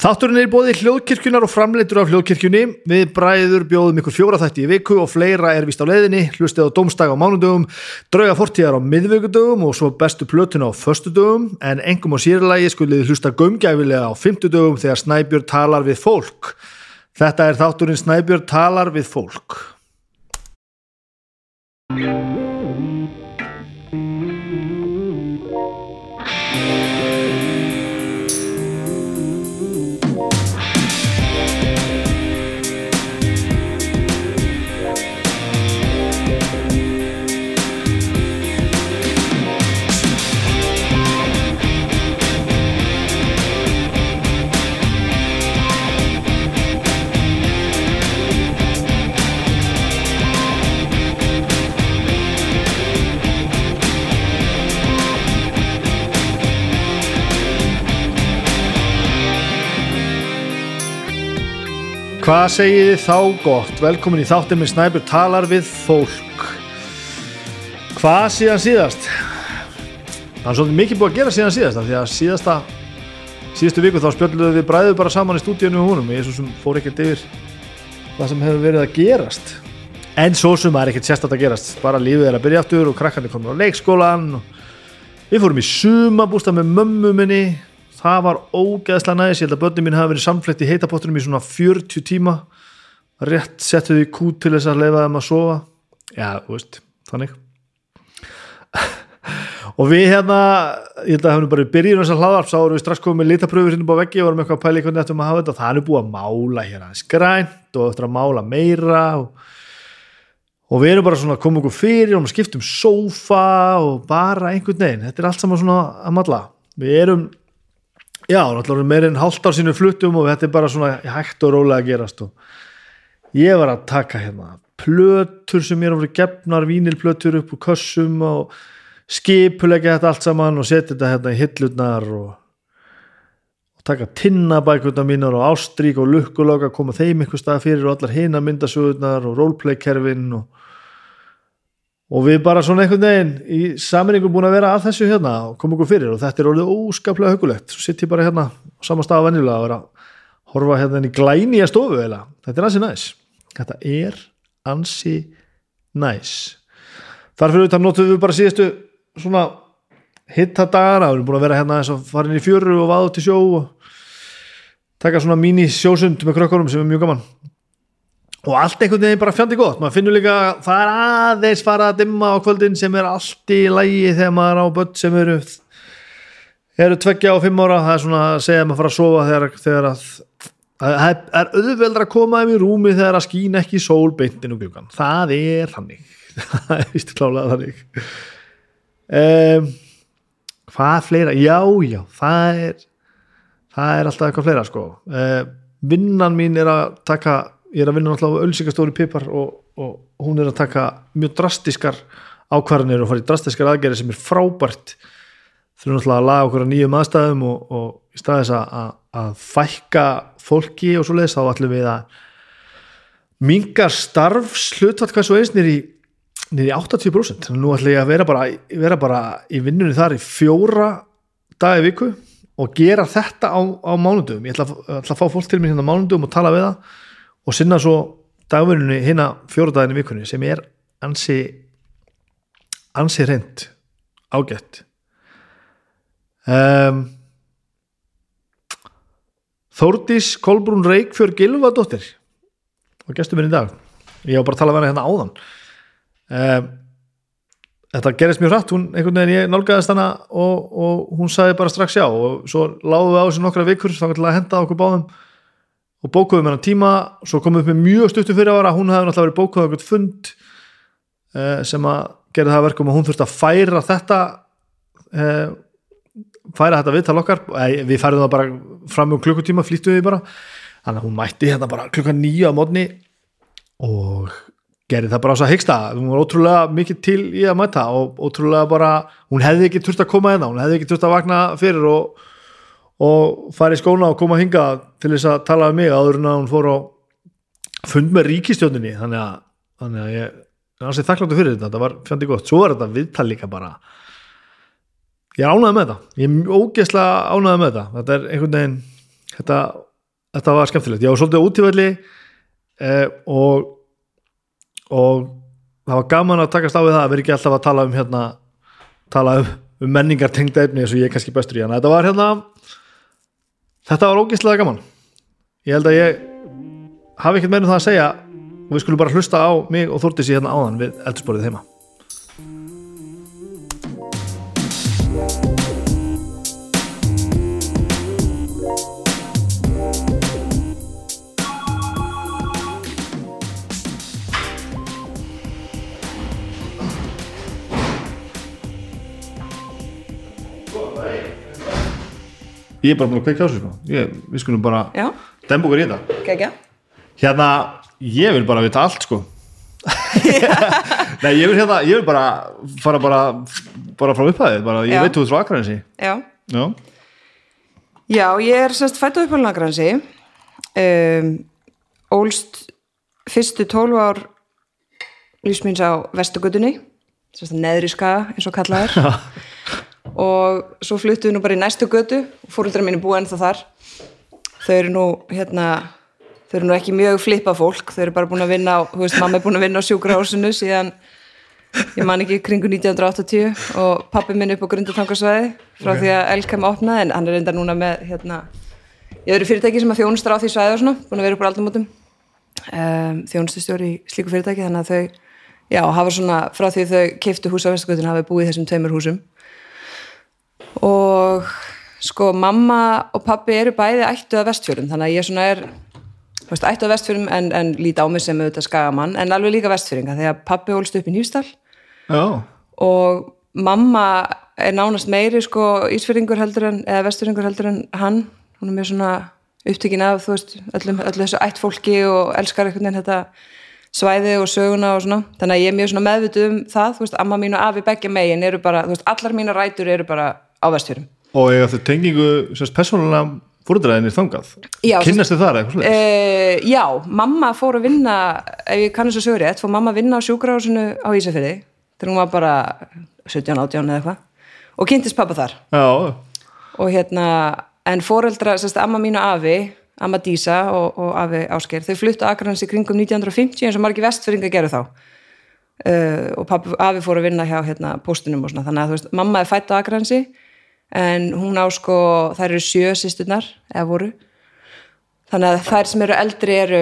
Þátturinn er bóðið hljóðkirkjunar og framleitur af hljóðkirkjunni. Við bræður bjóðum ykkur fjóra þætti í viku og fleira er vist á leiðinni. Hlustið á domstag á mánudögum, drauga fortíðar á miðvíkudögum og svo bestu plötuna á föstudögum. En engum á sérlægi skulið hlusta gömgæfilega á fymtudögum þegar Snæbjörn talar við fólk. Þetta er þátturinn Snæbjörn talar við fólk. Hvað segið þið þá gott? Velkomin í þáttin með Snæbjörn talar við fólk. Hvað síðan síðast? Það er svolítið mikið búið að gera síðan síðast því að síðasta síðustu viku þá spjöldluðum við bræðu bara saman í stúdíunum og húnum ég svo sem fór ekkert yfir það sem hefur verið að gerast en svo sem er ekkert sérstætt að gerast bara lífið er að byrja aftur og krakkarnir komur á leikskólan og við fórum í sumabústa með mömmu minni það var ógeðslega næst, ég held að börnum mín hafi verið samfleytt í heitapottunum í svona 40 tíma. Rétt settu því kút til þess að leifa þeim að sofa. Já, þú veist, þannig. Og við hérna ég held að það hefum bara í byrjun þess að hlaðarp þá erum við strax komið með litapröfur hérna á veggi. Og varum eitthvað að pæla í hvernig ættum að hafa þetta. Og það er búið að mála hérna skrænt og eftir að mála meira og, og við erum bara svona að koma okkur fyrir og skiptum sófa og bara einhvern veginn, þetta er allt saman svona að malla. Við erum Já, náttúrulega meirinn hálft ár sínu fluttum og þetta er bara svona hægt og rólega að gerast og ég var að taka hérna plötur sem ég er að vera gefnar, vínilplötur upp úr kössum og skipulegja þetta allt saman og setja þetta hérna í hillutnar og, og taka tinnabækuna mínar og ástrík og lukkuloka, koma þeim eitthvað stað fyrir og allar hina myndasögurnar og roleplay-kerfin og og við bara svona einhvern veginn í saminningu búin að vera að þessu hérna og koma okkur fyrir. Og þetta er orðið óskaplega hugulegt svo sitt ég bara hérna á sama stað af vennilega að vera að horfa hérna í glæni að stofu eða þetta er ansi næs. Þetta er ansi næs. Þar fyrir þetta notuðum við bara síðustu svona hitta dagana, við erum búin að vera hérna eins og farin í fjöru og vaðu til sjó og taka svona mini sjósund með krökkunum sem er mjög gaman og allt einhvern veginn bara fjandi gott. Maður finnur líka að það er aðeins fara að dimma á kvöldin sem er allt í lægi þegar maður er á börn sem eru eru tveggja og fimm ára. Það er svona að segja að maður fara að sofa þegar, þegar að það er auðveldra að koma um í rúmi þegar að skýna ekki sól beintin og bjúkan, það er þannig. Það er vist klálega þannig. Um, hvað fleira, já já það er það er alltaf eitthvað fleira sko. Um, vinnan mín er að taka ég er að vinna náttúrulega á ölsíkastóri pipar og, og hún er að taka mjög drastiskar ákvarðanir og fara í drastiskar aðgerði sem er frábært þurfum náttúrulega að laga okkur að nýjum aðstæðum og, og í staðis að, að, fækka fólki og svo leiðis þá ætlum við að minga starfslutvall hvað svo eins nýri 80% þannig að nú ætlum ég að vera bara, vera bara í vinnunni þar í fjóra dagi viku og gera þetta á, á mánundum ég ætla, ætla að fá fólk til mér hérna á mánundum og tala við það og sinna svo dagverðinu hérna fjóruðaðinu vikunni sem er ansi ansi reynd ágætt. Um, Þórdís Kolbrún Reykjörg Gilvadóttir og gestur minn í dag. Ég á bara að tala henni hérna áðan. Um, þetta gerist mjög hratt. Hún, einhvern veginn ég nálgæðist hana og, og hún sagði bara strax já og svo láðum við á þessu nokkra vikur þá kannski að henda okkur báðum og bókuðum hennar tíma svo komum við upp með mjög stuttu fyrir ára hún hefði náttúrulega verið bókuð á eitthvað fund eh, sem að gera það verkum og hún þurfti að færa þetta eh, færa þetta við til okkar eh, við færðum það bara fram um klukkutíma flýttum við bara. Þannig að hún mætti hérna bara klukka nýja á mótni og gerði það bara á þess að hyggsta. Hún var ótrúlega mikið til í að mæta og ótrúlega bara, hún hefði ekki þurft að koma hérna, hún hefði ekki þurft að vakna fyrir og og fara í skóna og koma að hinga til þess að tala um mig áður en að hún fór á fund með ríkistjóninni þannig að, þannig að ég er ansið þakkláttu fyrir þetta, þetta var fjandi gott. Svo er þetta viðtal líka bara. Ég er ánæðið með þetta, ég er ógeðslega ánæðið með þetta. Þetta er einhvern veginn þetta þetta var skemmtilegt, ég var svolítið útífelli eh, og og það var gaman að takast á við það að vera ekki alltaf að tala um hérna tala um, um menningar tengda efni eins og ég er kannski bestur í. Hana þetta var hérna þetta var ógeðslega gaman. Ég held að ég hafi ekkert meira um það að segja. Og við skulum bara hlusta á mig og Þórtis í hérna áðan við eldursporið heima ég er bara búin að kveikja á þessu sko. ég, við skulum bara okkur í þetta. Gegja hérna, ég vil bara vita allt sko. Nei, ég vil hérna ég vil bara fara bara bara frá upphæðið, bara ég Já. veit þú ert frá Akranesi. Já, já, Já ég er semst fætt á uppálnagransi um, Ólst fyrstu 12 ár lífsmýns á Vestugötunni neðri skaga eins og kallað er og svo fluttum við nú bara í næstu götu. Og fóröldrar mínu búið ennþá þar. Þau eru nú hérna þau eru nú ekki mjög flippa fólk. Þau eru bara búin að vinna á, þú veist, mamma er búin að vinna á sjúkrahúsinu síðan ég man ekki kringu 1980 og pappi minn upp á grundatangarsvæði frá Ok. því að Elkem opnaði. En hann er enda núna með hérna, í öðru fyrirtæki sem að þjónustar á því svæði og svona, búin að vera upp á aldamótum. Um, þjónustustjóri í slíku fyrirtæki. Þannig að þau, já, hafa svona frá því þau keiftu hús á Vestgötun hafa búið þessum tveimur húsum og sko mamma og pappi eru bæði ættu að vestfjörum þannig að ég svona er veist, ættu að vestfjörum en, en líti á mig sem auðvitað skagamann en alveg líka vestfjöringa þegar pappi ólst upp í Nýfstall já, og mamma er nánast meiri sko ísfyrringur heldur en eða vestfyrringur heldur en hann. Hún er mjög svona upptökin af þú veist, öllum, öllu þessu ætt fólki og elskar einhvern veginn þetta svæði og söguna og svona. Þannig að ég er mjög meðvituð um það þú veist, amma mín og afi beggja megin eru bara þú veist, allar mínar rætur eru bara á vestfjörum og ég ætla tengingu sérst persónulega fórundræðinir þangað? Já, kynnast þið þar eitthvað Uh, já, mamma fór að vinna ef ég kannu svo sögur rétt, fór mamma að vinna á sjúkrahúsinu á Ísafirði þegar hún var bara 17, 18 eða eitthvað og kynntist pappa þar. Já, og hérna, en foreldra sérst, amma mín og afi, amma Dísa og, og afi Ásker, þau fluttu í kringum 1950 eins og margir vestfyrringa gerðu þá. Uh, og pappi, afi fór að vinna hjá hérna, póstunum og svona, þannig að veist, mamma er fætt á Akranesi en hún á sko þær eru sjö sýsturnar, eða voru. Þannig að þær sem eru eldri eru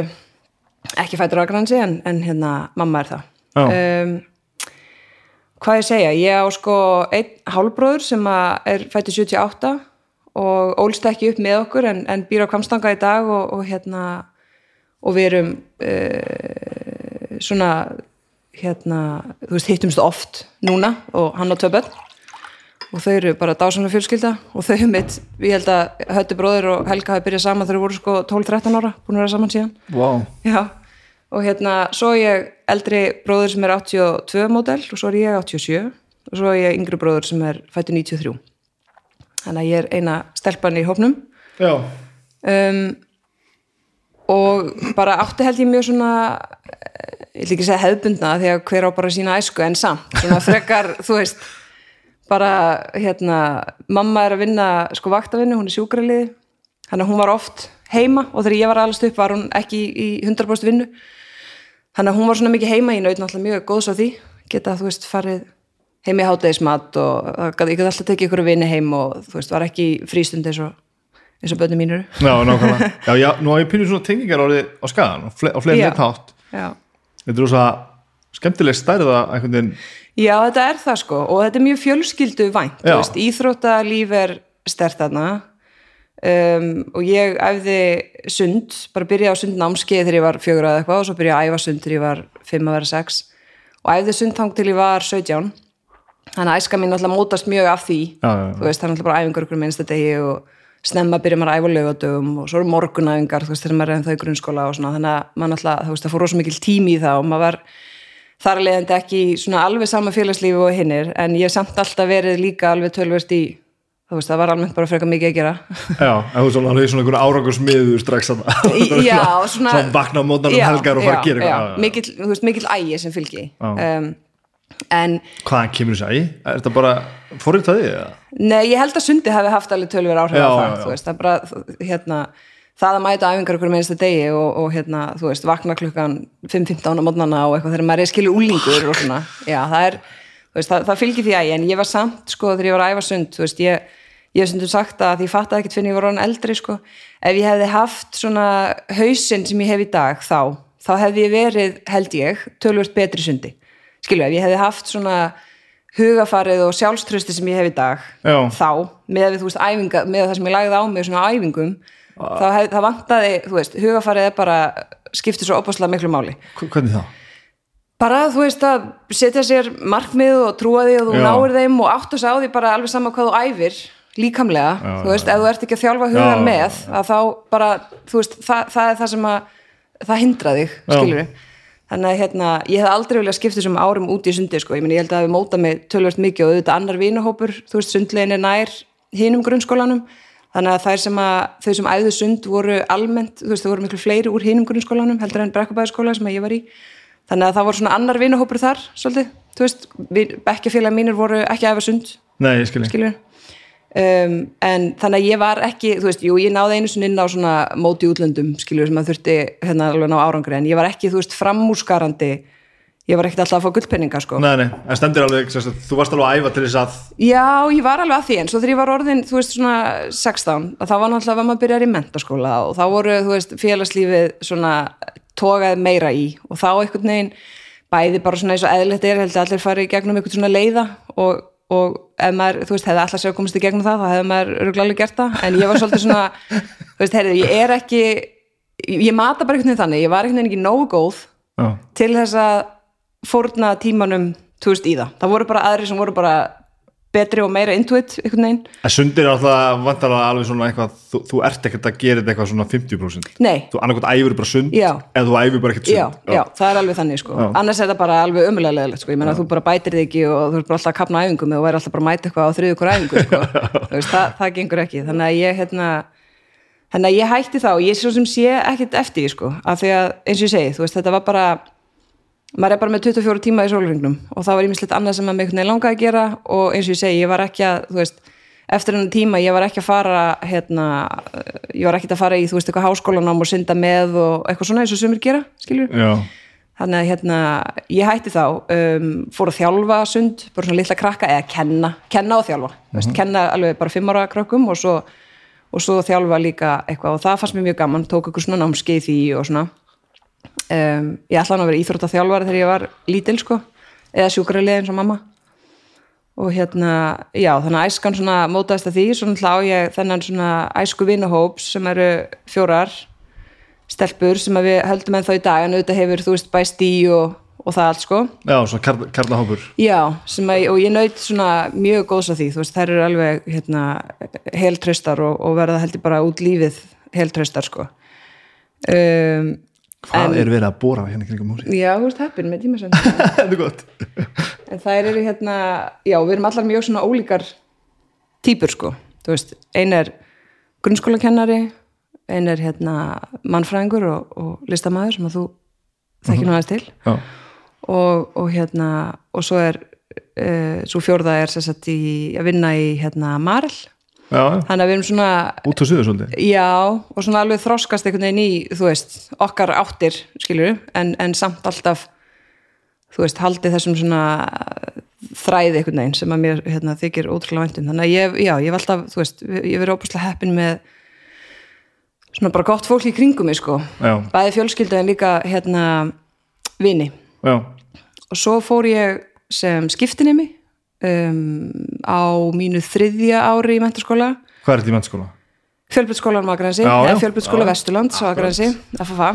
ekki fættur á Akranesi en, en hérna mamma er það. Um, hvað ég segja, ég á sko einn hálbróður sem er fættur 78 og ólst ekki upp með okkur en, en býr á Kvamstanga í dag og, og hérna og við erum uh, svona hérna, þú veist, hittumst oft núna og hann á börn og þau eru bara dásanlega fjölskylda. Og þau mitt, ég held að Hötti bróðir og Helga hafi byrjað saman þegar þau voru sko 12-13 ára, búin að vera saman síðan. Wow. Já, og hérna svo er ég eldri bróður sem er 82 módel og svo er ég 87 og svo er ég yngri bróður sem er fættu 93 þannig að ég er eina stelpan í hópnum. Já, um, og bara átti held ég mjög svona eh, ég vil ekki segja hefðbundna því að hver á bara sína æsku en samt, svona frekar þú veist, bara hérna, mamma er að vinna sko vaktavinnu, hún er sjúkraliði. Þannig að hún var oft heima og þegar ég var alveg upp var hún ekki í 100% vinnu. Þannig að hún var svona mikið heima í naut náttúrulega mjög góðs á því. Geta þú veist farið heim í hátegismat og ég gæti alltaf tekið ykkur vinni heim og þú veist var ekki frístund eins og eins og börnum mínur já, nákvæmlega. Já, já, nú á ég pínu svona tengingar orðið á skagan og, fle fleiri Já. neitt hátt. Já. þetta er rosa skemmtileg stærða einhvern veginn Já, þetta er það sko. Og þetta er mjög fjölskyldu vænt veist, íþróttalíf er stert þarna. Um, og ég æfði sund, bara byrjaði á sundnámskeið þegar ég var fjögur eða eitthvað og svo byrjaði að æfa sund þegar ég var fimm að vera sex. Og æfði sundtang til ég var 17 þannig að æska mín alltaf mótast mjög af því Já, já, já. þú veist, það er alltaf bara æfingar ykkur minnsta degi og snemma byrja maður að æfa lögadögum og svo eru morgunæfingar, þú veist, þegar maður er ennþá í grunnskóla og svona, þannig að maður alltaf, þú veist, það fór rosa mikil tími í það og maður var þar að leiðandi ekki í svona alveg sama félagslífi og hinnir, en ég hef samt alltaf verið líka alveg tölverst í þú veist, það var almennt bara frekar mikið að gera já, en þú svona, alveg svona einhver árangursmiður strax að já, svona- svona vakna á mótnarnum Já, helgar og fara að gera eitthvað. Já, já. mikill, þú veist, mikill ægi sem fylgi um, en hvaðan kemur þessi ægi? er þetta bara forrið það því? Nei, ég held að sundi hafi haft alveg tölver áhrif Já, á það, já, já. þú veist, það bara, hérna, það að mæta æfingar okkur með einsta degi og, og hérna, þú veist, vakna klukkan 5.15 á mótnana og eitthvað þegar maður er skilur úlingur og svona, já, það er veist, það, það fylgir því að ég, en ég var samt sko þegar ég var að æfa sund, þú veist, ég ég hef stundum sagt að ég fattaði ekkert fyrir ég var orðin eldri sko, ef ég hefði haft svona hausinn sem ég hef í dag þá, þá hefði ég verið held ég, tölvört betri sundi. Skilju, ef ég hefði haft svona hugafarið og sjálfströsti sem ég hef í dag Já. þá, með við, veist, æfinga með það sem ég lagði á mig svona æfingum þá hef, það vantaði, þú veist, hugafarið er bara skiptir svo opaslega miklu máli. Hv- Hvernig þá? bara þú veist að setja sér markmið og trúa því og þú Já. náir þeim og áttu sig á því bara alveg sama hvað þú æfir líkamlega, Já, þú veist, ef þú ert ekki að þjálfa hugan með, að þá bara þú veist, það, það er það sem að það hindra þig, skilur þannig að hérna, ég hef aldrei viljað skipta þessum árum út í sundi, sko, ég meni, ég held að við móta mig tölvört mikið og auðvitað annar vinahópur þú veist, sundlegin er nær hinum grunnskólanum þannig að þær sem að þau sem æðu sund voru almennt, þú veist, þau voru miklu fleiri úr hinum grunnskólanum, heldur en brekkubæðaskóla sem ég var í. Þannig að það voru svona annar vinahópur þar svolítið, þú veist, bekkjafélag mínir voru ekki æfa sund, Nei, skilur um, en þannig að ég var ekki þú veist, jú, ég náði einu sinni inn á svona móti útlöndum, skilur, sem að þurfti hérna alveg ná árangri, en ég var ekki, þú veist, framúrskarandi ég var ekkert alltaf að fá gullpenninga, sko. Nei, nei, en stendur alveg, sagt, þú varst alveg að æfa til þess að Já, ég var alveg að því en svo þegar ég var orðin, þú veist, svona 16, að þá var náttúrulega að maður byrjar í mentaskóla og þá voru, þú veist, félagslífið svona tógað meira í og þá einhvern veginn bæði bara svona eins og eðlilegt er, held að allir fari í gegnum einhvern svona leiða og, og ef maður, þú veist, hefði alltaf sér að komast í gegnum það, þá hefði maður öruglega gert það, er Já, fórna tímanum þú veist í það, það voru bara aðri sem voru bara betri og meira intuit einhvern veginn, en sundir er alltaf vantarlega alveg svona eitthvað, þú, þú ert ekkert að gera þetta eitthvað svona 50% nei. Þú annarkot æfur bara sund Já. eða þú æfur bara ekkert já, sund. já, það er alveg þannig sko. Já. annars er það bara alveg ömulega leðilegt sko. Ég menna þú bara bætir þig ekki og þú ert bara alltaf að kapna á æfingum og væri alltaf bara að mæta eitthvað á þriðu hver æfingu sko. Þú veist, það, það gengur ekki. Þannig að ég hérna þannig að ég hætti þá, ég svo sem sé ekkert eftir því sko, af því að eins og ég segi þú veist, þetta var bara maður er bara með 24 tíma í sólringnum og það var ímislegt annað sem einhvern veginn langaði að gera og eins og ég segi, ég var ekki að veist, eftir hennar tíma, ég var ekki að fara hérna, ég var ekki að fara í þú veist, eitthvað háskólanám og synda með og eitthvað svona eins og sumir gera, skiljur þannig að hérna, ég hætti þá um, fór að þjálfa sund bara svona litla krakka, eða kenna kenna og þjálfa, mm veist, kenna alveg bara fimm ára krökkum og svo, og svo þjálfa líka eitthvað og það fannst mér mjög gaman tók eitthvað svona námskeið í og svona um, ég ætlaði að vera íþrótta þjálfari þegar ég var lítil sko eða sjúkrarlega eins og mamma. Og hérna, já, þannig að æskan svona mótaðist að því, svona hlá ég þennan svona æsku vinahóps sem eru fjórar stelpur sem að við höldum en þá í dag en auðvitað hefur, þú veist, bæst í og, og það allt sko. Já, svona karl, karlahópur Já, sem að, og ég naut svona mjög góðs af því, þú veist, þær eru alveg hérna, heltraustar og, og verða heldur bara út lífið heltraustar sko. Um, Hvað En- er verið að bóra hérna kringum húsi? Já, þú veist, heppin með tímasend Þetta er gott. En þær eru hérna, já, við erum allar mjög svona ólíkar típur sko, þú veist, ein er grunnskólakennari, ein er hérna mannfræðingur og, og listamæður sem að þú þekkir nú aðeins til. Og, og hérna og svo er uh, svo fjórða er sér sett í að vinna í hérna já. Þannig að við erum svona út á suðu svolítið. Já og svona alveg þroskast einhvern veginn í þú veist okkar áttir skilur en, en samt alltaf þú veist haldið þessum svona þræði einhvern veginn sem að mér hérna, þykir ótrúlega væntum þannig að ég, já, ég hef alltaf þú veist, ég verið óbúslega heppin með svona bara gott fólk í kringum mig sko, Já, bæði fjölskyldu en líka hérna vini. Já, og svo fór ég sem skiptinemi um, á mínu þriðja ári í mentaskóla hvað er þetta í já. eða fjölbyrðskóla Já, já. Vesturlands á Akranesi, FFA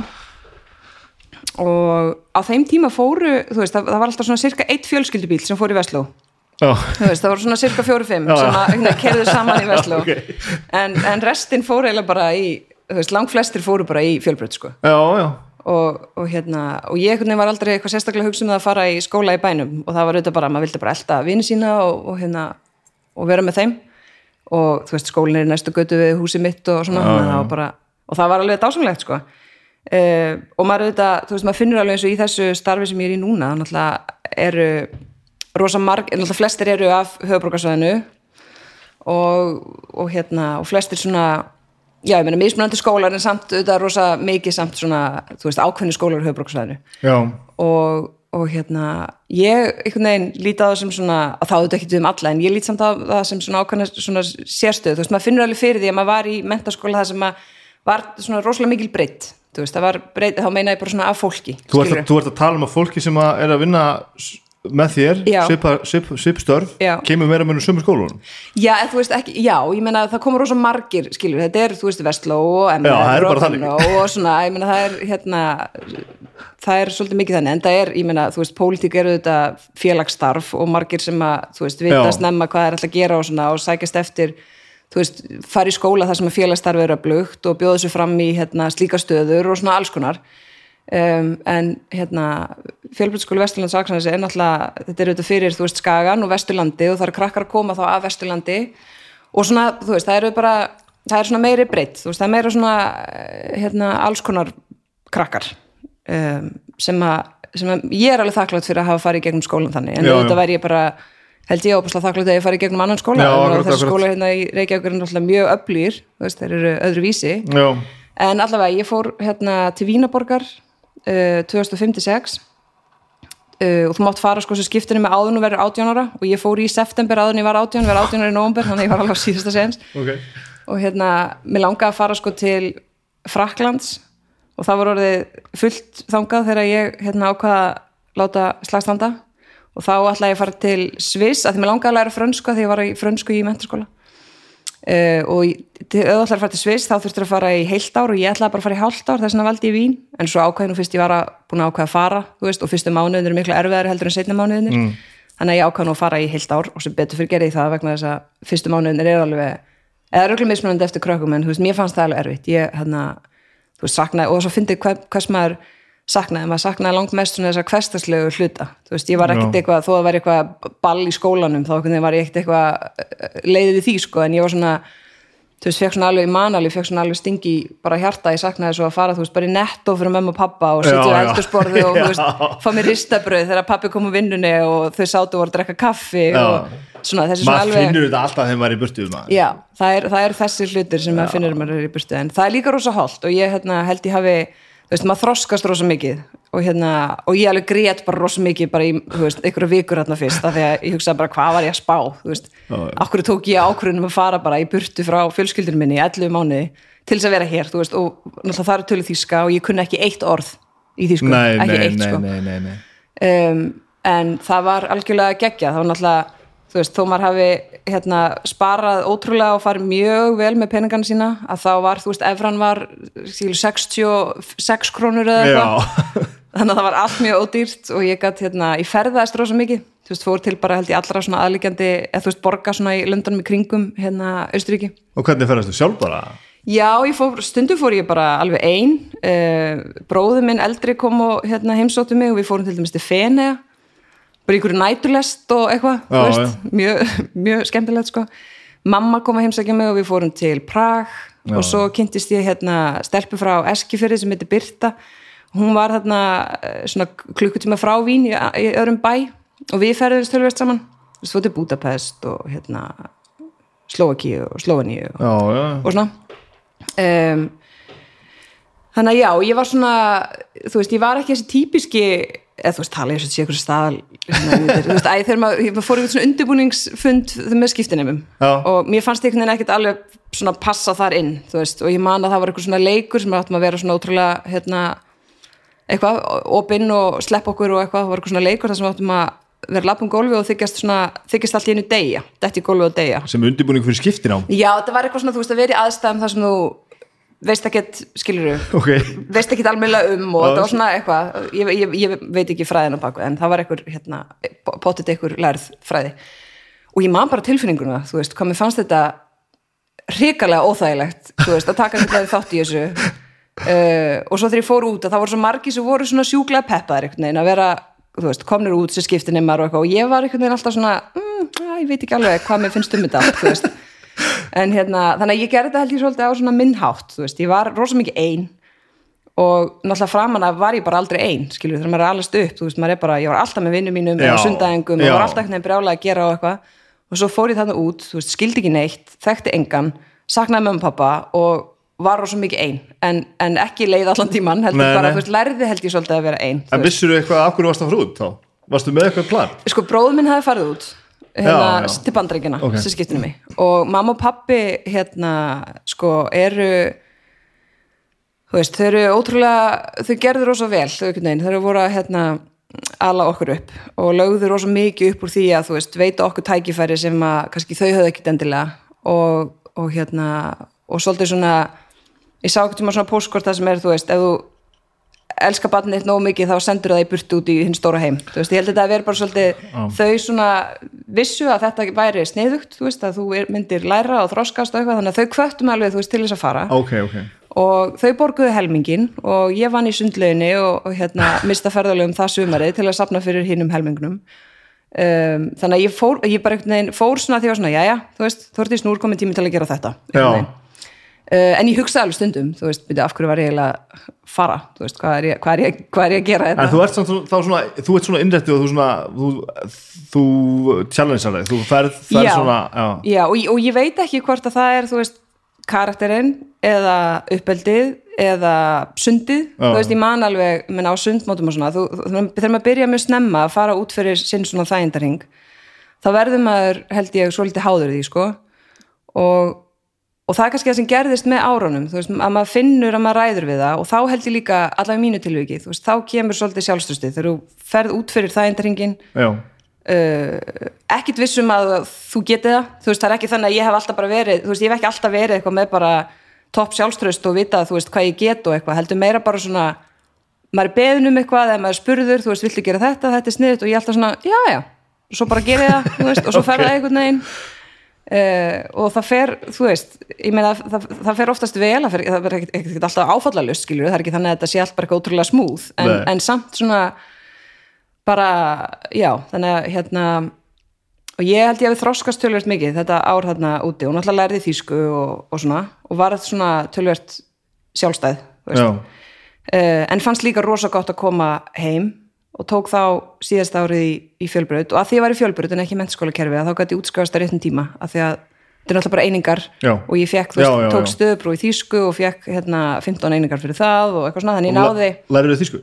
og á þeim tíma fóru, þú veist, það, það var alltaf svona cirka eitt fjölskyldubíl sem fór í Vestló þú veist, það voru svona cirka fjóru-fimm sem að kerðu saman í Vestló Ok. en, en restin fóru eiginlega bara í þú veist, langflestir fóru bara í fjölbröð sko. Já, já og, og hérna, og ég var aldrei eitthvað sérstaklega hugsa um að fara í skóla í bænum. Og það var auðvitað bara, maður vildi bara elda vini sína og, og hérna, og vera með þeim. Og þú veist, skólinn er í næstu götu við húsið mitt og svona, það var bara og það var alveg dásamlegt, sko. Uh, og maður auðvitað, þú veist, maður finnur alveg eins og í þessu starfi sem ég er í núna, náttúrulega eru rosa marg, náttúrulega flestir eru af höfubrókarsvæðinu og, og hérna, og flestir svona já, ég meina mismunandi skólar en samt auðvitað rosa mikið samt svona, þú veist, ákveðni skólar í höfbruksvæðinu og, og hérna ég einhvern veginn líti á það sem svona að það auðvitað ekki um alla en ég líti samt á það sem svona ákveðna svona sérstöð, þú veist, maður finnur alveg fyrir því að maður var í mentaskóla það sem að var svona rosalega mikil breytt þú veist, það var breytt, þá meina ég bara svona af fólki þú ert, að, þú ert að tala um að fólki sem að er að vinna með þér, Já. kemur meira með sömu skólunum Já, veist ekki, já, ég meina það komur rosa margir, skilur, þetta er, þú veist, Vestló og og svona, ég meina það er hérna, það er svolítið mikið þannig, en það er, ég meina, þú veist, pólitík eru þetta félagsstarf og margir sem að, þú veist, vita Já. snemma hvað er alltaf að gera og svona og sækjast eftir, þú veist, fara í skóla þar sem að félagsstarf eru að blugt og bjóða sér fram í, hérna, slíka stöður og svona alls konar um, en hérna fjölbrytskóli Vesturlands Aksanesi er náttúrulega þetta er auðvitað fyrir, þú veist, Skagan og Vesturlandi og það eru krakkar að koma þá af Vesturlandi. Og svona, þú veist, það eru bara það er svona meiri breytt, þú veist, það er meira svona eh, hérna, alls konar krakkar um, sem að sem að ég er alveg þakklátt fyrir að hafa farið gegnum skólan þannig, en auðvitað væri ég bara held ég óbúslega þakklátt að ég farið gegnum annan skóla. Og þessi skóla hérna í Reykjavík er náttúrulega mjög öflýr, uh, 2056 uh, og þú mátt fara sko sem skiptinu með áðun og verður 18 ára. Og ég fór í september áðun ég var 18, verður 18 ára í nóvember þannig að ég var alveg á síðasta sens ok. Og hérna, mér langaði að fara sko til Fraklands og það var orðið fullt þangað þegar ég hérna ákvaða að láta slagstanda og þá ætlaði ég að fara til Sviss að því mér langaði að læra frönsku að því ég var í frönsku í mentaskóla uh, og ætlaði að fara til Sviss þá þurftur að fara í heilt ár og ég ætlaði bara að fara í hálft ár þess vegna valdi ég Vín. En svo ákvaði nú fyrst ég var að, búin að ákvaða að fara veist, og fyrstu mánuðin eru miklu erfiðar heldur en setna mánuðinir mm. þannig að ég ákvaði nú að fara í heilt ár og sem betur fyrir gerði það vegna þess að fyrstu mánuðinir eru alveg eða röglega mismunandi eftir krökkum en veist, mér fannst það alveg erfitt. Ég, hérna, veist, saknaði og svo fyndi hver, hvers maður saknaði, maður saknaði langt mest svona þessar hverstaslegu hluta. Þú veist, ég var ekkert eitthvað, þó að væri eitthvað ball í skólanum, þá var ég ekkert eitthvað leiðið við því, sko, en ég var svona þú veist, fekk svona alveg í manali, fekk svona alveg stingi í bara hjarta, ég saknaði svo að fara, þú veist, bara í netto fyrir mömmu og pappa og Já, sitja á já. eldursporði og, þú veist, fá mér ristabröð þegar pappi kom úr vinnunni og þau sátu og voru að drekka kaffi Já. og svona, þessi svona maður alveg finnur þetta alltaf þegar maður er í burtu maður. Já, það er, það er veist, maður þroskast rosa mikið og, hérna, og ég alveg grét bara rosa mikið bara í, þú veist, einhverja vikur hérna fyrst af því að ég hugsaði bara hvað var ég að spá þú veist, akkur tók ég ákvörðunum að fara bara í burtu frá fjölskyldunum minni í 11 mánuði til þess að vera hér, þú veist, og náttúrulega það er tölu þýska og ég kunni ekki eitt orð í þýsku, nei, ekki nei, eitt nei, sko. um, en það var algjörlega geggja, það var náttúrulega þú veist, þó maður hafi hérna, sparað ótrúlega og farið mjög vel með peningana sína, að þá var, þú veist, efran var skilur, 66 krónur eða eitthvað, þannig að það var allt mjög ódýrt og ég gætt, hérna, ég ferðaðist rosa mikið, þú veist, fór til bara held ég allra svona aðlíkjandi, eða þú veist, borga svona í löndunum í kringum, hérna, Austuríki og hvernig ferðast þú sjálf bara? Já, fór, stundum fór ég bara alveg ein. Uh, bróður minn eldri kom og hérna, heimsóttu mig og við fórum til dæmis til Fenea bara einhverju næturlest og eitthvað, mjög, mjög skemmtilegt sko. Mamma kom að heimsækja mig og við fórum til Prag Já. og svo kynntist ég hérna stelpu frá Eskifyrði sem heitir Birta. Hún var hérna svona klukkutíma frá Vín í, í öðrum bæ og við ferðum tölvist saman. Fór til Budapest og hérna Slovakíu og Slovaníu og Já, já, og svona. Um, þannig að já, ég var svona þú veist, ég var ekki þessi típiski eða þú veist, tala ég svo að sé einhversu staðal þú veist, æ, þegar maður, fór í svona undirbúningsfund með skiptinemum og mér fannst einhvern veginn ekkert alveg svona passa þar inn, þú veist, og ég man að það var eitthvað svona leikur sem áttum að vera svona ótrúlega hérna, eitthvað, opinn og slepp okkur og eitthvað, það var eitthvað svona leikur þar sem áttum að vera lapp um gólfi og þykjast svona, þykjast allt í einu deyja, detti í gólfi og deyja. Sem undirbúning fyrir skiptin á. Já, þetta var eitthvað svona, þú veist, að veist ekkert, skilur þú Ok, veist ekkert almennilega um og þetta var svona eitthvað ég, ég, ég veit ekki fræðina baku en það var eitthvað, hérna, potið eitthvað lærð fræði. Og ég man bara tilfinninguna, þú veist, hvað mér fannst þetta hrikalega óþægilegt þú veist, að taka eitthvað þátt í þessu. Uh, og svo þegar ég fór út að það voru svo margi sem voru svona sjúklega peppaðir einhvern veginn að vera, þú veist, komnir út sem skipti neymar og eitthvað. Og ég var einhvern veginn alltaf svona mm, að, ég veit ekki alveg hvað mér finnst um þetta þú veist en hérna, þannig að ég gerði þetta held ég svolítið á svona minnhátt, þú veist, ég var rosa mikið ein og náttúrulega framan að var ég bara aldrei ein, skilur, þegar maður er allast upp þú veist, maður er bara, ég var alltaf með vinnum mínum og sundæðingum og var alltaf einhvern veginn brjálega að gera og eitthvað og svo fór ég þarna út, þú veist, skildi ekki neitt þekkti engan, saknaði mömmu og pappa og var rosa mikið ein en, en ekki leið allan tíman heldur Nei, bara, nei. þú veist, lærði held ég svolítið að vera ein En vissir þú eitthvað af hverju varst að fara út þá? Varstu með eitthvað plan? sko bróður minn hefði farið út hérna, til bandaríkina, Ok. sem skiptinu mig. Og mamma og pappi hérna, sko, eru þú veist, þau eru ótrúlega þau gerðu rosa vel, þau einhvern veginn. Þau eru voru að hérna, ala okkur upp og lögðu rosa mikið upp úr því að þú veist, veita okkur tækifæri sem að kannski þau höfðu ekkit endilega. Og, og hérna og svolítið svona ég sá ekkert tíma svona póskort það sem er, þú veist, ef þú elska barnið þitt nóg mikið þá sendur það í burtu út í hinn stóra heim. Þú veist, ég held að þetta að vera bara svolítið þau svona vissu að þetta væri sniðugt þú veist, að þú er- myndir læra og þroskast og eitthvað, þannig að þau kvöttum alveg, þú veist, til þess að fara. Ok, ok. Og þau borguðu helmingin og ég vann í sundlauginni og, og hérna mista ferðalögum það sumarið til að sapna fyrir hinnum helmingnum. Um, þannig að ég fór, ég bara veginn fór svona því að svona, jæja, þú veist, þú ert í snúr komin tími til að gera þetta einhvern Já. veginn. Uh, en ég hugsaði alveg stundum, þú veist, byrja, af hverju var ég að fara, þú veist, hvað er ég, hvað er ég, hvað er ég að gera En þetta? þú ert samt svo- svona, þú ert svona innrættið og þú svona, þú, þú challengear þig, þú ferð, ferð Já. svona, já, Já, og, og ég veit ekki hvort að það er, þú veist, karakterinn eða uppeldið eða sundið, Já. þú veist, ég man alveg menn á sundmótum og svona, þú, þegar maður byrja mjög snemma að fara út fyrir sinn svona þægindarhing, þá verður maður held ég svolítið háður því, sko og, og það er kannski það sem gerðist með árunum, þú veist, að maður finnur að maður ræður við það og þá held ég líka allavega mínu tilviki, þú veist, þá kemur svolítið sjálfstöðstið þegar þú ferð út fyrir þægindarhingin já, uh, ekkit vissum að þú getið það. Þú veist það er ekki þannig að ég hef alltaf bara verið þú veist ég hef ekki alltaf verið eitthvað með bara topp sjálfströst og vita þú veist hvað ég get og eitthvað. Heldur meira bara svona maður er beðin um eitthvað eða maður spurður þú veist viltu gera þetta, þetta er sniðut og ég er alltaf svona já já, og svo bara gerði það veist, og svo fer það einhvern veginn uh, og það fer, þú veist meina það, það fer oftast vel fer, það fer ekkert, alltaf áfallalust skilur það er ekki þannig að þetta sé allt bara eitthvað ótrúlega smúð en, en samt svona bara, já, þannig að hérna og ég held ég að við þroskast tölvert mikið þetta ár þarna úti og náttúrulega lærði þýsku og, og svona og var svona tölvert sjálfstæð uh, en fannst líka rosa gott að koma heim og tók þá síðast árið í, í fjölbraut og að því ég var í fjölbraut en ekki mennskóla kerfi þá gæti ég útskjáðast að réttum tíma að því að þetta er náttúrulega bara einingar Já. og ég fekk, þú veist, tók já. stöðubrú í þýsku og fekk hérna 15 einingar fyrir það og eitthvað svona, þannig ég náði lærið þið þýsku?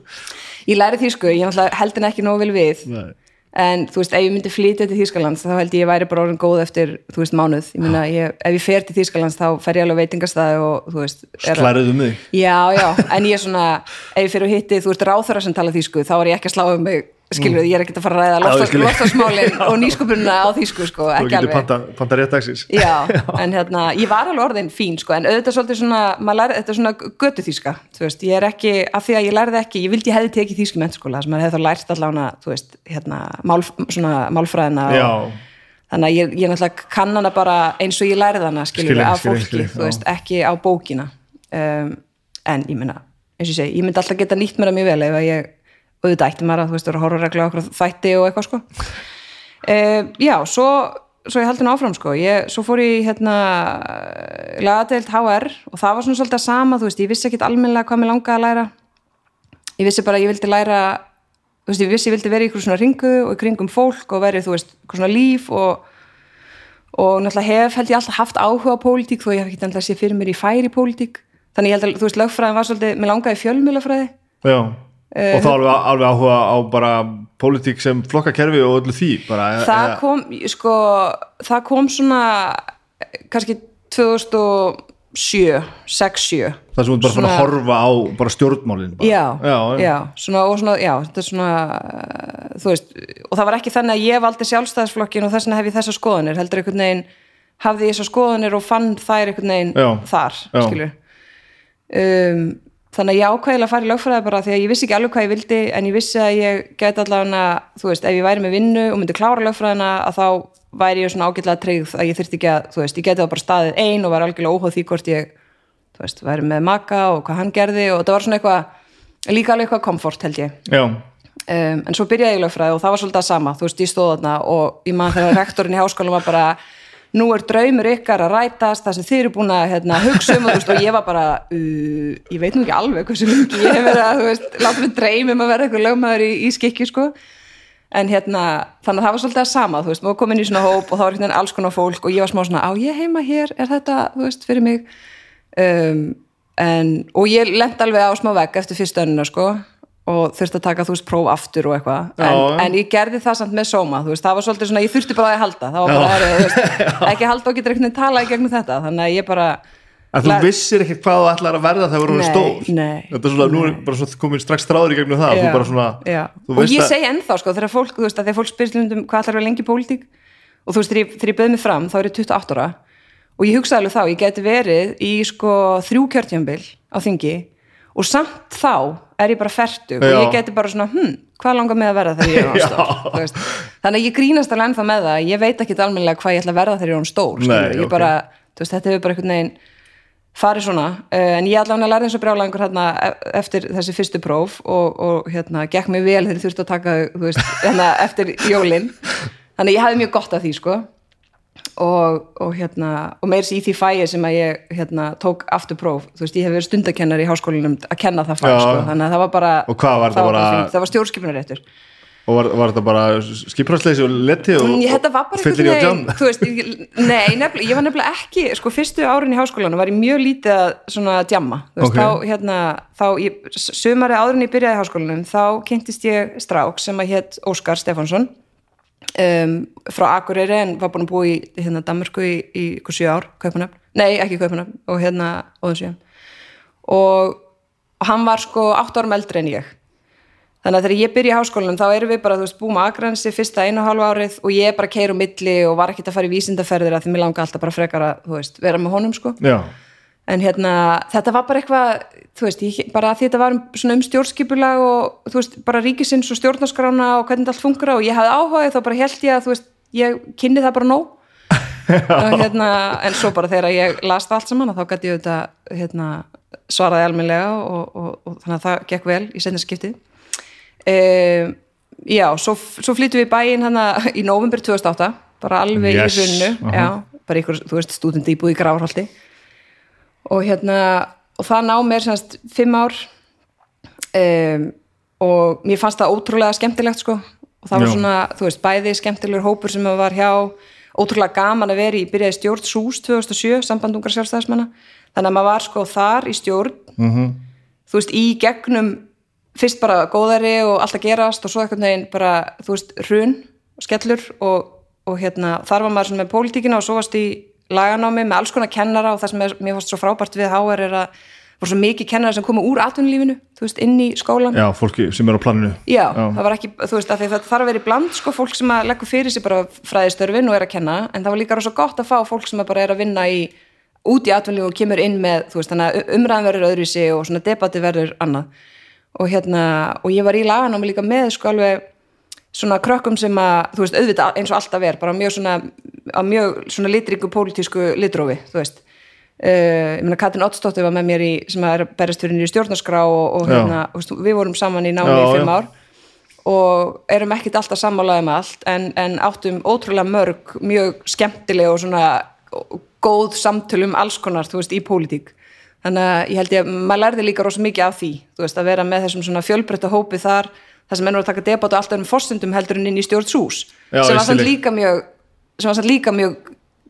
ég læri þýsku, ég náttúrulega held henni ekki nógu vel við Nei. En þú veist, ef ég myndi flytja til Þýskalands þá held ég ég væri bara orðin góð eftir þú veist, mánuð, ég ég, ef ég fer til Þýskalands þá fer ég alveg á veitingastæði og þú veist er, Slærið um já, já, en ég er svona ef ég fer og hitti, þú veist, ráþara sem tala þýsku þá er ég ekki að slá um mig, skilur ég er ekki að fara að ræða Mm. Já, ég skil. loftasmálin og nýsköpunina á þýsku, sko, Þú ekki alveg. panta, panta Já, en hérna, ég var alveg orðin fín sko, en auðvitað svolítið svona, lærði, þetta er svona götu þýska, þú veist, ég er ekki af því að ég lærði ekki, ég vildi ég hefði tekið þýsku mennskóla, sem maður hefði þá lært allána þú veist, hérna, mál, svona málfræðina Já, og, þannig að ég, ég náttúrulega kann hana bara eins og ég lærði hana, skilur Skilji, af fólki, þú veist, ekki á bókina. Um, en ég myndi alltaf geta nýtt mér að mjög vel ef að ég, auðvitað ætti maður að þú veist, vera horrorregla okkur þætti og eitthvað sko. Uh, já, svo svo ég haldi nú áfram sko, ég, svo fór ég hérna lagadeild HR og það var svona svolítið að sama, þú veist, ég vissi ekkit almennilega hvað mér langaði að læra. Ég vissi bara að ég vildi læra þú veist, ég vissi ég vildi vera í ykkur svona ringu og í kringum fólk og verið, þú veist, ykkur svona líf og, og náttúrulega hef held ég alltaf haft áhuga á pólitík þó ég hef ekki alltaf já Eh, Og þá alveg, alveg áhuga á bara pólitík sem flokkakerfi og öllu því bara, það eða- kom, sko það kom svona kannski 2007 6-7 það sem þú bara svona svona- að horfa á stjórnmálin bara. já, já, já, svona, og svona, já, svona veist, og það var ekki þannig að ég valdi sjálfstæðisflokkin og þess vegna hef ég þessar skoðanir heldur einhvern veginn, hafði ég þessar skoðanir og fann þær einhvern veginn Já, þar, já. skilur um, þannig að ég ákvæðilega að fara í lögfræði bara því að ég vissi ekki alveg hvað ég vildi en ég vissi að ég gæti allavega þú veist, ef ég væri með vinnu og myndi klára lögfræðina að þá væri ég svona ágætlega tryggð að ég þyrfti ekki að, þú veist, ég gæti það bara staðið ein og var algjörlega óháð því hvort ég þú veist, væri með maka og hvað hann gerði og það var svona eitthvað líka alveg eitthvað komfort held ég. Um, en svo byrjaði ég lögfræði og það var nú er draumur ykkar að rætast það sem þið eru búin að hérna, hugsa um og, og ég var bara, uh, ég veit nú ekki alveg hversu lengi ég hef verið að, þú veist, láta mig dreymum að vera eitthvað lögmaður í, í skikki sko. En hérna, þannig að það var svolítið að sama þú veist, maður kom inn í svona hóp og þá var hérna alls konar fólk og ég var smá svona, á ég heima hér, er þetta, þú veist, fyrir mig? Um, en, og ég lent alveg á smá vegg eftir fyrstu önnuna sko og þurfti að taka þú veist próf aftur og eitthvað. En, en ég gerði það samt með sóma veist, það var svolítið svona, ég þurfti bara að halda. Það var bara, þú veist, ekki halda og getur veginn talað í gegnum þetta, þannig að ég bara En þú vissir ekkert hvað þú ætlar að verða þegar þú Nei, eru stór? nei, Þetta er svona, nú er bara svona komin strax stráður í gegnum það Já, svona, og ég að segi ennþá sko, þegar fólk, þú veist, að þegar fólk spyrir stundum hvað ætlar að vera lengi í pólitík og þú veist, þegar ég, ég bauð mig fram, þá er ég 28 ára og ég hugsaði alveg þá, ég geti verið í sko þrjú kjörtjambil á þingi og samt þá er ég bara fertug og ég geti bara svona, hm, hvað langar mig að verða þegar ég er án stór, þannig að ég grínast alveg ennþá með það, ég veit ekki almennilega hvað ég ætla að verða þegar ég er án stór. Nei, ég ok. bara, veist, þetta hefur bara einhvern veginn farið svona, uh, en ég allavega lærði eins og brjálæðingur hérna e- eftir þessi fyrstu próf og, og hérna, gekk mig vel þegar ég þurfti að taka veist, hérna eftir jólin. Þannig að ég hafði mjög gott af því sko og, og hérna og meirs í því fæi sem að ég hérna, tók aftur próf, þú veist, ég hef verið stundakennar í háskólinum að kenna það Já. sko, þannig að það var bara Og hvað var það þetta bara- fínt. það var stjórnskipunaréttur Og var, var þetta bara skiprarsleysi og leti og, Mm, var bara fyllir í einhvern jam nei, nefnilega, ég var nefnilega ekki sko, fyrstu árin í háskólanum var ég mjög lítið svona djamma, þú veist, Ok. þá hérna, þá, ég, sumari áður en ég byrjaði í háskólanum, þá kynntist ég strák sem að hétt Óskar Stefánsson um, frá Akureyri en var búin að búa í hérna Danmörku í, í ykkur sjö ár, Kaupanöfn nei, ekki Kaupanöfn, og hérna Óðunsjö og hann var sko átt árum eldri en ég. Þannig að þegar ég byrja í háskólanum þá erum við bara, þú veist, búum að Akransi fyrsta einu og hálfu árið og ég bara keir á milli og var ekkert að fara í vísindaferðir að því mér langa alltaf bara frekar að, veist, vera með honum sko. Já, en hérna, þetta var bara eitthvað þú veist, ég, bara því þetta var um, svona um stjórnskipulag og þú veist, bara ríkisins og stjórnarskrána og hvernig þetta allt fungur og ég hafði áhugað þá bara held ég að, þú veist, ég kynni það bara nóg. Og hérna, en svo bara þegar ég las það allt saman þá gæti ég þetta hérna, svaraði almennilega og, og, og, þannig að það gekk vel í senna skiptið. Um, já, svo, svo flyttum við bæinn hana í november 2008 bara alveg Yes, í hrunnu aha. já, bara ykkur, þú veist, stúdendi íbúð í Grafarholti og hérna og það ná mér semst fimm ár um, og mér fannst það ótrúlega skemmtilegt sko og það var Já. svona, þú veist, bæði skemmtilegur hópur sem var hjá, ótrúlega gaman að vera í byrjaði stjórn SÚS 2007 sambandungar sjálfstæðismanna, þannig að maður var sko þar í stjórn Mhm. þú veist, í gegnum fyrst bara góðari og allt að gerast og svo eitthvað neginn bara, þú veist, hrun og skellur og, og hérna þar var maður svona með pólitíkina og svo varst í laganámi með alls konar kennara og það sem er, mér fannst svo frábært við HR er að var svo mikið kennara sem komu úr atvinnulífinu, þú veist, inn í skólan já, fólki sem er á planinu. Já, það var ekki, þú veist, að það þarf að vera í bland sko, fólk sem að leggur fyrir sig bara fræðistörfin og er að kenna, en það var líka rosa gott að fá fólk sem bara er að vinna í út í atvinnlíf og kemur inn með, þú veist, þannig að umræðan verður öðruvísi og svona debati verður annað. Og hérna, og ég var í laganámi líka með sko alveg svona krökkum sem að, þú veist, auðvitað eins og alltaf er, bara mjög svona á mjög svona litríku pólitísku litrófi, þú veist uh, ég meina Katrin Oddsdóttir var með mér í sem að er að berjast fyrir nýri stjórnarskrá og, og Já. hérna, þú veist, við vorum saman í námi Já, í fimm já. ár og erum ekkit alltaf sammálaði með allt en, en áttum ótrúlega mörg mjög skemmtileg og svona góð samtöl um alls konar þú veist, í pólitík þannig að ég held ég að maður lærði líka rosa mikið af því þú veist, að vera með þessum svona fjölbreytta hópi þar það sem ennur að taka debat og alltaf um forsendum heldur en inn í stjórnsús Já, sem var þig. líka mjög sem var samt líka mjög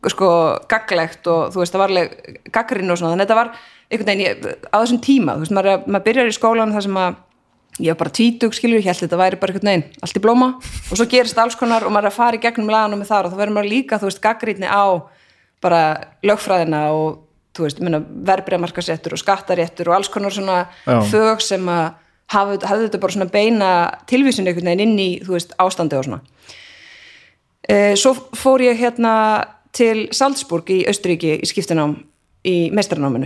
sko gaglegt og þú veist, það var alveg gaggrinn og svona, þannig að þetta var einhvern veginn á þessum tíma, þú veist, maður, maður byrjar í skólan þar sem að ég var bara tvítug skilur, ég held að þetta væri bara einhvern veginn allt í blóma. Og svo gerist alls konar og maður er að fara í gegnum laganum með þar og þá verður maður líka, þú veist, gaggrínni á bara lögfræðina og þú veist, verbreyðmarkasettur og skattaréttur og alls konar svona fög sem að hafði þetta bara svona beina tilvísin einhvern veginn inn í, þú veist, ástandi og svona. Eh, Svo fór ég hérna til Salzburg í Östuríki í skiptinám í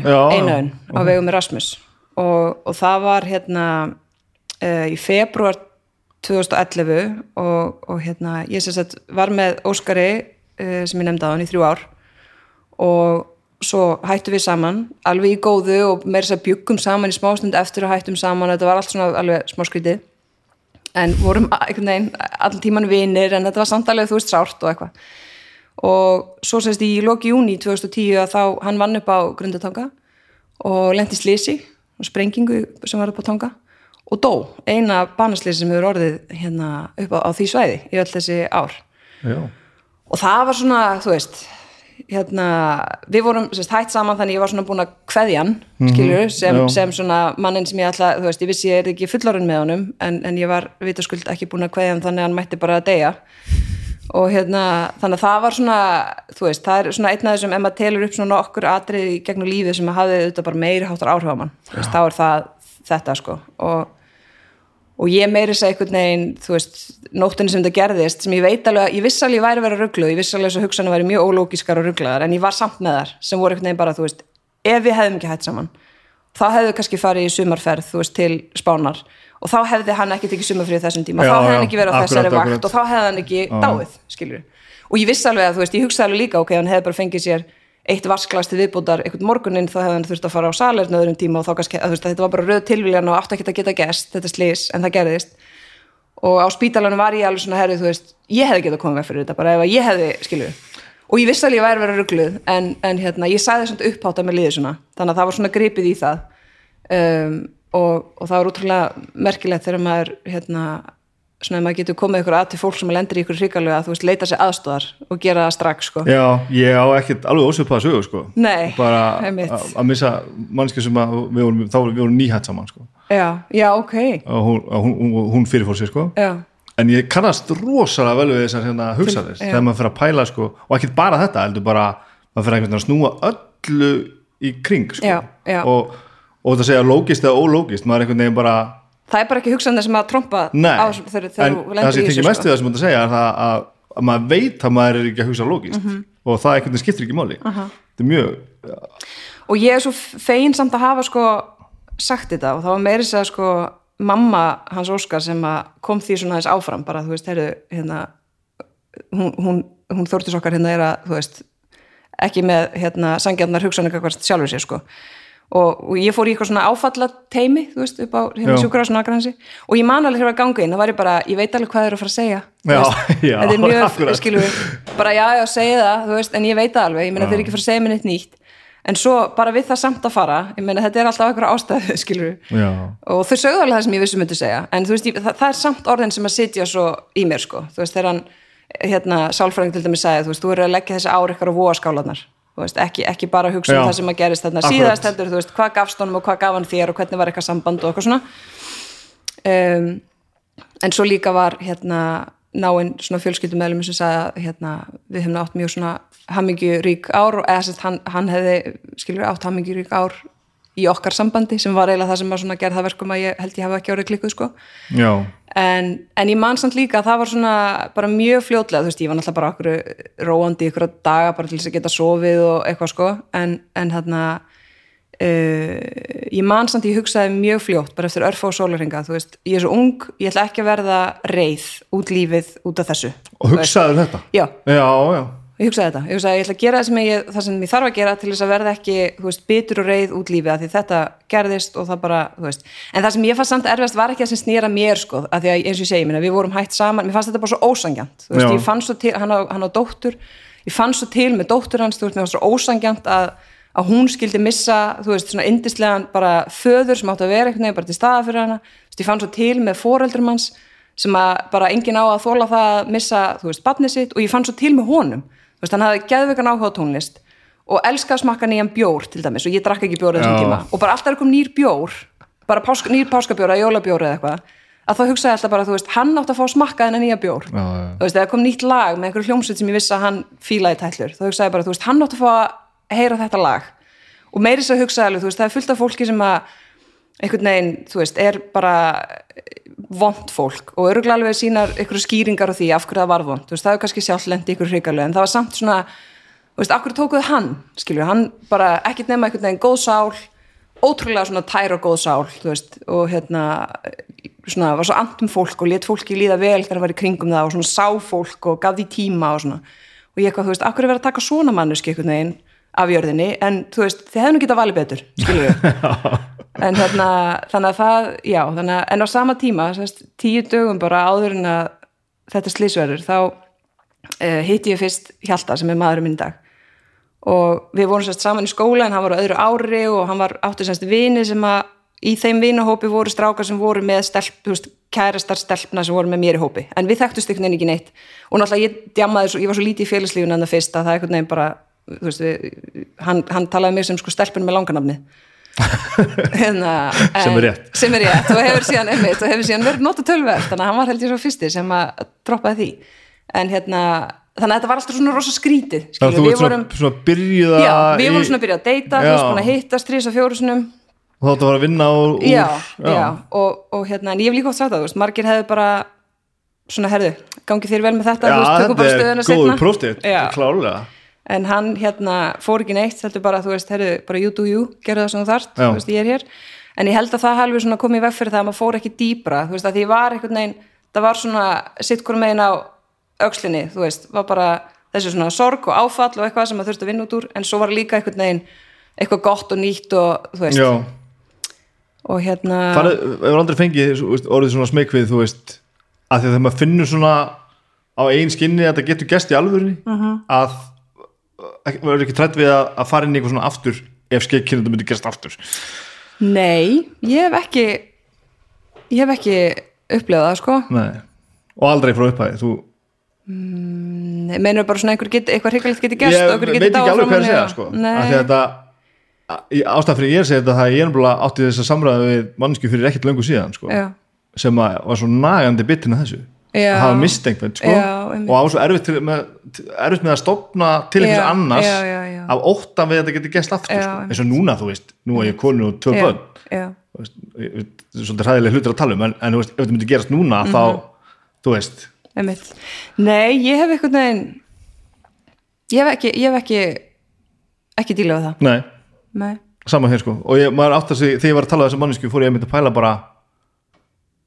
já, einaun á vegum Erasmus. Og, og það var hérna uh, í februar 2011 og, og hérna ég sem sagt var með Óskari uh, sem ég nefndi á hann í þrjú ár og svo hættum við saman alveg í góðu og meira þess að bjuggum saman í smástund eftir og hættum saman. Þetta var allt svona alveg smá skrítið en vorum einhvern veginn allan tíman vinir en þetta var samt alveg þú veist sárt og eitthvað. Og svo sérst í loki júni 2010 að þá hann vann upp á grundatanga og lendi slisi og sprengingu sem var upp á tanga og dó, eina banaslisi sem hefur orðið hérna upp á, á því svæði í öll þessi ár. Já, og það var svona, þú veist hérna, við vorum sérst, hætt saman þannig ég var svona búin að kveðjan skilur, sem, sem svona mannin sem ég ætla, þú veist, ég vissi ég er ekki fullorinn með honum, en, en ég var vitaskuld ekki búin að kveðja hann þannig að hann mætti bara að deyja. Og hérna, þannig að það var svona þú veist, það er svona einn af þessum ef maður telur upp svona okkur atrið gegnum lífið sem að hafði auðvitað bara meiri háttar áhrif á mann. Þá er það þetta sko. Og og ég meiri segja einhvern veginn þú veist, nóttinni sem þetta gerðist sem ég veit alveg, ég viss alveg væri að vera ruggluð ég viss alveg þess að hugsanum væri mjög ólógiskar og rugglaðar en ég var samt með þar sem voru einhvern veginn bara, þú veist, ef við hefðum ekki hætt saman þá hefðu við kannski farið í sumarferð þú veist, til Spánar. Og þá hefði hann ekki tekið sumarfrið þessum tíma. Já, þá hefði hann ekki verið á akkurat, þessari vakt akkurat. og þá hefði hann ekki dáið, skilur og ég vissi alveg að, þú veist, ég eitt vasklas til viðbútar einhvern morguninn þá hefði hann þurft að fara á salernu öðrum tíma og þá kannski, að, veist, að þetta var bara röð tilvíljan og átti ekki að geta gest, þetta slís, en það gerðist. Og á spítalanum var ég alveg svona herrið, þú veist, ég hefði getað komið veg fyrir þetta bara ef að ég hefði, skilur og ég vissi alveg ég væri að vera ruggluð en, en hérna, ég sagði svona upphátt að mér liði svona þannig að það var svona gripið í það. Um, og, og það var útrúlega merkilegt þegar maður hérna, svona ef maður getur komið ykkur að til fólk sem lendir í ykkur hrikalega að þú veist, leita sér aðstóðar og gera það strax sko. Já, ég á ekkert alveg ósvipað sögu sko. Nei, bara að að missa mannski sem að við vorum, þá vorum við vorum nýhætt saman sko. já, já, ok og hún, að hún, hún, fyrirfór sér sko. já, en ég kannast rosalega vel við þessar hérna, hugsanir já. þegar maður fyrir að pæla sko, og ekkert bara þetta, heldur bara maður fyrir að snúa öllu í kring sko. Já, já. og, og það segja lógist eða ólógist maður er einhvern veginn bara það er bara ekki hugsan sem að trompa Nei, á þessu þegar, þegar en þú það lendir sem í ég tengi þessu mest við það sem þú ert að segja er það að, að maður veit að maður er ekki að hugsa lógist Mhm. og það veginn skiptir ekki máli. Þetta er mjög og ég er svo fegin samt að hafa sko sagt þetta og það var meiri segja sko mamma hans Óskar sem að kom því svona þess áfram bara þú veist, heyrðu, hérna hún, hún, hún þórtis okkar hérna er að þú veist, ekki með hérna sangjarnar hugsanir sjálfur sér sko og, og ég fór í eitthvað svona áfalla teimi, þú veist, upp á hérna svona agransi og ég man alveg þegar að ganga inn, það var ég bara, ég veit alveg hvað þeir eru að fara að segja Já, já, þetta er mjög, skilur við bara já, já, segja það, þú veist, en ég veit alveg ég meina þeir eru ekki að fara að segja mér neitt nýtt. En svo bara við það samt að fara ég meina þetta er alltaf eitthvað ástæðu, skilur já, og þau sögðu alveg það sem ég vissum myndi segja. En þú veist, ég, það, það er samt orðin sem að sitja svo í mér, sko, þú veist, þegar hann hérna, sálfræðing til dæmis sagði, þú veist, þú eru að leggja þessi ár ykkar á vóaskálanar veist, ekki, ekki bara hugsa um Já. það sem að gerist þarna Akkurat. síðast heldur, þú veist, hvað gafst honum og hvað gaf hann þér og hvernig var eitthvað samband og eitthvað svona um, en svo líka var hérna náinn svona fjölskyldumæðlum sem sagði að hérna, við hefum átt mjög svona hammingjurík ár og eða sérst hann, hann hefði skilur átt hammingjurík ár í okkar sambandi sem var eiginlega það sem var svona gerð það verkum að ég held ég hafa ekki árið klikkuð sko. En, en ég man samt líka að það var svona bara mjög fljótlega, þú veist, ég var náttúrulega bara okkur róandi ykkur daga bara til þess að geta sofið og eitthvað sko. En, en hérna uh, ég man samt ég hugsaði mjög fljótt bara eftir örfa og sólarhinga, þú veist, ég er svo ung ég ætla ekki að verða reið út lífið út af þessu. Og hugsaður þetta? Já, já, já, ég hugsaði þetta, ég hugsaði ég ætla að gera það sem ég, það sem ég þarf að gera til þess að verða ekki, veist, bitur og reið út lífið að því þetta gerðist og það bara, þú veist. En það sem ég fannst samt erfast var ekki að sem snýra mér sko, að því að eins og ég segi, minna, við vorum hætt saman. Mér fannst þetta bara svo ósangjant, þú veist, Já. ég fann svo til hann á, hann á dóttur, ég fann svo til með dóttur hans, þú veist, mér fannst svo ósangjant að, að hún skildi missa, þú veist, svona indislegan bara föður sem átti að vera veginn bara til staða fyrir hana, þú veist, ég fann svo til með foreldrum hans sem að bara engin á að þóla það að missa, þú veist, barnið sitt og ég fann svo til með honum, veist, hann hafði geðveikan áhuga á tónlist og elskaði að smakka nýjan bjór til dæmis og ég drakk ekki bjór þessum tíma. Og bara alltaf er kom nýr bjór bara páska, nýr páskabjór eða jólabjór eða eitthvað að þá hugsaði alltaf bara, þú veist, hann átti að fá að smakka þennan nýja bjór. Já, já. þú veist, þegar kom nýtt lag með einhverju hljómsveit sem ég vissi að hann fílaði tællur, þá hugsaði bara, þú veist, hann átti að fá að heyra þetta lag. Og meiri svo hugsaði alveg, þú veist, það er fullt af fólki sem að einhvern veginn, þú veist, er bara vond fólk og örgulega alveg sínar einhverju skýringar á því af hverju það var vond, veist, það er kannski sjálf lendi ykkur hrikalegu, en það var samt svona þú veist, af hverju tókuð hann, skilju, hann bara ekkert nema einhvern veginn góð sál ótrúlega svona tær og góð sál þú veist, og hérna svona, var svo andum fólk og let fólki líða vel þegar það var í kringum það og svona sá fólk og gaf því tíma og svona. Og ég eitthvað, þú veist, akkur er verið að taka svona mannuski einhvern veginn af jörðinni en þú veist, þið hefðu nú getað valið betur skilur við en hérna, þannig að það, já þannig að, en á sama tíma, sérst, tíu dögum bara áður en að þetta slísverður, þá uh, hitti ég fyrst Hjalta sem er maðurinn minn dag. Og við vorum sérst saman í skóla en hann var á öðru ári og hann var átti sérst vini sem að í þeim vinahópi voru strákar sem voru með stelp, þú veist, kærastar stelpna sem voru með mér í hópi, en við þekktust einhvern veginn ekki neitt. Og náttúrulega ég djamaði svo, ég var svo lítið í félagslífun en það fyrst að það einhvern veginn bara veist, við, hann, hann talaði mig sem sko stelpun með langanafni hérna, Sem er rétt. sem er rétt og hefur síðan, einmitt, og hefur síðan verið nota tölverð þannig að hann var held ég svo fyrsti sem að droppaði því en hérna, þannig að þetta var alltaf svona rosa skrítið Þannig að skilur, þú ert svona, svona byrjuða já, við vorum svona að byrja að deyta þú Já. búin að hittast þrís og fjórusunum og þá ætti að fara að vinna úr, úr já, já, Og, og hérna, en ég hef líka oft sagt það, þú veist, margir hefðu bara svona, herðu, gangi þér vel með þetta þú veist, tökum bara þetta stöðuna er góður seinna. prófstið Já. klárlega en hann hérna fór ekki neitt heldur bara, þú veist, herðu, bara you do you gerðu það sem þú þarft, Já. þú veist, ég er hér en ég held að það halvi svona komið veg fyrir það að maður fór ekki dýbra, þú veist, að því var einhvern veginn, það var svona sitt hvort megin á öxlinni, þú veist, var bara þessi svona sorg og áfall og eitthvað sem maður þurfti að vinna út úr, en svo var líka einhvern veginn eitthvað gott og nýtt og þú veist, já, og hérna farið, hefur aldrei fengið orðið svona smekvið þú veist, að að þegar maður finnur svona á eigin skinni að þetta getur gest í alvörunni Mhm. að ekki- verður ekki trætt við að, að fara inn í eitthvað svona aftur ef þetta myndi gerst aftur Nei, ég hef ekki ég hef ekki upplifað það sko Nei. og aldrei frá upphæði þú, Nei, meinur bara svona get, eitthvað hrikalegt geti gerst ég veit ekki alveg hvað að segja sko. Þetta ástæðan fyrir ég er að segja þetta það ég er átti þess að samræða við mannsku fyrir ekkert löngu síðan sko, sem var svo nagandi bitin að þessu. Að hafa mist einhvern sko, og á svo erfitt, með, erfitt með að stopna til einhvers annars já, já, já. af óttan við að þetta geti gæst aftur sko. eins og núna þú veist, nú er ég konu og tvö er svolítið hræðilega hlutir að tala um en, en þú veist, ef þetta myndi gerast núna Mhm. þá, þú veist. Einmitt. Nei, ég hef einhvern veginn ég hef ekki ég hef ekki ekki dílað við það. Nei, Nei, saman hér sko. Og ég, maður átt að sig, þegar ég var að tala um þessa mannesku fór ég einmitt að pæla bara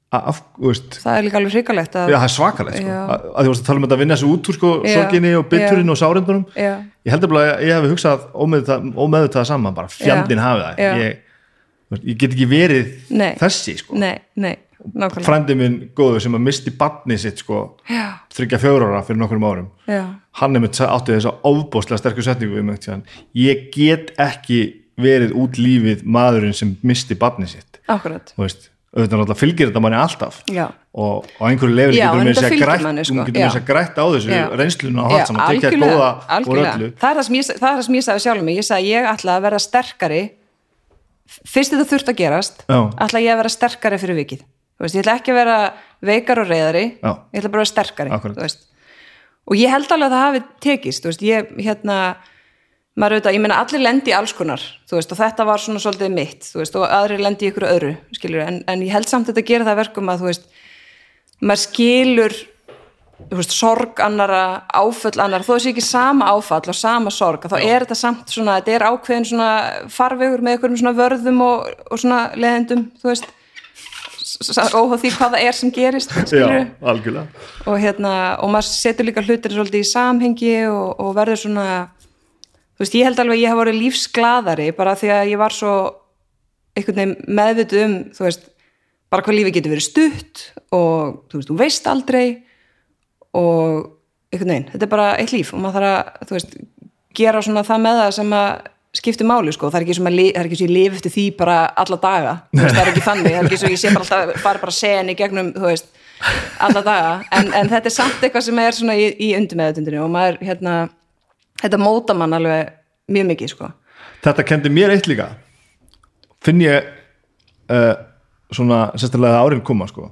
af, veist það er líka alveg hrikalegt að Já, það er svakalegt sko. Að, að þú varst að tala um að vinna þessu út úr sko, sorginni og bitturinn já. og sárindunum. Já, ég bara að ég hef hugsað ómeðvitað, ómeðvitað saman, bara fjandinn hafi það. Ég, veist, ég get ekki verið Nei. þessi sko. nei, nei, nákvæmlega. Frændi minn góður sem að misti barni sitt sko, þryggja fjóra ára fyrir nokkrum árum já, hann er með átti þess að ofbóðslega sterkur setningu ég get ekki verið út lífið maðurinn sem misti barni sitt. Akkurat. Þú veist, auðvitað náttúrulega fylgir þetta manni alltaf. Já, og á einhverju leifir Já, getur en með þess að grætt á þessu Já. reynsluna og hatt saman, algjörlega, góða úr öllu. Það er það sem ég, það er það sem ég sagði sjálfum mig. Ég sagði ég ætla að vera sterkari. Fyrst þetta þurft að gerast Já. ætla ég að vera sterkari fyrir vikið. Veist, ég ætla ekki að vera veikar og reyðari ég ætla bara að vera sterkari og ég held alveg að það hafi tekist veist, ég hérna maður auðvitað, ég meina allir lendi í alls konar veist, og þetta var svona svolítið mitt veist, og aðrir lendi í ykkur öðru skilur, en, en ég held samt að þetta gera það að verkum að veist, maður skilur sorg annara áföll annara, þó þessi ekki sama áfall og sama sorg, að þá er þetta samt svona þetta er ákveðin svona farvegur með einhverjum svona vörðum og, og svona leðendum, þú veist óháð því hvað það er sem gerist Já, skilur algjörlega. Og hérna, og maður setur líka hlutir svolítið í samhengi og, og verður svona þú veist, ég held alveg að ég hef voru lífsglaðari bara því að ég var svo einhvern veginn meðvituð um þú veist, bara hvað lífi getur verið stutt og þú veist, þú veist aldrei og einhvern veginn, þetta er bara eitt líf og maður þarf að, þú veist, gera svona það með það sem að skipti máli sko, það er ekki sem að, það er ekki sem ég lifi eftir því bara alla daga, veist, það er ekki þannig það er ekki sem ég sé bara alltaf, fara bara sen í gegnum, þú veist, alla daga. En, en þetta er samt eitthvað sem er svona í, í undirmeðutundinu og maður, hérna þetta móta mann alveg mjög mikið sko, Þetta kendi mér eitt líka finn ég uh, svona sérstaklega árin koma sko,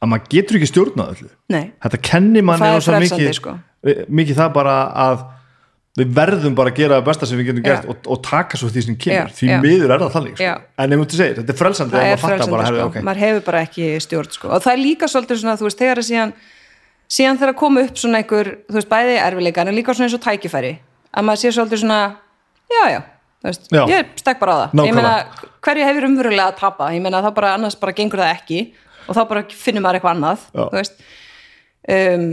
að maður getur ekki stjórnað öllu nei, þetta kenni það er rosa frelsandi, mikið, sko. mikið það bara að við verðum bara að gera það besta sem við getum gert og, og taka svo því sem kemur Já, því já. miður er það þannig sko. En ef þú segir, þetta er frelsandi það að er frelsandi bara, sko, okay. maður hefur bara ekki stjórn sko. og það er líka svolítið svona, þú veist, þegar er síðan síðan þegar koma upp svona einhver þú veist, bæði erfileikar en líka svona eins og tækifæri að maður sé svolítið svona já, já, veist, Já. ég stekk bara á það. Ég Nákvæmlega. meina, hverju hefur umverulega að tapa? Ég meina, þá bara annars bara gengur það ekki og þá bara finnur maður eitthvað annað þú veist. Um,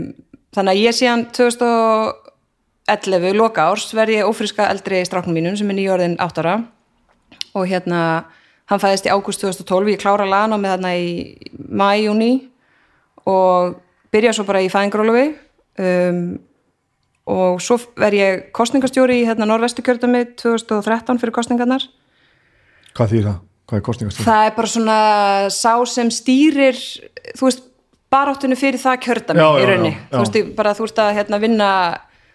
þannig að ég síðan 2011 loka árs verð ég ófriska eldri stráknum mínum sem er nýjórðin áttara og hérna hann fæðist í ágúst 2012 ég klára lana með þarna í mæ, júni og byrja svo bara í fæðingrólufi um, og svo verð ég kostningastjóri í hérna norvestu kjördami 2013 fyrir kostningarnar hvað þýr það? hvað er kostningast? það er bara svona sá sem stýrir þú veist, baráttunni fyrir það kjördami Já, í raunni, já, já. þú veist, bara þú veist að hérna vinna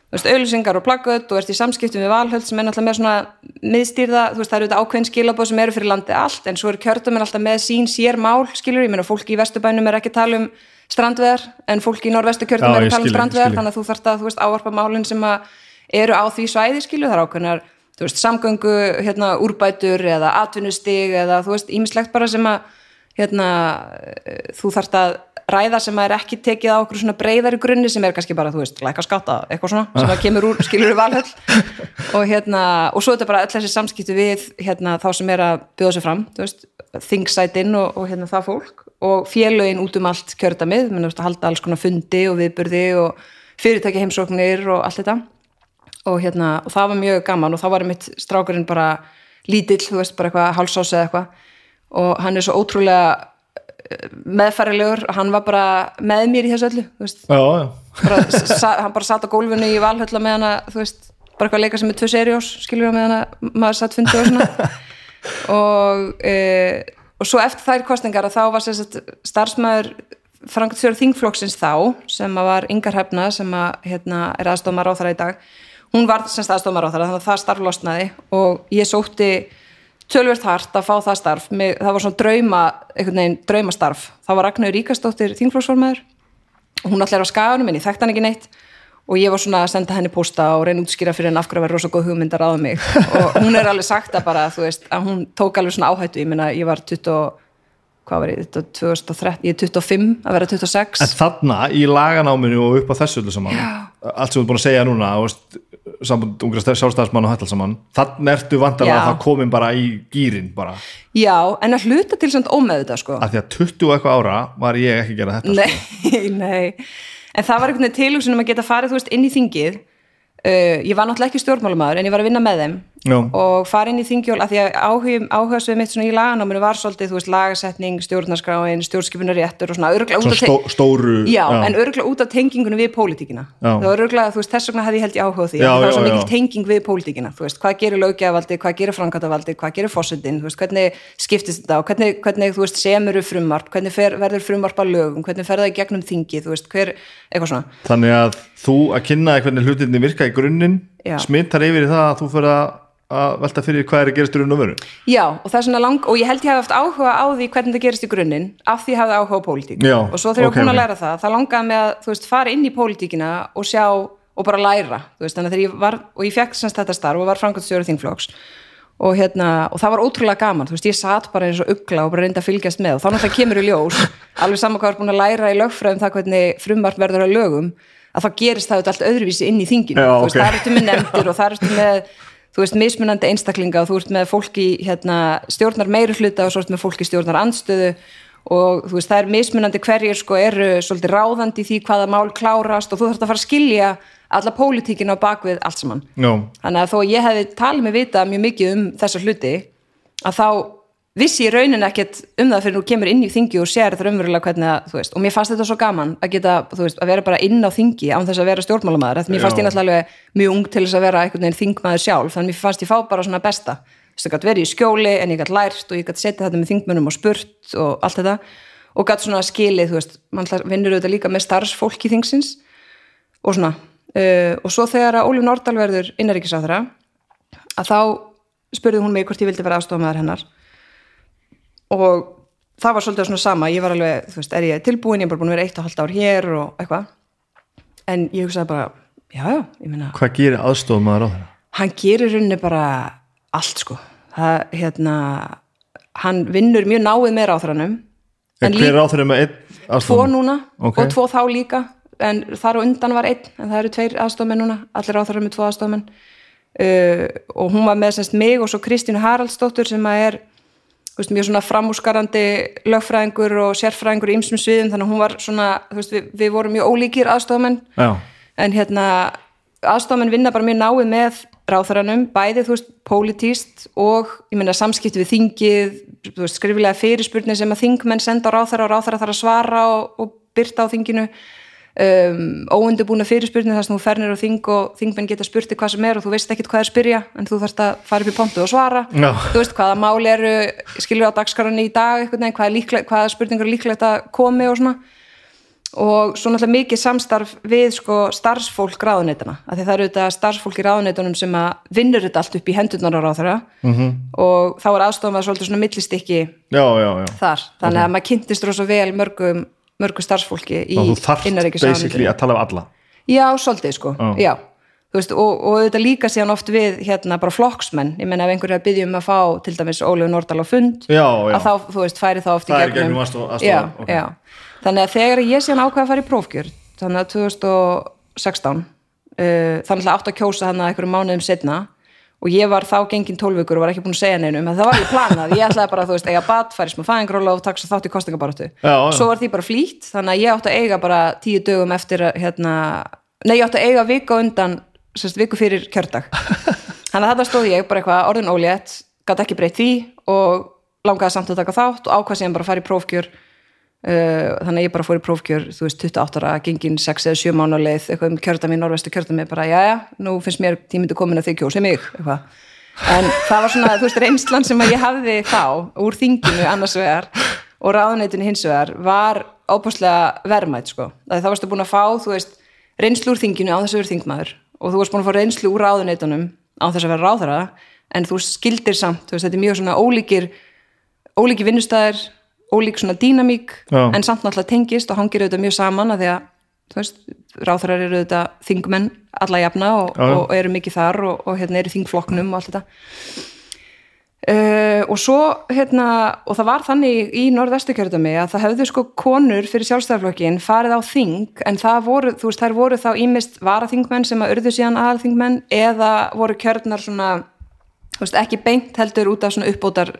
þú veist, auðlýsingar og plaggut og ert í samskiptum við valhöld sem er náttúrulega með svona miðstýrða, þú veist, það eru þetta ákveðin skilabóð sem eru fyrir landið allt, en svo eru kjördumir alltaf með sín sér mál, skilur, ég meina fólki í vesturbænum er ekki að tala um strandveðar en fólki í norvestu kjördum Já, er ég að tala um strandveðar þannig að þú þarft að, þú veist, ávarpa málin sem að eru á því svæði, skilur, það er ákveðnar þú veist, samgöngu, hérna, úrbætur eða atvinnustig eða þú veist, ímislegt bara sem að hérna, þú þarft að ræða sem að er ekki tekið á okkur svona breyðari grunni sem er kannski bara, þú veist, læka skáta eitthvað svona, sem að kemur úr, skilur við valhöll. Og hérna, og svo er þetta bara öll þessi samskipti við, hérna, þá sem er að bjóða sig fram, þú veist, og, félögin út um allt kjördamið, þú veist, að halda alls konar fundi og viðburði og fyrirtæki heimsóknir og allt þetta. Og hérna, og það var mjög gaman og þá var mitt strákurinn bara lítill, þú veist, bara eitthvað hálsás eða eitthvað. Og hann er svo ótrúlega eh, meðfærilegur og hann var bara með mér í þessu öllu, þú veist. Já, já, bara, hann bara satt á gólfinu í valhölla með hana, þú veist, bara eitthvað að leika sem er tvö seriós, skilur við með hana, maður satt fundi og svona. Og e, og svo eftir þær kostningar að þá var starfsmæður Frankfjörð Þingflokksins þá sem var Ingar Hefna sem að hérna, er aðstofmar á í dag hún var sem aðstofmar á þannig að það starf losnaði og ég sótti tölvert hart að fá það starf. Mig, það var svona drauma, einhvern veginn draumastarf. Það var Ragnar Ríkastóttir Þingflokksformaður. Og hún allir á skaganum en ég þekkt hann ekki neitt og ég var svona að senda henni posta og reyna útskýra fyrir henni af hverju að vera rosa góð hugmyndar á mig. Og hún er alveg sagt að bara, þú veist, að hún tók alveg svona áhættu, ég meina, ég var 20 hvað var ég, 2013, ég er 25 að vera 26 en þarna í laganáminu og upp á þessu öllu saman allt sem þú ert búin að segja núna samband ungra sjálfstæðismann og hættal saman þannig ertu vantarlega Já. að það komin bara í gýrin bara, Já, en að hluta til svona ómeðvita, sko. Af því að 20 og eitthvað ára var ég ekki að gera þetta sko. Nei, nei En það var einhvern veginn tilhugsun um að geta farið, veist, inn í þingið. Uh, Ég var náttúrulega ekki stjórnmálumæður en ég var að vinna með þeim Já. og fara inn í þingjól að því að áhugasvið mitt í laganáminu var svolítið, þú veist, lagasetning, stjórnarskráin, stjórnskipunaréttur og svona örgulega út af stó, stóru Já, en örgulega út af tengingunum við pólitíkina Já. var örgulega, þú veist, þess vegna hefði ég held ég áhuga því Já, það var svo já, mikil já. tenging við pólitíkina, þú veist, hvað gerir löggjafavaldi hvað gerir framkvæmdavaldi, hvað gerir fósundin þú veist, hvernig skiptist þetta og hvernig, hvernig þú veist, semuru frumvarp, hvernig fer, verður frumvarp að lögum, hvernig fer það í gegnum þingi þú veist, hver, eitthvað svona þannig að þú að kynna hvernig hlutinni virka í grunninn Já. smittar yfir í það að þú fyrir að, að velta fyrir hvað er að gerast í raun og veru Já, og það er svona lang, og ég held ég hafi haft áhuga á því hvernig það gerist í grunninn, af því ég hafði áhuga á pólitík. Já, og svo þegar ok, ég búin að læra það, það langaði mig að, þú veist, fara inn í pólitíkina og sjá, og bara læra, veist, þannig að þegar ég var, og ég fekk semst þetta starf og var framkvæmstjóri þingflokks, og hérna, og það var ótrúlega gaman, þú veist, ég satt bara eins og ugla og bara reyndi að fylgjast með og þá náttúrulega kemur í ljós, alveg saman hvað er búin að læra í lögfræðum það hvernig frumvart verður að lögum, að þá gerist það auðvitað allt öðruvísi inn í þinginu, Já, þú veist, ok. það ertu með nefndir og það ertu með þú veist, mismunandi einstaklinga og þú ert með fólki hérna, stjórnar meiri hluta og svo ert með fólki stjórnar andstöðu og þú veist, það er mismunandi hverjir sko eru svolítið ráðandi í því hvaða mál klárast og þú þarft að fara að skilja alla pólitíkin á bakvið allt saman. Já, þannig að þó ég hefði talið mig vita mjög mikið um þessa hluti að þá vissi ég raunin ekkert um það fyrir nú kemur inn í þingi og sér þetta raunverulega hvernig að, þú veist, og mér fannst þetta svo gaman að geta, þú veist, að vera bara inn á þingi án þess að vera stjórnmálamæður, þetta mér fannst ég náttúrulega mjög ung til þess að vera einhvern veginn þingmaður sjálf, þannig mér fannst ég fá bara svona besta, þú veist, það gætt verið í skjóli en ég gætt lært og ég gætt setja þetta með þingmönnum og spurt og allt þetta og gætt svona skilið, þú veist, mann vinnur auðvitað líka og það var svolítið svona sama. Ég var alveg, þú veist, er ég tilbúin? Ég er bara búin að vera eitt og halvt ár hér og eitthvað. En ég hugsaði bara já, já, ég meina, hvað gerir aðstofum maður á þeirra? hann gerir rauninni bara allt sko. Það, hérna, hann vinnur mjög náið með ráþranum En hver er þeirra með einn tvo aðstofum? núna Ok. og tvo þá líka. En þar og undan var einn en það eru tveir aðstofmenn núna, allir áþarar með tvo aðstofmenn uh, og hún var með semst mig og svo Kristínu Haraldsdóttur sem að er veist, mjög svona framúskarandi lögfræðingur og sérfræðingur í ymsum sviðum þannig að hún var svona, þú veist, við, við vorum mjög ólíkir aðstofmenn Já, en hérna aðstofmenn vinna bara mjög náið með ráþaranum, bæði þú veist pólitíst og ég meina samskipti við þingið, þú veist skrifilega fyrirspurnir sem að þingmenn senda ráþara og ráþara þarf að svara og, og byrta á þinginu um, óundubúna fyrirspurnir þar sem þú fernir á þing og þingmenn geta spurti hvað sem er og þú veist ekkit hvað er spyrja en þú þarfst að fara upp í pontu og svara Já. þú veist hvaða mál eru skilur á dagskarunni í dag einhvern veginn, hvaða, líkle, hvaða spurningar er líklegt að komi og svona og svo náttúrulega mikið samstarf við sko starfsfólk ráðuneytana af því það eru þetta starfsfólk í ráðuneytunum sem að vinnur þetta allt upp í hendurnar á ráðara Mhm. -hmm. og þá er aðstofum að svolítið svona millistykki já, já, já þar, þannig að maður kynntist rosa vel mörgum, mörgum starfsfólki í basically að tala um alla Já, svolítið sko, Já. já veist, og, og þetta líka síðan oft við hérna bara flokksmenn, ég meina ef einhverju er að byggja um að fá til dæmis Ólegu Nordal á fund já, já, að þá, þú veist, færi þá oft í Það er í gegnum gegnum aðstoð- aðstoðar, já, ok. já. þannig að þegar ég síðan ákveða að fara í prófkjör þannig að 2016 uh, þannig að átt að kjósa hann að einhverjum mánuðum setna og ég var þá gengin tólvíkur og var ekki búin að segja neinum en það var alveg planað, ég ætlaði bara þú veist, eiga bat, færi smá fæðingróla og taksa þátt í já. svo var því bara flýtt, þannig að ég átti að eiga bara tíu dögum eftir að, hérna, nei ég átti að eiga viku undan sérst, viku fyrir kjördag. Þannig að þetta stóð ég bara eitthvað orðin ólétt gæti ekki breytt því og langaði samt að taka þátt og ákvað síðan bara að fara í prófkjör. uh, þannig að ég bara fór í prófkjör þú veist 28 ára, gengin 6 eða 7 mánu leið eitthvað um kjörðami, norvestu kjörðami bara já já, nú finnst mér tímindi komin að þið kjósi mig eitthvað. En það var svona, þú veist, reynslan sem ég hafði þá úr þinginu annars vegar og ráðuneytinu hins vegar var óbúslega verðmætt sko, að þá varstu búin að fá þú veist, reynslu úr þinginu á þess að vera þingmaður og þú varst búin að fá reynslu úr ráðuneytunum á þess að vera ráðara en þú skildir samt, þú veist, þetta er mjög svona ólíkir ólíki vinnustæðir ólík svona dýnamík Já. en samt náttúrulega tengist og hangir auðvitað mjög saman að því að þú veist, ráþarar eru auðvitað þingmenn alla jafna og, já. og eru mikið þar og, og hérna eru þingflokknum og allt þetta uh, og svo hérna og það var þannig í norðvestukjörðumi að það hefðu sko konur fyrir sjálfstæðarflokkin farið á þing en það voru, þú veist, þær voru þá ímist varaþingmenn sem að urðu síðan aðalþingmenn eða voru kjörnar svona þú veist, ekki beint heldur út af svona uppbótar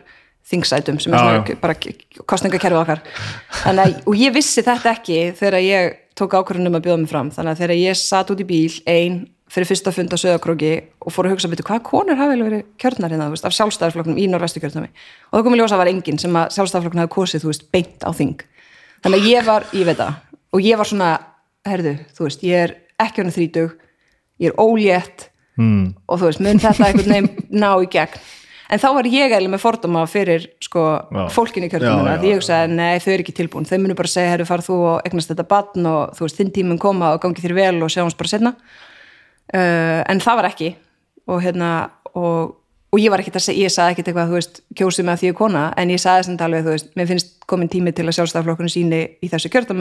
þingsætum sem er svona bara kostningakerfið okkar. Að, og ég vissi þetta ekki þegar ég tók ákvörðunum að bjóða mig fram. Þannig að þegar ég satt út í bíl ein fyrir fyrsta fund á Söðakróki og fór að hugsa betur hvað konur hafi verið kjörnar hérna, veist, af sjálfstæðarflokknum í norvestu kjörnami og það komið ljósa var enginn sem að sjálfstæðarflokkun hafi kosið, veist, beint á þing. Þannig að ég var, ég veit það og ég var svona, herðu, þú veist ég er ekki hann þrítug, ég er ólétt hmm. og þú veist, mun þetta veginn ná í gegn en þá var ég eiginlega með fordóma fyrir sko, Já. fólkinni í já, því ég hugsaði, nei, þau eru ekki tilbúin. Þau munu bara segja, herru, far þú og egnast þetta batn og þú veist, þinn tíminn koma og gangi þér vel og sjáumst bara setna uh, en það var ekki. Og hérna og, og ég var ekkit að segja, ég sagði ekkit eitthvað þú veist, kjósið með því ég kona en ég sagði sem alveg, þú veist, mér finnst komin tími til að sjálfstæðarflokkurinn síni í þessu kjörta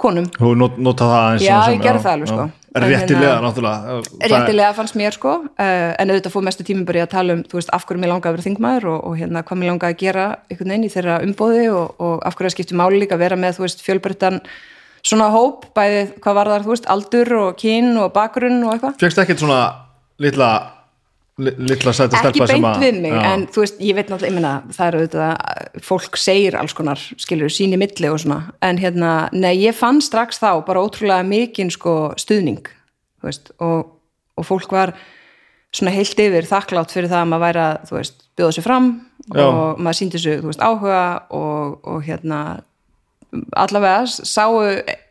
konum. Þú not, nota það aðeins Já, svona sem- ég gerði það alveg, sko. Réttilega, hérna- náttúrulega. Það- réttilega fannst mér sko. Uh, en auðvitað fór mestu tími bara í að tala um þú veist, af hverju mér langaði að vera þingmaður og, og hérna, hvað mér langaði að gera einhvern veginn í þeirra umbóði og, og af hverju að skipti máli líka að vera með fjölbreyttan svona hóp bæði hvað var þar, þú veist, aldur og kyn og bakgrunn og eitthvað. Fékkst ekkert svona litla li- litla sæta ekki stelpa sem beint að við mig, Já. en þú veist, ég veit náttúrulega, ég meina, það er auðvitað fólk segir alls konar, skilur, sín í milli og svona, en hérna, nei, ég fann strax þá bara ótrúlega mikinn sko stuðning, þú veist og, og fólk var svona heilt yfir þakklátt fyrir það að maður væri að, þú veist, bjóða sér fram Já. og maður síndi þessu, þú veist, áhuga og, og hérna allavega sáu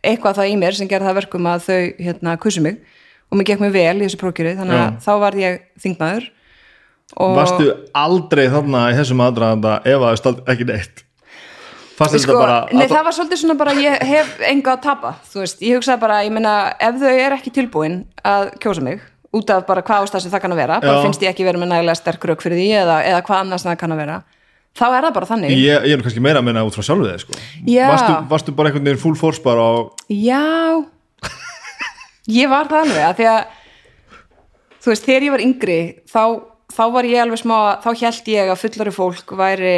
eitthvað það í mér sem gerði það að verkum að þau hérna kussu mig og mér gekk mér vel í þessu prókjöri þannig að Já. þá var ég þingmaður og Varstu aldrei þarna í þessum aðdraðanda ef að það stald ekki neitt Fannst sko, þetta bara nei að- það var svolítið svona bara ég hef enga að tapa, þú veist, ég hugsaði bara ég meina, ef þau er ekki tilbúin að kjósa mig, út af bara hvað ástæð sem það kann að vera, bara Já. finnst ég ekki vera með nægilega sterk rauk fyrir því eða, eða hvað annars það kann að vera, þá er það bara þannig Ég, ég er nú kannski meira að minna út frá sjálfu þig sko. Já. varstu, varstu bara einhvern veginn full force bara á Já Ég var það alveg að því að þú veist, þegar ég var yngri þá, þá var ég alveg smá þá held ég að fullari fólk væri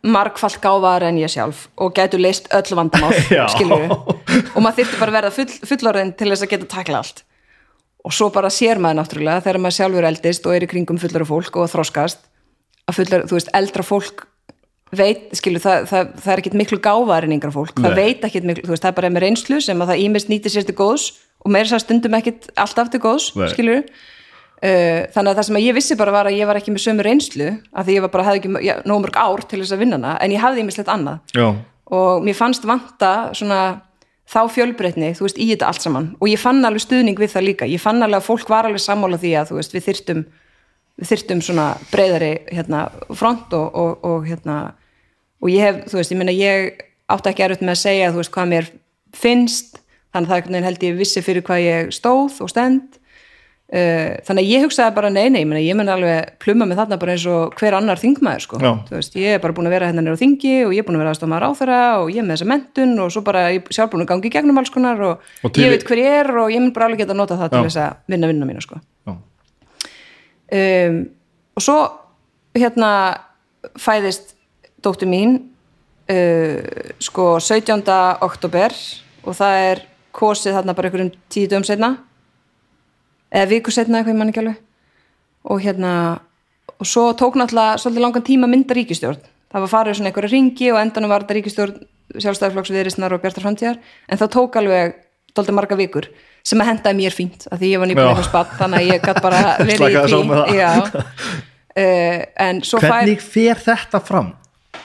margfalt gáfaðar en ég sjálf og gætu leist öll vandamál Já. skilur og maður þyrfti bara að verða full, fullorðin til þess að geta takla allt og svo bara sér maður náttúrulega þegar maður sjálfur eldist og er í kringum fullari fólk og þroskast að fullar, þú veist, eldra fólk veit, skilur, það, það, það er ekkit miklu gáfaðar en yngra fólk, það Nei. veit ekkit miklu, þú veist, það er bara með reynslu sem að það ímest nýtir sér til góðs og meira þess að stundum ekkit alltaf til góðs, Nei. skilur uh, þannig að það sem ég vissi bara var að ég var ekki með sömu reynslu, af því ég var bara hefði ekki já, nóg mörg ár til þess að vinna hana en ég hafði ímislegt annað. Já, og mér fannst vanta svona þá fjölbreytni, þú veist, í þetta allt saman. Og ég fann alveg stuðning við það líka. Ég fann alveg að fólk var alveg sammála því að þú veist, við þyrftum við þyrftum svona breyðari hérna, front og, og, og hérna og ég hef, þú veist, ég meina ég átti ekki erut með að segja þú veist hvað mér finnst þannig að það held ég vissi fyrir hvað ég stóð og stend uh, þannig að ég hugsaði bara nei nei, ég mun alveg pluma með þarna bara eins og hver annar þingmaður sko. Já. Þú veist, ég er bara búin að vera hérna nýra á þingi og ég er búin að vera aðstofmaður á þeirra og ég er með þessa mentun og svo bara ég sjálf búin að gangi í gegnum alls konar og, Og til- ég veit hver ég er og ég mun bara alveg geta að nota það til Já. þess að vinna vinna mína sko. Um, og svo hérna fæðist dóttur mín uh, sko 17. oktober og það er kosið þarna bara einhverjum tíu dögum setna eða viku setna eitthvað ég man ekki alveg. Og hérna og svo tók náttúrulega svolítið langan tíma að mynda ríkistjórn það var farið svona einhverja ringi og endanum var þetta ríkistjórn sjálfstæðarflokks viðrisnar og bjartar framtíðar. En það tók alveg dóldi marga vikur sem að hendaði mér fínt af því ég var nýbúin eitthvað spatt þannig að ég gætt bara verið í því. Uh, en svo fær hvernig fer þetta fram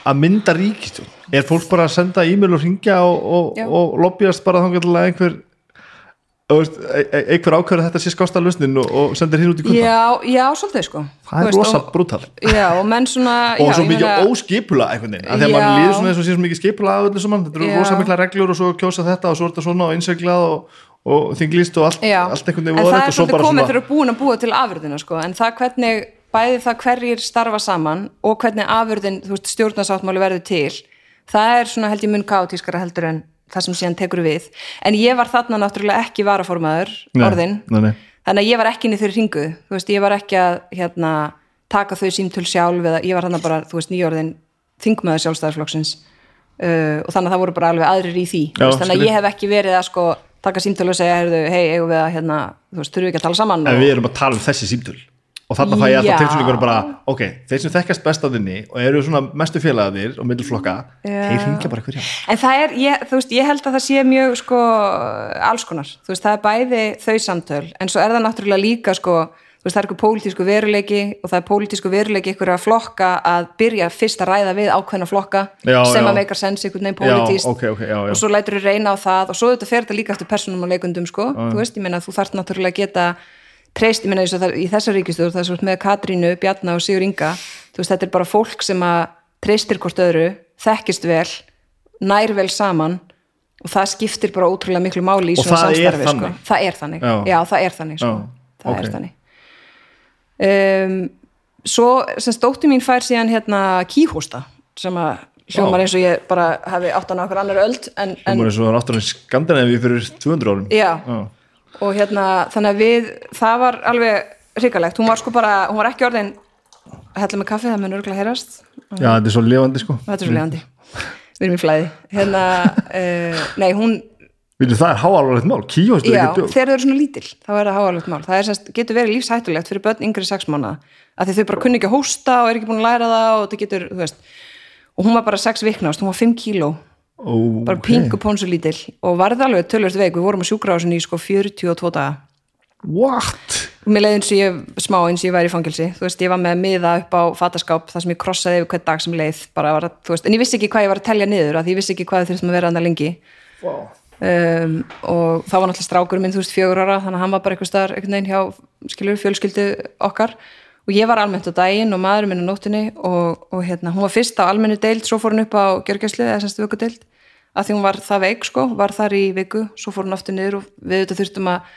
að mynda ríkistjón er fólk bara að senda e-mail og ringja og, og, og lobbyast bara að einhver þú veist, e- e- einhver ákveður að þetta sé skásta lausnin og, og sendir hér út í kulda? Já, já, svolítið sko. Það Þú er rosa brútal. Og menn svona og já, svo mikið óskipula einhvern veginn, Já. mann líður svona eins og sé svo mikið skipula þetta eru rosa mikla reglur og svo kjósa þetta og svo er þetta svona og innseglað og, og þinglist og allt, allt einhvern en veginn það voðalegt er svolítið komið svona þegar búin að búa til afurðina sko. en það hvernig, bæði það hverjir starfa saman og hvernig afurðin veist, stjórnarsáttmáli verður til það er svona held ég mun kaotískara heldur en það sem síðan tekur við. En ég var þarna náttúrulega ekki varaformaður orðin, nei, nei. þannig að ég var ekki inn í þeirri ringu, þú veist, ég var ekki að hérna, taka þau símtöl sjálf eða ég var þarna bara, þú veist, nýjörðin þingmaður sjálfstæðarflokksins uh, og þannig að það voru bara alveg aðrir í því. Já, veist, þannig að ég hef ekki verið að sko taka símtöl og segja, hei, eigum við að hérna, þú veist, þurfum við ekki að tala saman? En og, við erum að tala um þessi símtöl og þarna fæ ég alltaf Já. tilfinningur bara ok, þeir sem þekkast best á þinni og eru svona mestu félagarnir og millflokka þeir ringja bara hverja en það er, ég, þú veist, ég held að það sé mjög sko, alls konar þú veist, það er bæði þau samtöl en svo er það náttúrulega líka sko þú veist, það er eitthvað pólitísku veruleiki og það er pólitísku veruleiki ykkur að flokka að byrja fyrst að ræða við ákveðna flokka Já, sem já. að meikar sens veginn Já, pólitíst ok, ok, já, já. og svo lætur þú reyna á það og svo þetta fer þetta líka eftir personum og leikundum sko, þú veist, ég meina þú þarft náttúrulega að geta treyst, ég meina eins og það, í þessar ríkistöður það er svo með Katrínu, Bjarna og Sigur Inga þú veist, þetta er bara fólk sem að treystir hvort öðru, þekkist vel nær vel saman og það skiptir bara ótrúlega miklu máli í svona samstarfi sko. það er þannig, Já. já, það er þannig sko. Já, það ok. er þannig um, svo sem stótti mín fær síðan hérna kíhósta sem að hljómar eins og ég bara hafi áttan á okkur annar öld er eins og er áttur en Skandinavíu fyrir 200 árum já, Já. Og hérna þannig að við, það var alveg hrikalegt, hún var sko bara, hún var ekki orðin að hella með kaffi, það mun örgulega heyrast. Já, þetta er svo lifandi sko. Þetta er svo leiðandi við erum í flæði. Hérna, uh, nei hún Vilju, það er háalvarlegt mál, kíjóst já, þegar þau eru svona lítil þá er það háalvegt mál, það er semst, getur verið lífshættulegt fyrir börn yngri sex mánuða að því þau bara kunni ekki að hósta og er ekki búin að læra það og það getur, þú veist. Og hún var bara sex viknast, hún var 5 kíló Ó, bara pingu pónsu lítil og varði alveg tölvört veik, við vorum að sjúkra á í sko 42 daga. What? mér leiði eins og ég smá eins og ég væri í fangilsi þú veist, ég var með miða upp á fataskáp þar sem ég krossaði yfir hvern dag sem leið. Bara var, að- þú veist, en ég vissi ekki hvað ég var að telja niður að ég vissi ekki hvað þurftum að vera annað lengi. Wow. um, og þá var náttúrulega strákur minn, þú veist, fjögur ára þannig að hann var bara eitthvað staðar, einhvern veginn hjá skilur fjölskyldu okkar og ég var almennt á daginn og maður minn á nóttinni og, og hérna, hún var fyrst á almennu deild svo fór hún upp á gjörgjæslu eða semst vökudeild. Að því hún var það veik sko, var þar í viku svo fór hún aftur niður og við þetta þurftum að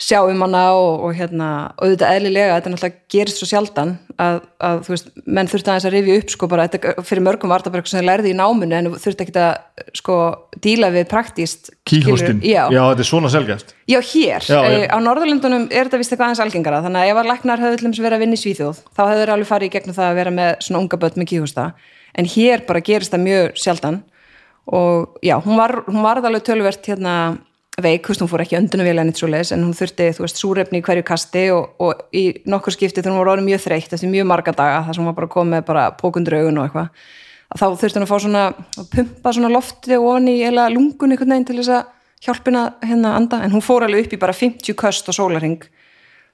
sjá um hana og, og hérna og auðvitað eðlilega, þetta náttúrulega gerist svo sjaldan að, að þú veist, menn þurfti aðeins að rifja upp sko bara, þetta, fyrir mörgum var þetta bara eitthvað sem þið lærði í náminu en þurfti ekki að sko díla við praktíst skilurðu. já. já, þetta er svona selgæft já, hér, Já, já. Eh, á Norðurlundunum er þetta vist eitthvað aðeins algengara, þannig að ef að læknar hefðu til þess verið að vinna í Svíþjóð, þá hefur þeir alveg farið í gegnum það að vera með svona unga börn með kíhústa en hér bara gerist það mjög sjaldan og já, hún var, hún var alveg tölvert hérna veik, þú veist, hún fór ekki öndunavélagin eitt svo leis, en hún þurfti, þú veist, súrefni í hverju kasti og, og í nokkur skipti þegar hún var orðin mjög þreytt eftir mjög marga daga, þar sem hún var bara komið bara pókundur augun og eitthvað, að þá þurfti hún að fá svona, að pumpa svona lofti ofan í eða lungun einhvern veginn til þess að hjálpina hérna að anda, en hún fór alveg upp í bara 50 köst og sólarring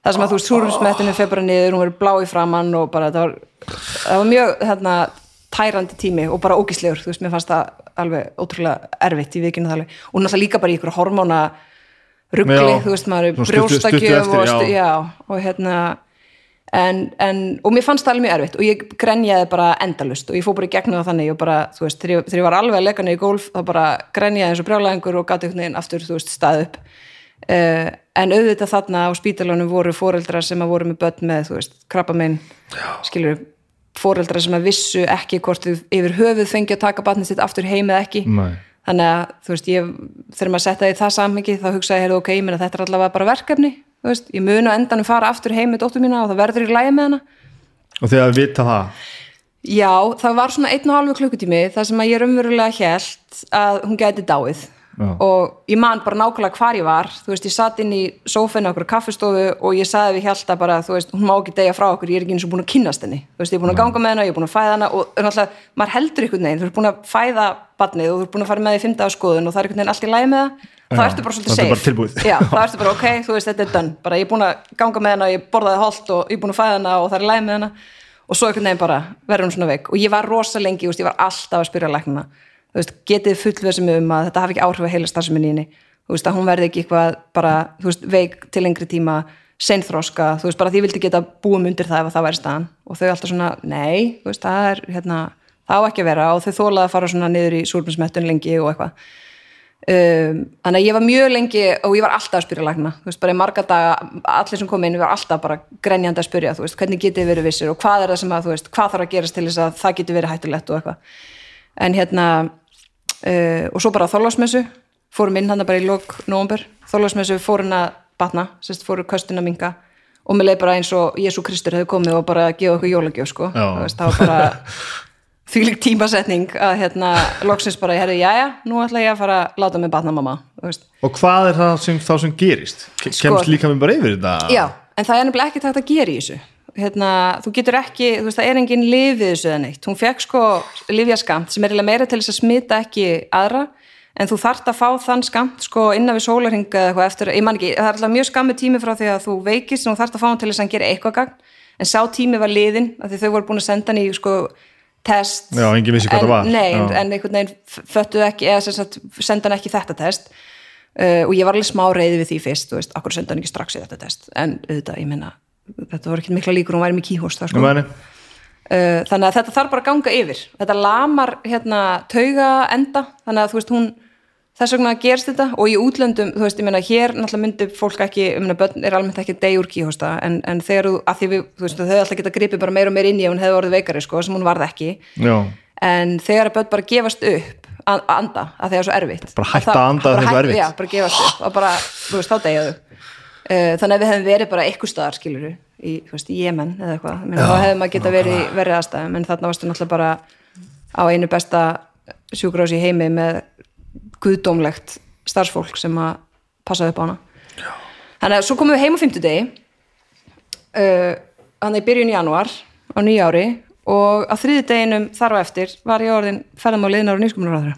það sem að þú veist, súrumsmettinu fer bara niður, hún verður blá í framann og bara það var, það var mjög hérna, tærandi tími og bara ógíslegur, þú veist, mér fannst það alveg ótrúlega erfitt í vikinu og náttúrulega líka bara í ykkur hormóna ruggli, þú veist, maður brjóstakjöf og, og hérna en, en, og mér fannst það alveg mjög erfitt. Og ég grenjaði bara endalust og ég fór bara í gegnum það þannig og bara, þú veist, þegar ég, þegar ég var alveg að leika niður í golf þá bara grenjaði eins og brjálæðingur og gati einhvern veginn aftur, þú veist, stað upp. Uh, en auðvitað þarna á spítalunum voru foreldrar sem að voru með börn með, þú veist, krabba minn skilur, foreldrar sem að vissu ekki hvort þau yfir höfuð fengi að taka barnið sitt aftur heim eða ekki. Nei. þannig að þú veist, ég, þegar maður setja í það samhengi þá hugsaði ég, ok, ég meina þetta er allavega bara verkefni, þú veist, ég mun á endanum fara aftur heim með dóttur mína og það verður í lægi með hana. Og þegar að vita það? Já, það var svona einn og halvu klukkutími þar sem að ég raunverulega held að hún gæti dáið Já. og ég man bara nákvæmlega hvar ég var. Þú veist, ég satt inn í sófinu okkur kaffistofu og ég saði við Hjalta bara, þú veist, hún má ekki deyja frá okkur, ég er ekki eins og búin að kynnast henni. Þú veist, ég er búin að ganga með henni, ég er búin að fæða henni og náttúrulega, maður heldur einhvern veginn, þú ert búin að fæða barnið og þú ert búin að fara með því fymta á skoðun og það er einhvern veginn allt í lægi með það þá ertu bara svolítið safe. Já, þá ertu bara, ok, þú veist, þetta er done. Bara ég er búin að ganga með henni, ég borðaði holt og ég er búin að fæða henni og það er í lægi með henni og svo einhvern veginn bara verður hún svona veik. Og ég var rosa lengi, ég var alltaf að spyrja læknina þú veist, getið fullveðsum um að þetta hafi ekki áhrif að heila henni þú veist, að hún verði ekki eitthvað bara, veist, veik til lengri tíma seinþróska, þú veist, bara því vildi geta búum undir það ef það væri staðan. Og þau alltaf svona, nei, veist, það er hérna, það á ekki að vera. Og þau þólaði að fara svona niður í súrminsmettun lengi og eitthvað. Um, þannig að ég var mjög lengi og ég var alltaf að spyrja lækna, þú veist, bara í marga daga allir sem kom inn, var alltaf bara grenjandi að spyrja, þú veist, hvernig getið verið vissir og hvað er það sem að, þú veist, hvað þarf að gerast til þess að það en hérna uh, og svo bara þólasmessu fórum inn hann bara í lok nóvumber þólasmessu fórum að batna sérst fóru köstin að minga og mér leið bara eins og Jésu Kristur hefði komið og bara gefa okkur jólagjöf sko. Já. Veist, það var bara þvílík tímasetning að hérna loksins bara ég herði, jæja, nú ætla ég að fara að láta mig batna mamma. Og hvað er það sem, þá sem gerist? Sko- kemst líka mér bara yfir þetta? Já, en það er nefnilega ekki takt að gera í þessu hérna, þú getur ekki, þú veist, það er engin lifið þessu eða neitt, hún fekk sko lifjaskamt sem er meira til þess að smita ekki aðra, en þú þarft að fá þann skamt sko innan við sólarhinga eða eitthvað eftir, ég man ekki, það er alltaf mjög skammu tími frá því að þú veikist og þú þarft að fá hann til þess að hann gera eitthvað gagn, en sá tími var liðin, af því þau voru búin að senda hann í sko test. Já, enginn vissi hvað en, það var. Nei, Já. en, einhvern veginn f- föttuðu ekki, eða sagt senda hann ekki þetta test. Uh, og ég var alveg smá reyði við því fyrst, þú veist, okkur senda hann ekki strax í þetta test, en auðvitað, ég meina þetta voru ekki mikla líkur, hún væri með Nú, sko. uh, þannig að þetta þarf bara að ganga yfir. Þetta lamar hérna tauga enda, þannig að þú veist hún þess vegna gerst þetta. Og í útlöndum þú veist, ég meina, hér náttúrulega myndi fólk ekki ég meina, börn er almennt ekki dey úr kíhósta. En, en þegar þú, að því við, þú veist, þau alltaf geta gripið bara meira og meira inn í ef hún hefði orðið veikari, sko, sem hún varð ekki. Já, en þegar að börn bara gefast upp að anda, að það er svo erfitt. Bara hætta að anda þegar það er hætt- erfitt. já, bara gefast upp og bara, þú veist, þá deyjaðu uh, þannig að við hefum verið bara eitthvað staðar skiluru, í, í Jemen eða eitthvað, þá hefum maður geta verið í verið aðstæðum. En þarna varstu náttúrulega bara á einu besta sjúkrás í heimi með guðdómlegt starfsfólk sem að passaði upp á hana. Já. þannig að svo komum við heim á fimmtudegi. Uh, þannig í byrjun janúar á nýja ári og á þriði deginum þar á eftir var ég orðin ferðum á liðnar og nýskumluráður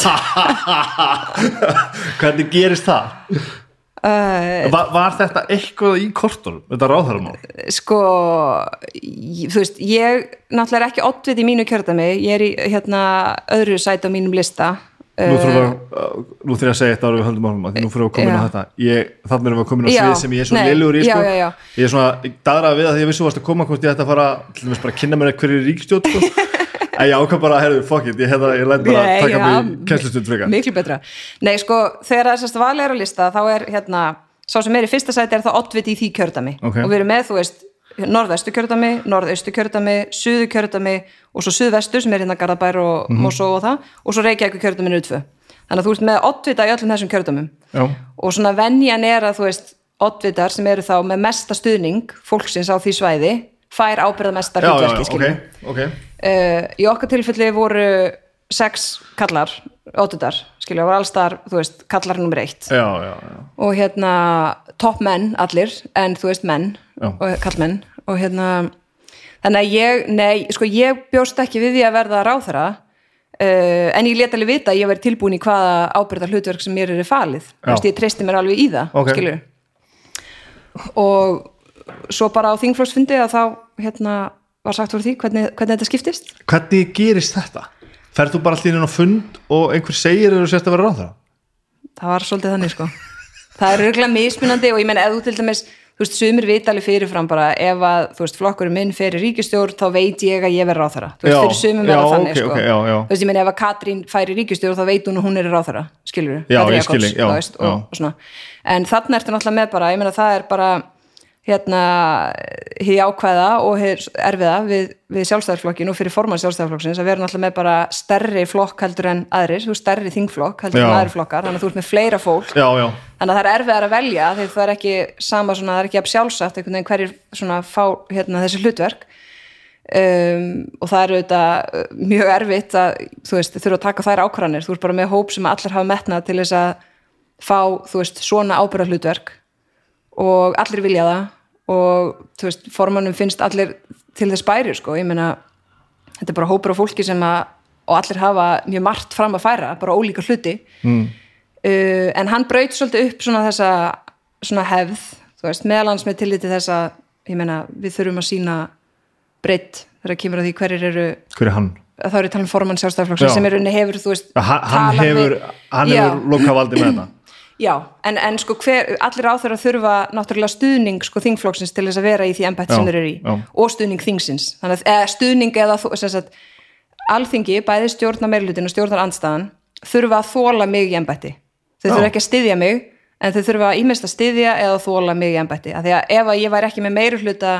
hvernig gerist það? Uh, Var, var þetta eitthvað í kortunum, þetta ráðhæramál? sko ég- þú veist, ég náttúrulega er ekki oddvit í mínu kjördami, ég er í hérna öðru sæti á mínum lista Nú Uh, þurfum við að, nú þurfum ég að segja þetta árið við höldum áfram að því nú fyrir að koma inn á Já. þetta ég, þannig erum við að koma inn á Já, svið sem ég er svo nei, liðlugur í já, sko. já, já. ég er svona, ég dagraði við að því ég vissu varst að koma hvort ég ætti að fara, til dæmis bara að kynna mér hverju ríkstjótt sko. en ég ákvað bara, herðu, fuck it ég, hefða, ég læt bara að taka já, mig kennslustund frika miklu betra. Nei sko, þegar þessast valið er á lista þá er hérna, sá sem er í fyrsta sæti er það oddvit í því kjördami Ok. og við erum með, þú veist, norðvestu kjördami norðaustu kjördami, suðu kjördami og svo suðvestu sem er hérna Garðabær og Mhm. Mosó og það, og svo Reykjavík kjördami tvö, þannig að þú veist með oddvita í öllum þessum kjördamum já, og svona venjan er að þú veist oddvitar sem eru þá með mesta stuðning fólksins á því svæði fær ábyrða mesta já, já, hlutverki já, skilur ok, ok. Uh, í okkar tilfelli voru sex kallar óttutar, skilja, var allstar veist, kallar nummer eitt. Já, já, já, og hérna, topp menn allir, en þú veist menn og kallmenn og hérna þannig að ég, nei, sko ég bjóst ekki við því að verða ráþara uh, en ég let alveg vita að ég verið tilbúin í hvaða ábyrða hlutverk sem mér er falið, veist, ég treysti mér alveg í það, Ok. skilur og svo bara á þingflóksfundi að þá hérna var sagt fyrir því hvernig, hvernig þetta skiptist hvernig gerist þetta? Ferð þú bara allir inn á fund og einhver segir að þú sérst að vera ráðhæra? það var svolítið þannig sko það er örgulega mismunandi og ég meina ef þú til dæmis þú veist, sumir vita alveg fyrirfram bara ef að, þú veist, flokkurinn minn fyrir ríkistjórn þá veit ég að ég verð ráþara þú veist, Já, fyrir er já, það þannig, ok, sko ok, já, já. þú veist, ég meina ef að Katrín færi ríkistjórn þá veit hún að hún er ráþara, skilur Já, ég skil, já, og, og en þarna ertu náttúrulega með bara, ég meina það er bara hérna hér ákveða og hér erfiða við, við sjálfstæðarflokkin og fyrir formann sjálfstæðarflokksins að vera náttúrulega með bara stærri flokk heldur en aðrir, þú stærri þingflokk heldur en Já. aðrir flokkar, þannig að þú ert með fleira fólk. Já, já, þannig að það er erfiðar að velja því það er ekki sama svona, það er ekki að sjálfsagt einhvern veginn hverjir svona fá hérna, þessi hlutverk. Um, og það er auðvitað uh, mjög erfitt að þú veist, þurfa að taka þær ákvarðanir. Þú ert bara með hóp sem allir hafa metnað til þess að fá, þú veist, svona ábyrða hlutverk og allir vilja það og þú veist, formannum finnst allir til þess bæri, sko, ég meina þetta er bara hópur af fólki sem að og allir hafa mjög margt fram að færa bara ólíka hluti mm. uh, en hann braut svolítið upp svona þessa svona hefð, þú veist, meðalans með tilliti þess að, ég meina, við þurfum að sína breytt þegar kemur að því hverjir eru, hver er hann? þá er ég talað um formann sjálfstæðarflokksins Já. sem er unni hefur, þú veist Hann, hann hefur, við- hann hefur lokavaldi með þetta Já, en, en sko hver, allir á þeirra þurfa náttúrulega stuðning sko þingflokksins til þess að vera í því embætt sem þeir eru í. já. og stuðning þingsins. Þannig að eða stuðning eða sagt, alþingi, bæði stjórna meirlutin og stjórnar andstaðan þurfa að þóla mig í embætti. Þau Já. þurfa ekki að styðja mig en þau þurfa ímest að styðja eða þóla mig í embætti. Af því að ef að ég væri ekki með meirhluta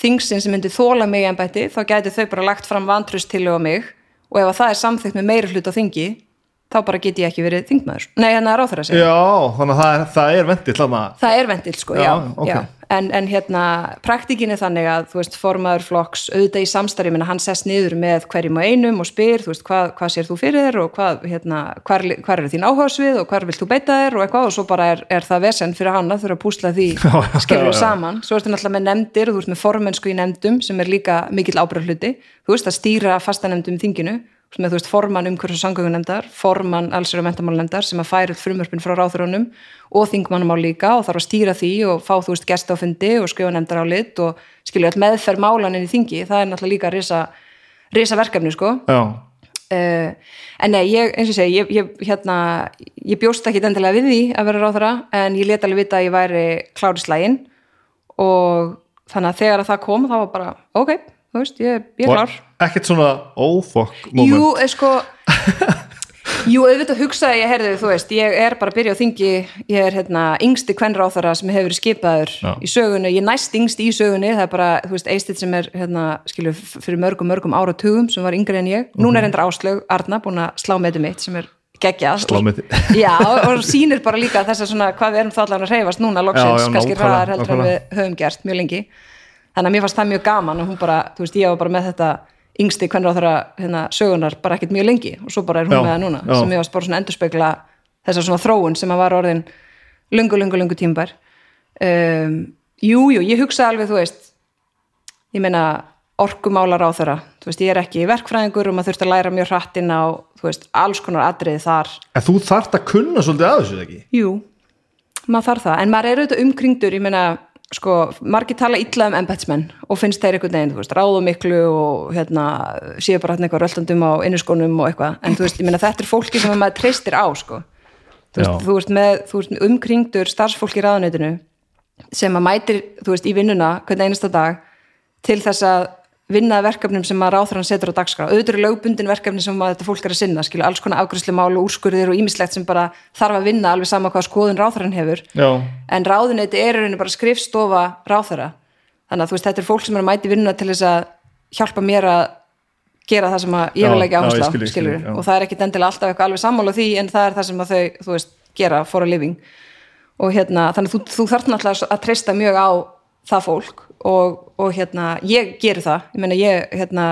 þingsins sem myndi þóla mig í embætti þá gæti þau bara lagt fram vantrust til á mig. Og ef að það er samþykkt með meirhluta þingi þá bara get ég ekki verið þingmaður. Nei, hérna er ráþæra sig já, þannig að það er, er þarna. Það er vendill sko, já, Já, já, ok. En, en hérna, praktikin er þannig að þú veist, formaður flokks, auðvitað í samstarfi hann sest niður með hverjum og einum og spyr, þú veist, hvað, hvað sér þú fyrir þér og hvað, hérna, hvar eru þín áhugasvið og hvar vilt þú beita þér og eitthvað og svo bara er, er það vesen fyrir hann að þurfa að púsla því Já, já, skilur já, við já. saman, svo ertu náttúrulega með nefndir og þú ert með hluti, þú veist, formann umhverfis og samgöngunemndar, formann allsir og mentamálnefndar sem að færa frumörpin frá ráþurunum og þingmannamál líka og þarf að stýra því og fá þú veist gest á fundi og skrifa nefndar á lit og skilja all meðferð málanin í þingi, það er náttúrulega líka risa, risa verkefni sko. Já, uh, en nei, ég, eins og segi ég, ég, hérna, ég bjóst ekki endilega við því að vera ráðara, en ég let alveg vita að ég væri klári slægin og þannig að þegar að það kom þá var bara, ok, þú veist, ég, ég er Og klár. Ekkert svona oh fuck moment. Jú, eh, sko Jú, auðvitað hugsaði ég, heyrðu, þú veist, ég er bara að byrja á þingi, ég er hérna yngsti kvenráþara sem hefur skipaður Já. í sögunni, ég er næst yngst í sögunni það er bara, þú veist, Eistid sem er hérna, skilju, fyrir mörgum, mörgum áratugum sem var yngri en ég, núna er endur áslög Arna búin að slá með þetta mitt sem er geggjað. Já, og sýnir bara líka þess að svona hvað við erum þá allan að reyfast núna loksins, Já, já, kannski ræðar heldur en við höfum gert mjög lengi þannig að mér fannst það mjög gaman og hún bara, þú veist, ég var bara með þetta yngsti hvernig á þeirra hérna, sögunar bara ekkert mjög lengi og svo bara er hún Já, með það núna já. sem ég varst bara svona endurspegla þessa svona þróun sem að var orðin lungu, lungu, lungu tímbær um, Jú, jú, ég hugsa alveg, þú veist ég meina orkumálar á þeirra þú veist, ég er ekki verkfræðingur og maður þurft að læra mjög hrattinn á, þú veist, alls konar atriði þar. En þú þarft að kunna svolítið að þessu ekki? Jú, maður þarf það, en maður er auðvitað umkringdur, ég meina, sko, margir tala illa um embætsmenn og finnst þeir einhvern veginn, þú veist, ráðu miklu og hérna, séu bara hérna eitthvað röllandum á innuskónum og eitthvað, en þú veist, ég meina, þetta er fólki sem maður treystir á, sko. Þú veist, þú veist, með, þú veist, umkringdur starfsfólki í ráðuneytinu sem að mætir, þú veist, í vinnuna hvern einasta dag til þess að vinna að verkefnum sem að ráþrann setur á dagskrá. Auðvitað eru lögbundin verkefni sem að þetta fólk er að sinna skilu alls konar afgræslu mál og úrskurðir og ímislegt sem bara þarf að vinna alveg sama hvað skoðun ráþrann hefur. Já, en ráðuneyti er rauninni bara skrifstofa ráþara þannig að veist þetta er fólk sem er að mæti vinnuna til þess að hjálpa mér að gera það sem að ég vil ekki ég á skilur, og það er ekki endilega alltaf eitthvað alveg sammála því en það er það sem þau veist, gera for a living. Og hérna, þannig að þú, þú þarf náttúrulega að treysta mjög á það fólk og, og hérna, ég geri það. Ég meina ég, hérna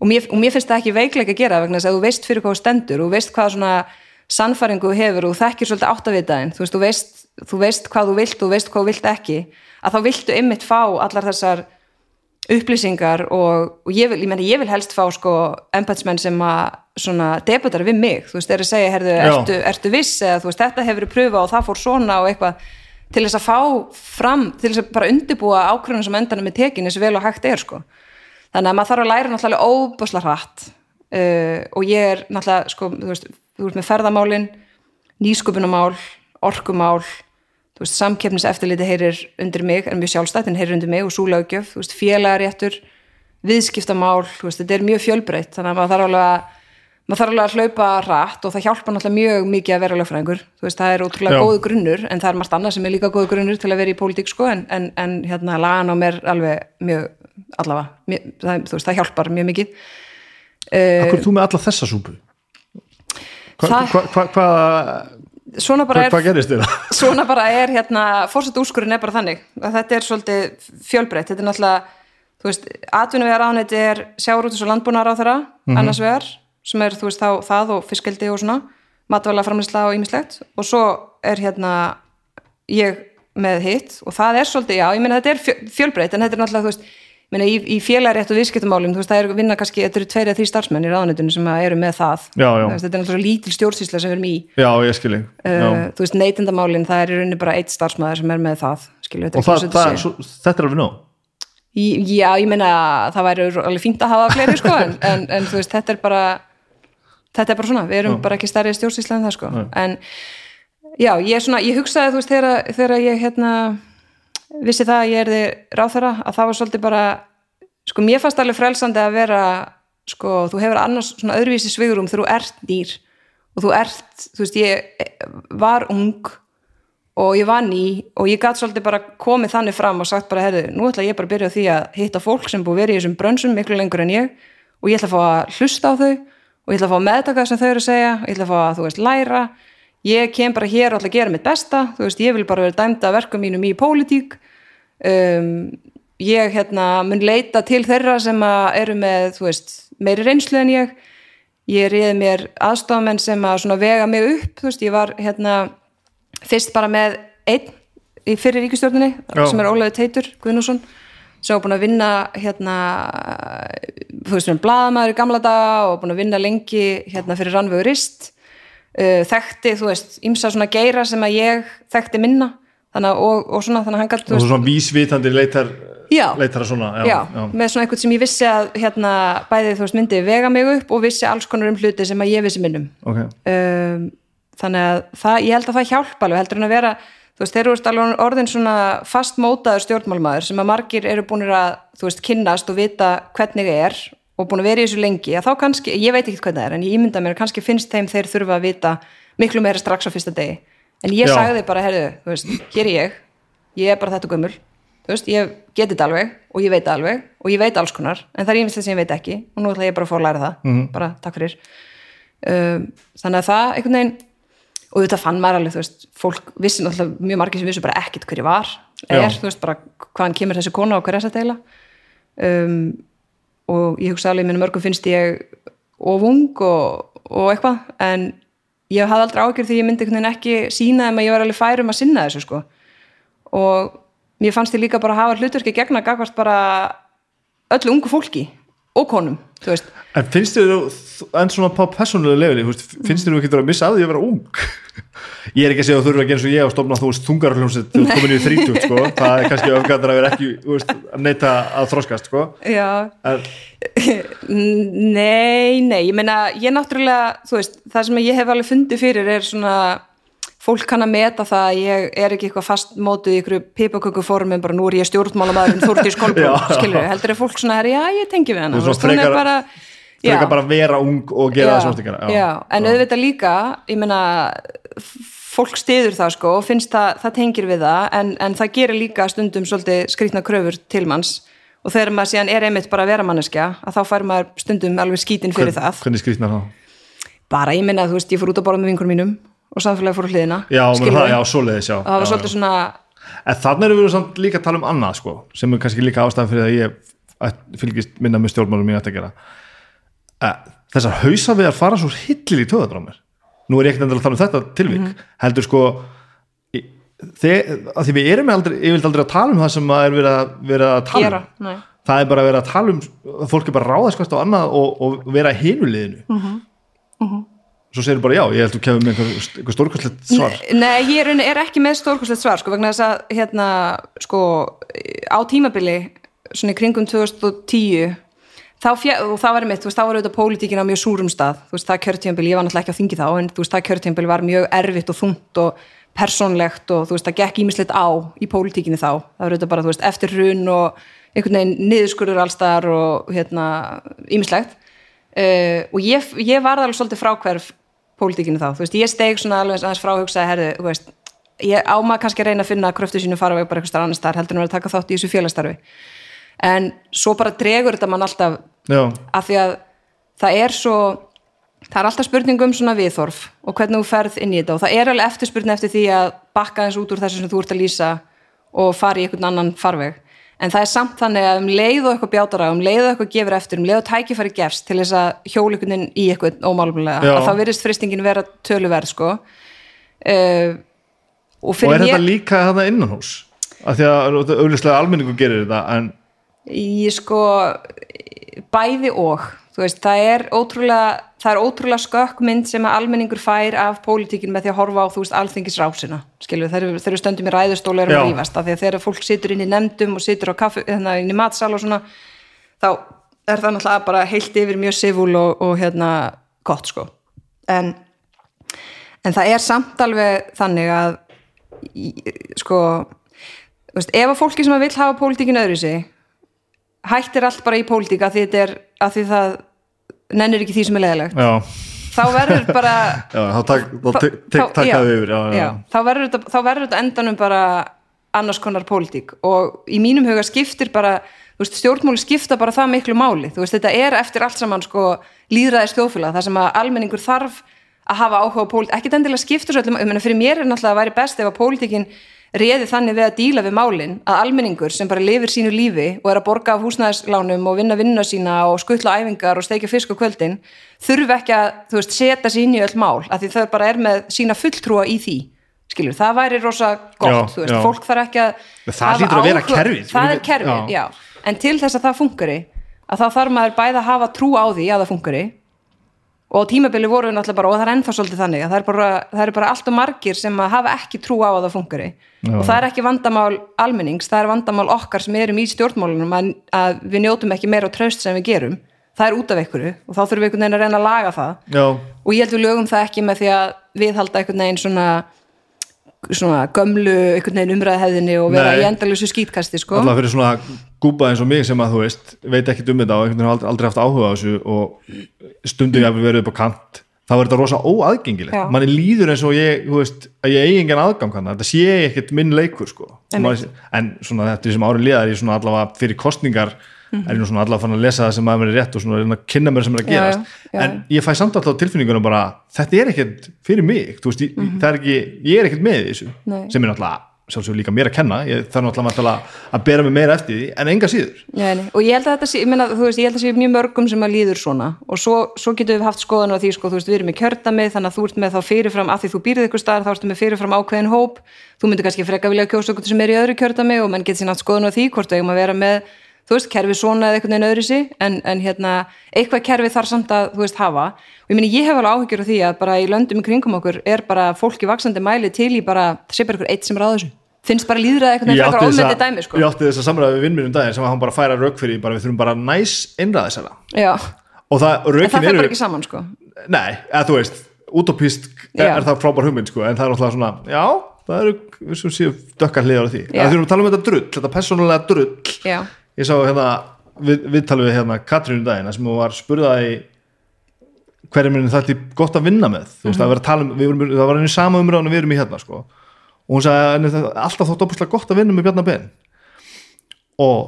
og mér, og mér finnst það ekki veikleik að gera vegna þess að þú veist fyrir hvað stendur, þú veist hvað svona sannfæringu þú hefur og þekkir svolítið áttavitaðin, þú veist, þú veist, þú veist hvað þú vilt og veist hvað þú vilt ekki. Að þá viltu ymmit fá allar þessar upplýsingar og, og ég, vil, ég, meni, ég vil helst fá sko embætsmenn sem að debutar við mig, þú veist, er að segja herðu, ertu, ertu viss eða þú veist, þetta hefur pröfa og það fór svona og eitthvað til þess að fá fram, til þess að bara undirbúa ákvörðunum sem endanum er tekin eins og vel og hægt er sko. Þannig að maður þarf að læra náttúrulega óbúsla hratt uh, og ég er náttúrulega, sko, þú veist, þú veist með ferðamálin, nýsköpunamál, orkumál, þú veist, samkeppnis eftirliti heyrir undir mig, er mjög sjálfstætt en heyrir undir mig og súlaugjöf, þú veist, félagaréttur viðskiptamál, þú veist, þetta er mjög fjölbreytt, þannig að maður þarf alveg að maður þarf alveg að hlaupa rætt og það hjálpa náttúrulega mjög mikið að vera lögfræðingur. Þú veist, það er ótrúlega góðu grunnur en það er margt annað sem er líka góðu grunnur til að vera í pólitík sko, en, en, en hérna lagan á mér alveg mjög allavega, mjög, það, þú veist, það hjálpar mjög mikið. Akkur er þú með alla þessa súpu? Hva, Það- hva, hva, hva, svona bara er hvað gerist þér? svona bara er hérna fórsett úrskurinn er bara þannig. Að þetta er svolítið fjölbreytt. Þetta er náttúrulega, þú veist, atvinnuvegar ánætti er sjáurútis og landbúnar á þeirra annars vegar, sem er þú veist þá það og fiskeldi og svona matvæla framlýsla og ýmislegt. Og svo er hérna ég með hitt og það er svolítið, já, ég meina þetta er fjö- fjölbreytt en þetta er náttúrulega, þú veist, ég meina í, í félagrétt og viðskiptumálum, þú veist, það er vinna kannski, þetta eru tveir eða þrý starfsmenn í ráðanetinu sem eru með það. Já, já. Veist, þetta er náttúrulega lítil stjórnsýsla sem við erum í. Já, ég skil ég Já. uh, þú veist, neytindamálin, það er í rauninni bara eitt starfsmæður sem er með það skilju, þetta Og það, það, svo, þetta er alveg nóg? Já, ég meina, það væri alveg fínt að hafa fleiri, sko, en, en, en þetta er bara svona, við erum bara ekki stærri stjórnsýsla en það, sko, en já, ég er svona, ég hugsaði, þú veist, þegar, þegar ég, hérna vissi það að ég erði ráþara, að það var svolítið bara, sko, mér fannst alveg frelsandi að vera, sko, þú hefur annars svona öðruvísi svigurum þegar þú ert nýr og þú ert, þú veist, ég var ung og ég var ný og ég gat svolítið bara komið þannig fram og sagt bara, herðu, nú ætla ég bara að byrja á því að hitta fólk sem búið verið í þessum brönsum miklu lengur en ég og ég ætla að fá að hlusta á þau og ég ætla að fá að meðtaka það sem þau eru að segja. Ég ætla að fá að, þú veist, læra. Ég kem bara hér og ætla að gera mitt besta. Þú veist, ég vil bara vera dæmda af verkum mínum í pólitík. Um, ég hérna mun leita til þeirra sem að eru með, þú veist, meiri reynslu en ég. Ég reyði mér aðstofamenn sem að svona vega mig upp, þú veist, ég var hérna fyrst bara með einn í fyrir ríkistjórninni Já. sem er Ólaður Teitur Guðnússon sem var búin að vinna hérna þú veist, blaðamaður í gamla daga og búin að vinna lengi hérna fyrir rannvegu rist. Uh, þekkti, þú veist, ymsa svona geira sem að ég þekkti minna. Þannig og, og svona, þannig að hann gætt, Og svona vísvitandi leitar Já. leitar að svona já, með svona eitthvað sem ég vissi að hérna, bæði þú veist myndi vega mig upp og vissi alls konar um hluti sem að ég vissi minnum. Ok, um, þannig að það, ég held að það hjálpa alveg heldur en að vera, þú veist, þeir eru alveg orðin svona fast mótaður stjórnmálmaður sem að margir eru búin að, þú veist, kynnast og vita hvernig er og búin að vera í þessu lengi, að þá kannski, ég veit ekki hvernig það er en ég ímynda mér að kannski finnst þeim þeir þurfa að vita miklu meira strax á fyrsta degi. En ég Já. sagði bara, herðu, þú veist, hér er ég. Ég er bara þetta gömul. Þú veist, ég geti þetta alveg og ég veit það alveg og ég veit alls konar, en það er ímyndst sem ég veit ekki og nú ætla ég bara að fá að læra það. Bara takk fyrir. Um, þannig að það einhvern veginn og þetta fann maður alveg, þú veist, fólk vissi náttúrulega mjög margir sem vissu bara ekkit hverju var er, Já. þú veist, bara hvaðan kemur þessi kona og hver er að deila. Um, og ég hugsa alveg, minnum mörgum finnst ég ofung og, og eitthvað en ég hafði aldrei ágjörð því ég myndi einhvern veginn ekki sína þeim að ég var alveg fær um að sinna þessu sko. Og mér fannst ég líka bara að hafa hlutverki gegna gagvart bara öllu ungu fólki og konum, En finnst þér þú, en svona på persónulega lefili, finnst þér þú ekki að missa að því að vera ung? Ég er ekki að segja að þú þurfa að gera eins og ég og stofna þú veist þungarhljómsett þú ert komin í 30, sko, það er kannski öfgæðar að vera ekki, veist, að neita að þroskast, sko. En, Nei, nei, ég meina, ég náttúrulega, þú veist, það sem ég hef alveg fundið fyrir er svona, fólk kann að meta það að ég er ekki eitthvað fastmótuð í ykkur pipakökuformin, bara nú er ég stjórnmálamæður um Þúrdís Kolbrún, skilur heldur er fólk svona, herri, já, ég tengi við hana, Þú frekar- bara, bara að vera ung og gera það já, en auðvitað líka, ég meina, fólk stiður það sko og finnst það, það tengir við það, en, en það gerir líka stundum svolítið skrýtna kröfur til manns. Og þegar maður síðan er einmitt bara að vera manneskja að þá fær maður stundum alveg skítin fyrir skrýtnar það? bara ég minna að þú veist, ég fór út að borða með vingur mínum og samfélagi fór hliðina Já, það, já, svoleiðis, já. það var já, svolítið svona En þannig erum við líka að tala um annað, sko, sem er kannski líka ástæðan fyrir að ég fylgist minna með stjórnmálum ætti að gera. Eh, Þessar hausaviðar fara svo hillir í töðadrá mér. Nú er ég ekkert endilega að tala um þetta tilvík, Mhm. heldur sko, í- þe- að því við erum aldrei, ég vil aldrei að tala um það sem að er verið að, verið að tala gera um. nei. Það er bara að vera að tala um, að fólk er bara að hvert á annað og, og vera í hinuliðinu. Uh Mhm. Svo segir bara já, ég held að þú kemur með einhver, stórkostlegt svar. Nei, ég er, ekki með stórkostlegt svar sko, vegna þess að hérna, sko, á tímabili svona í kringum 2010 þá og það var mitt, þú veist, þá var auðvitað pólitíkin á mjög súrum stað, þú veist, það kjörtímabili, ég var náttúrulega ekki á þingi þá en þú veist, það kjörtímabili var mjög erfitt og þungt og persónlegt og þú veist, það gekk ímislegt á í pólitíkinni þá, það var þetta bara, þú veist, eftir hrun og einhvern veginn niðurskurður allstar og hérna ímislegt uh, og ég, ég var alveg svolítið frákverf pólitíkinni þá, þú veist, ég steg svona alveg aðeins frá að hugsa, herðu, þú veist ég áma kannski að reyna að finna kröftu sínu fara bara eitthvað annar starf, heldur en að vera að taka þátt í þessu félagstarfi en svo bara dregur þetta mann alltaf já, af því að það er svo það er alltaf spurning um svona viðþorf og hvernig þú ferð inn í þetta og það er alveg eftirspurning eftir því að bakka eins út úr þessu sem þú ert að lýsa og fara í einhvern annan farveg en það er samt þannig að um leið og eitthvað bjátara um leið og eitthvað gefur eftir, um leið og tækifæri gefst til þess að hjólikuninn í eitthvað ómálumlega, Já. að þá virðist fristingin vera töluverð sko. Uh, og og er þetta líka þetta innan hús af því að auðvitað almenningu gerir þetta en ég sko bæði og. Þú veist, það er ótrúlega það er ótrúlega skökk mynd sem að almenningur fær af pólitíkin með því að horfa á þú veist alþingisrásina, skilur, þeir, eru stöndum í ræðustólu og erum að rífast, af því að þegar fólk situr inn í nefndum og situr á kaffi, hérna, inn í matsal og svona, þá er það náttúrulega bara heilt yfir mjög sivúl og, og hérna gott sko. En, en það er samt alveg þannig að sko veist, ef að fólki sem að vill hafa pólitíkin öðru sig hættir allt bara í pólitíka því því það nennir ekki því sem er leðilegt já, þá verður bara já þá tak- þá tek- tek- þá- takaðu já, yfir já, já. já, þá verður þetta, þá verður þetta endanum bara annars konar pólitík. Og í mínum huga skiptir bara þú veist, stjórnmáli skipta bara það miklu máli. Þú veist, þetta er eftir allt saman sko líðræðis þjóðfélag, það sem að almenningur þarf að hafa áhuga á pólitík, ekkert endilega skiptur svo fyrir mér er náttúrulega að væri best ef að pólitíkin reði þannig við að díla við málin að almenningur sem bara lifir sínu lífi og er að borga af húsnæðislánum og vinna vinnuna sína og skuttla æfingar og steikja fisk á kvöldin þurfi ekki að, þú veist, setja sér inn í öll mál af því þau bara er með sína fulltrúa í því skilur, það væri rosa gott, Já, þú veist, já. fólk þarf ekki að Það hlýtur að vera kerfið. það er kerfið, já. já. en til þess að það funkari að þá þarf maður bæði að hafa trú á því að það funkari og tímabili voru við náttúrulega bara, og það er ennþá svolítið þannig að það er bara, það er bara allt og margir sem að hafa ekki trú á að það funkari. Og það er ekki vandamál almennings, það er vandamál okkar sem erum í stjórnmálunum að, að við njótum ekki meira á traust sem við gerum. Það er út af einhverju og þá þurfum við einhvern veginn að reyna að laga það. Já, og ég held við lögum það ekki með því að viðhalda einhvern veginn svona svona gömlu einhvern veginn umræðahæðinni og vera Nei. í endalösu skítkasti sko. alltaf fyrir svona gúba eins og mig sem að þú veist, veit ekkit um þetta og einhvern veginn aldrei, aldrei haft áhuga á þessu og stundum ég að verið upp á kant þá er þetta rosa óaðgengilegt manni líður eins og ég, þú veist að ég eigi engan aðgang hann, þetta sé ekkit minn leikur sko. Maður- en svona þetta sem árið liðar ég svona allavega fyrir kostningar Mhm. er ég nú svona allavega fann að lesa það sem að mér er rétt og svona að kynna mér sem er að Já, gerast já, já. en ég fæ samt alltaf tilfinningunum bara þetta er ekkit fyrir mig, veist, ég, það er ekki ég er ekkit með þessu. Nei. sem er náttúrulega sjálfsögur líka mér að kenna, ég þarf náttúrulega að bera mig meira eftir því, en enga síður Já, nei. og ég held að þetta sé, þú veist, held að sé mjög mörgum sem að líður svona og svo, svo getum við haft skoðan á því, sko, veist, við erum í kjördami þannig að þú ert með þá fyrirfram, að því þú býrð ykkur staðar þá ertu með fyrirfram ákveðin hóp þú myndir kannski freka vilja kjósa okkur sem er í öðru kjördami og menn getur síðan haft skoðan á því hvort við eigum að vera með, þú veist, kerfi svona eða einhvern veginn öðru sí, en, en hérna eitthvað kerfi þarf samt að, þú veist, hafa. Og ég meina, ég hef alveg áhyggjur af því að bara í löndum í kringum okkur er bara fólki vaksandi mæli til í bara, sé bara ykkur eitt sem ráða þessu. Finnst bara veginn átti frekar þessa- ofmyndi dæmi, sko. ég átti þess að samræða við vinnminn um daginn sem að hann bara færa rauk fyrir bara við þurfum bara næs innræðisæla og það, eru sko. Er, er það frábær hugmynd sko, en það er náttúrulega svona já, það eru, við sem séu dökkar hliðar á því, Já. en þurfum að tala um þetta drull þetta persónulega drull. Já, ég sá hérna, við, við talum við hérna Katrínu um daginn, þar sem hún var spurðað í hverju minni þetta er gott að vinna með. Þú veist, það, var að tala um, vorum, það var einu sama umræðan og við erum í hérna sko. og hún sagði að er alltaf þótt opuslega gott að vinna með Bjarnar Ben. Og,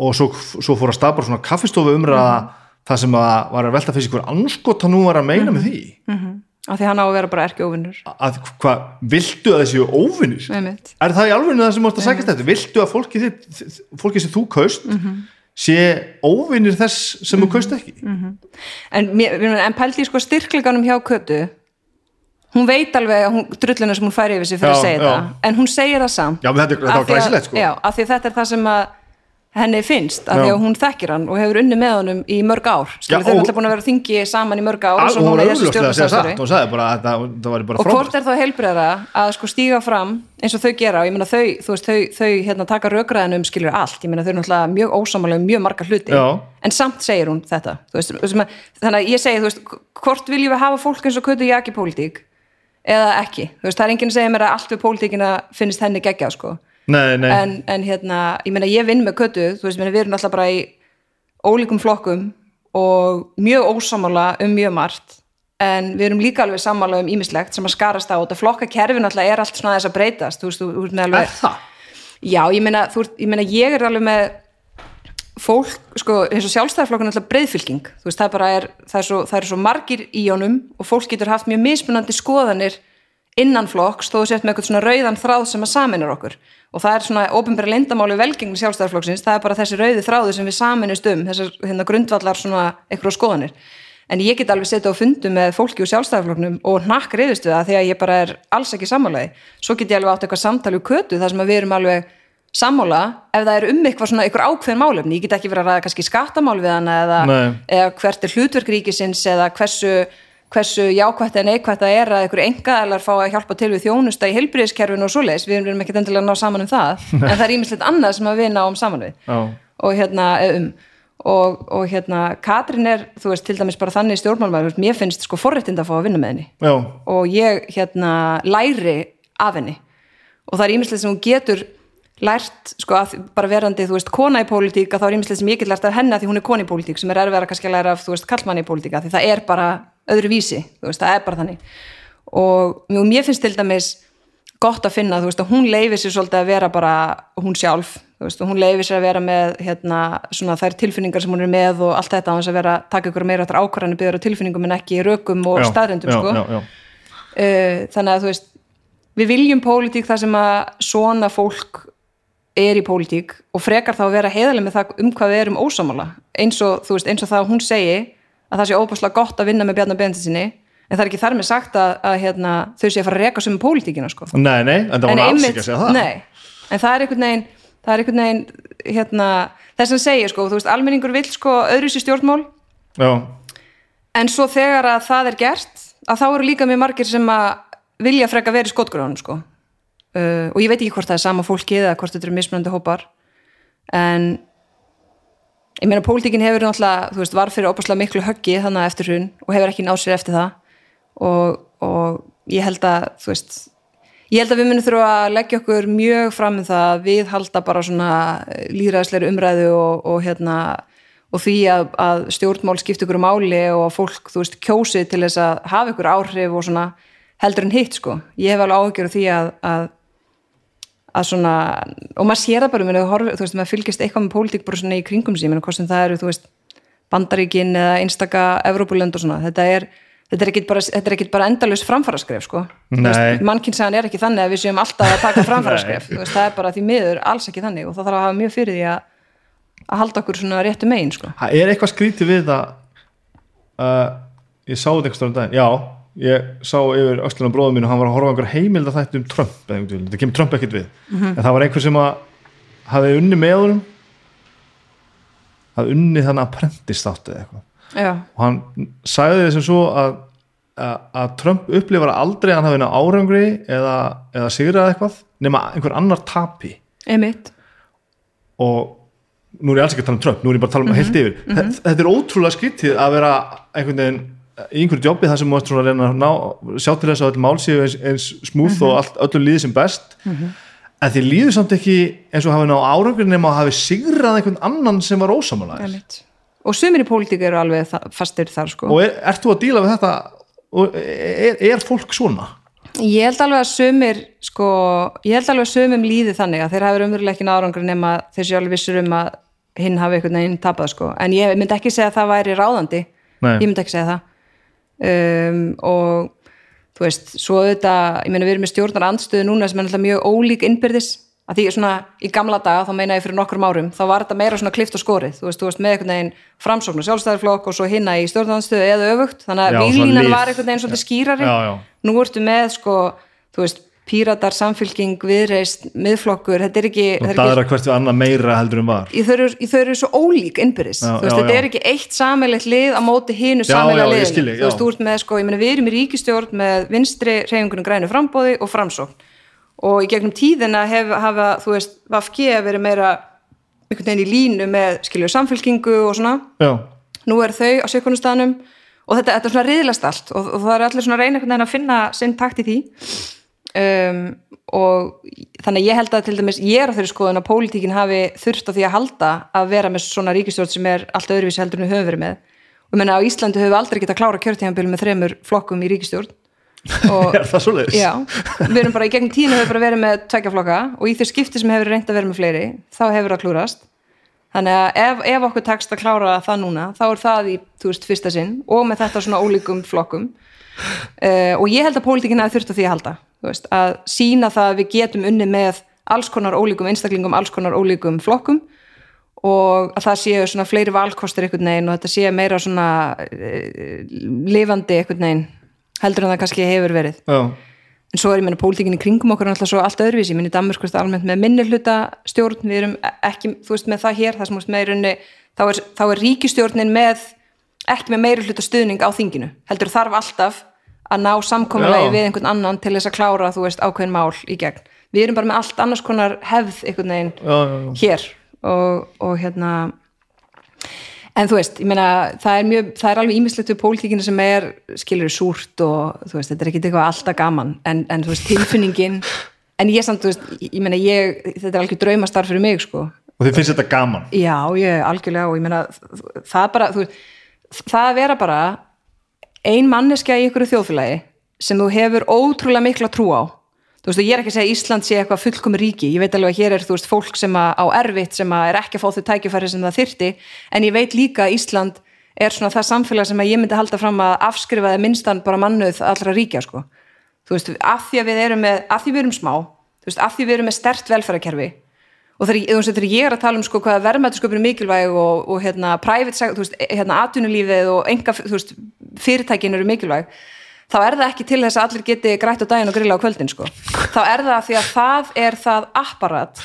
og svo, svo fór að stapra svona kaffistofu umræða það sem að var að velta fyrir sig hver anskot hann nú var að meina með því af því hann á að vera bara erki óvinnur að hvað, viltu að þessi Einmitt. er það í alveg það sem mást að sækast þetta viltu að fólki, þitt, fólki sem þú kaust sé óvinnir þess sem þú kaust ekki? En, mér- mér- en pældi sko styrkleganum hjá Kötu. Hún veit alveg að hún, drulluna sem hún færi yfir sig fyrir Já, að segja já. það. En hún segir það samt. Já, þetta er- glæsilegt, sko. Já, af því þetta er það sem að henni finnst, af því Já. að hún þekkir hann og hefur unni með honum í mörg ár. Já, Skilur, þau er og- alltaf búin að vera þingi saman í mörg ár Al- og svo og hún núna var í þessu augljóslega að segja stjórnarsamstarfi. satt hún sagði bara að það, það var bara og hvort er þá heilbreyðara að sko stíga fram eins og þau gera? Og ég meina þau, þú veist, þau, þau hérna, taka rökræðin um skilur allt, ég meina þau eru náttúrulega mjög ósamalega um mjög marga hluti, Já. en samt segir hún þetta, þú veist, sem að, þannig að ég segi, þú veist, hvort viljum við hafa fólk eins og kötu jaki pólitík eða ekki, þú veist, það er enginn að segja mér að allt við pólitíkina finnst henni geggjað sko nei, nei, en, en hérna, ég meina ég vinn með kötu þú veist, meina, við erum alltaf bara í ólíkum flokkum og mjög ósamála um mjög margt en við erum líka alveg sammála um ímislegt sem að skarast á þetta flokkakerfin alltaf er allt svona þess að breytast þú veist, þú, ert með alveg? Já, ég meina, þú, ég meina ég er alveg með fólk, sko, eins og sjálfstæðarflokkun er alltaf breyðfylking, þú veist, það bara er, það er, svo, það er svo margir í honum og fólk getur haft mjög mismunandi skoðanir innan flokks, þó þú sért með eitthvað svona rauðan þráð sem að saminar okkur. Og það er svona ópenbæra lindamáli velgengni sjálfstæðarflokksins, það er bara þessi rauði þráðu sem við saminust um, þessar hérna, grundvallar svona eitthvað skoðanir. En ég get alveg setja á fundu með fólki úr sjálfstæðarflokknum og hnakk reyðust við það því að ég bara er alls ekki sammálaði svo get ég alveg átt eitthvað samtali úr kötu þar sem við erum alveg sammála ef það er um eitthvað svona eitthvað ákveðin málefni. Ég get ekki verið að ræða kannski skattamál við hana eða, eða hvert er hlutverk ríkisins eða hversu, hversu jákvætt en neikvætt það er að einhverju engaðalar fá að hjálpa til við þjónusta í heilbriðiskerfinu og svoleiðis, við erum ekki endilega að ná saman um það en það er ímislegt annað sem við náum saman við. Og hérna eða um og, og hérna Katrin er, þú veist, til dæmis bara þannig stjórnmálmaður, mér finnst sko forréttind að fá að vinna með henni. Já, og ég hérna læri af henni. Og það er ímislegt sem hún getur lært, sko, að, bara verandi þú veist, kona í pólitík, að þá er ímislegt sem ég get lært af henni að því hún er kona í pólitík, sem er erfið að kannski læra af, þú veist, kallmanni í pólitík, að því það er bara öðru vísi, þú veist, það er bara þannig. Og mjög, mér finnst til dæmis gott að finna, þú veist, að hún leifir sér svolítið að vera bara hún sjálf þú veist, og hún leifir sér að vera með hérna, svona þær tilfinningar sem hún er með og allt þetta á þess að vera, taka ykkur meira áttar ákvarðanir byggður á tilfinningum en ekki rökum og staðrendum, já, sko. já, já. uh, þannig að þú veist við viljum pólitík þar sem að svona fólk er í pólitík og frekar þá að vera heiðaleg með það um hvað við erum ósamála eins og, þú veist, eins og það að hún segi að það sé óbúslega gott að vinna með Bjarnar Benediktssyni en það er ekki þar með sagt að, að hérna, þau sé að fara að reka sem pólitíkina sko. Nei, nei, en það var alls ekki að segja það nei, en það er einhvern veginn það er einhvern veginn hérna, þess að segja, sko, þú veist, almenningur vill sko öðru sér stjórnmál Já, en svo þegar að það er gert að þá eru líka mjög margir sem að vilja freka verið skotgrunum sko. uh, og ég veit ekki hvort það er sama fólki eða hvort þetta eru mismunandi hópar en ég meina pólitíkin hefur náttúrulega þú veist, var fyrir opaslega miklu höggi þannig að eftir hrun og hefur ekki náð sér eftir það og, og ég held að þú veist ég held að við munum þurfa að leggja okkur mjög fram um það að við halda bara svona líðræðsleiri umræðu og, og hérna og því að, að stjórnmál skipta ykkur máli og að fólk, þú veist, kjósi til þess að hafa ykkur áhrif og svona heldur en hitt, sko. Ég hef alveg áhyggjur af því að, að að svona, og maður sér það bara meni, horf, þú veist, maður fylgist eitthvað með pólitík bara svona í kringum sín, hvort sem það eru, þú veist Bandaríkin eða einstaka Evrópulönd og svona, þetta er þetta er ekkit bara, bara endalaus framfaraskref sko, Nei. mannkynnsagan er ekki þannig að við séum alltaf að taka þú veist, það er bara því miður alls ekki þannig og það þarf að hafa mjög fyrir því að að halda okkur svona réttu megin sko. það er eitthvað skrítið við það? Uh, ég sá þetta einhvers um daginn. Já, ég sá yfir öxlunum bróðum mín og hann var að horfa einhver heimild að þætti um Trump þetta kemur Trump ekkert við. Mhm. en það var einhver sem að hafði unni með honum hafði unni þannig að prentist þátt eða eitthvað. Og hann sagði þessum svo að, að, að Trump upplifar aldrei að hann hafi ná árangri eða, eða sigrað eitthvað nema einhver annar tapi. Einmitt. Og nú er ég alls ekki að tala um Trump nú er ég bara að tala um heilt yfir. Mm þetta er ótrúlega skrítið að vera einhvern veginn í einhverju jobbi þar sem þú ert svona að reyna að ná, sjá til þess að öll mál séu eins, eins smúð og allt, öllum líði sem best en þið líður samt ekki eins og hafi ná árangur nema að hafi sigrað einhvern annan sem var ósamalæðis Einmitt. og sumir í pólitík eru alveg fastir þar sko. og er, ert þú að díla við þetta og er, er fólk svona? ég held alveg að sumir sko, ég held alveg að sumum líði þannig að þeir hafi umverulega ekki nárangur nema þeir séu alveg vissur um að hinn hafi einhvern veginn tapað sko. en ég myndi ekki segja að það væri ráðandi Nei. ég myndi ekki segja það um, og þú veist, svo auðvitað ég meina við erum með stjórnar andstöðu núna sem er náttúrulega mjög ólík innbyrðis. Að því svona í gamla daga, þá meina ég fyrir nokkrum árum þá var þetta meira svona klift og skorið. Þú veist, þú veist með einhvern veginn framsókn og sjálfstæðarflokk og svo hinna í stjórnarandstöðu eða öfugt. Þannig að výlínan var einhvern veginn svolítið skýrari. Já, já. nú ertu með sko, þú veist píratar, samfylking, viðreist, miðflokkur þetta er ekki, og er daðra hvert við annað meira heldur en var. Í þau eru, í þau eru svo ólík innbyrðis, þú veist, já, þetta já. er ekki eitt sammeilegt lið á móti hinu Já, sammeilegt já, ég liðinu, skil þig, þú veist, ert með sko, ég meina við erum í ríkistjórn með vinstri reyfingunum grænu frambóði og framsókn. Og í gegnum tíðina hef, hafa, þú veist, VFG verið meira einhvern veginn í línu með skilju samfylkingu og svona. Já, nú er þau á sjökunustanum og þetta, þetta er svona riðlast allt og, og það er allir svona að veginn að finna sinn takt í því um, og þannig að ég held að til dæmis ég er á þeirri skoðun að pólitíkin hafi þurft á því að halda að vera með svona ríkistjórn sem er allt öðruvísi heldur en við höfum verið með. Og ég menna á Íslandi höfum við aldrei getað að klára kjörtíðanbíl með þremur flokkum í ríkistjórn og? Já, við erum bara í gegnum tíðinu hefur bara verið með tveggja flokka og í þau skipti sem hefur reynd að vera með fleiri þá hefur það klúrast þannig að ef, ef okkur tekst að klára það núna þá er það í, þú veist, fyrsta sinn og með þetta svona ólíkum flokkum. Uh, og ég held að pólitíkina þurft að því að halda, veist, að sína það að við getum unni með alls konar ólíkum einstaklingum, alls konar ólíkum flokkum og að það séu svona fleiri valkostir einhvern veginn og þetta séu meira svona uh, lifandi einhvern veginn heldur en það kannski hefur verið. Já, en svo er ég meina pólitíkin í kringum okkur alltaf svo allt öðruvísi, ég minni Danmörk veist, almennt með minni hluta stjórn, við erum ekki þú veist með það hér, það sem veist með í rauninni þá er, þá er ríkistjórnin með ekki með meiri hluta stuðning á þinginu heldur þarf alltaf að ná samkomulegi Já. við einhvern annan til þess að klára þú veist ákveðin mál í gegn við erum bara með allt annars konar hefð einhvern veginn já, já, já. hér og, og hérna en þú veist, ég meina það er, mjög, það er alveg ímislegt við pólitíkinu sem er skilur súrt og þú veist, þetta er ekki eitthvað alltaf gaman en, en þú veist, tilfinningin en ég samt, þú veist, ég meina ég þetta er alveg draumastarf fyrir mig, sko og þið finnst þetta gaman já, ég algjörlega og ég meina það bara, þú veist, það að vera bara ein manneskja í ykkur þjóðfélagi sem þú hefur ótrúlega mikla trú á. Þú veist, og ég er ekki að segja að Ísland sé eitthvað fullkomi ríki, ég veit alveg að hér er þú veist fólk sem að, á erfitt sem að er ekki að fá þau tækifæri sem það þyrti, en ég veit líka að Ísland er svona það samfélag sem að ég myndi halda fram að afskrifaði minnstan bara mannuð allra ríkja, sko. Þú veist, af því að við erum með, af því við erum smá þú veist, af því við erum með stert velferðarkerfi og þegar, ég er að tala um sko hvaða verðmættasköpun er mikilvæg og, og hérna private, sec- þú veist, hérna atvinnulífið og enga, þú veist, fyrirtækin eru mikilvæg þá er það ekki til þess að allir geti grætt á daginn og grilla á kvöldin sko. þá er það því að það er það apparat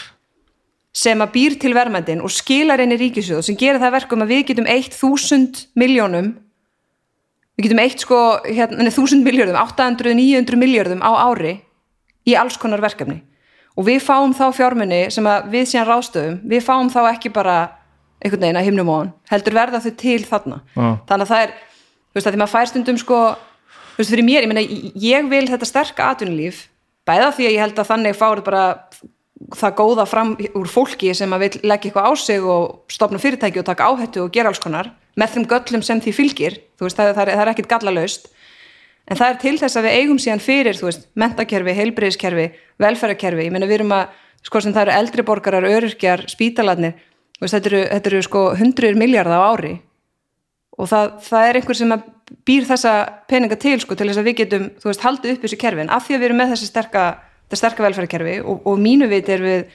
sem að býr til verðmændin og skilar inn í ríkisjóð sem gerir það að verkum að við getum eitt þúsund miljónum við getum eitt sko hérna, nei, þúsund miljörðum, 800, 900 miljörðum á ári í alls konar verkefni og við fáum þá fjármunni sem við síðan ráðstöfum við fáum þá ekki bara einhvern veginn að himnum á hann, heldur verða þau til þarna. Já. þannig að það er, þú veist að því maður fær stundum sko, þú veist fyrir mér, ég meina ég vil þetta sterka atvinnulíf bæða því að ég held að þannig fárið bara það góða fram úr fólki sem að vil leggja eitthvað á sig og stopna fyrirtæki og taka áhættu og gera alls konar með þeim göllum sem því fylgir. Þú veist, það, það, er, það er ekkit gallalaust en það er til þess að við eigum síðan fyrir þú veist, mentakerfi, heilbreyðiskerfi velferðarkerfi, ég meina við erum að sko sem það eru eldri borgarar, öryrkjar, spítalarnir veist, þetta eru, þetta eru sko hundruður miljardar á ári. Og það, það er einhver sem býr þessa peninga til sko til þess að við getum, þú veist, haldið upp þessu kerfi. En af því að við erum með þessi sterka, sterka velferðarkerfi og, og mínu vit er við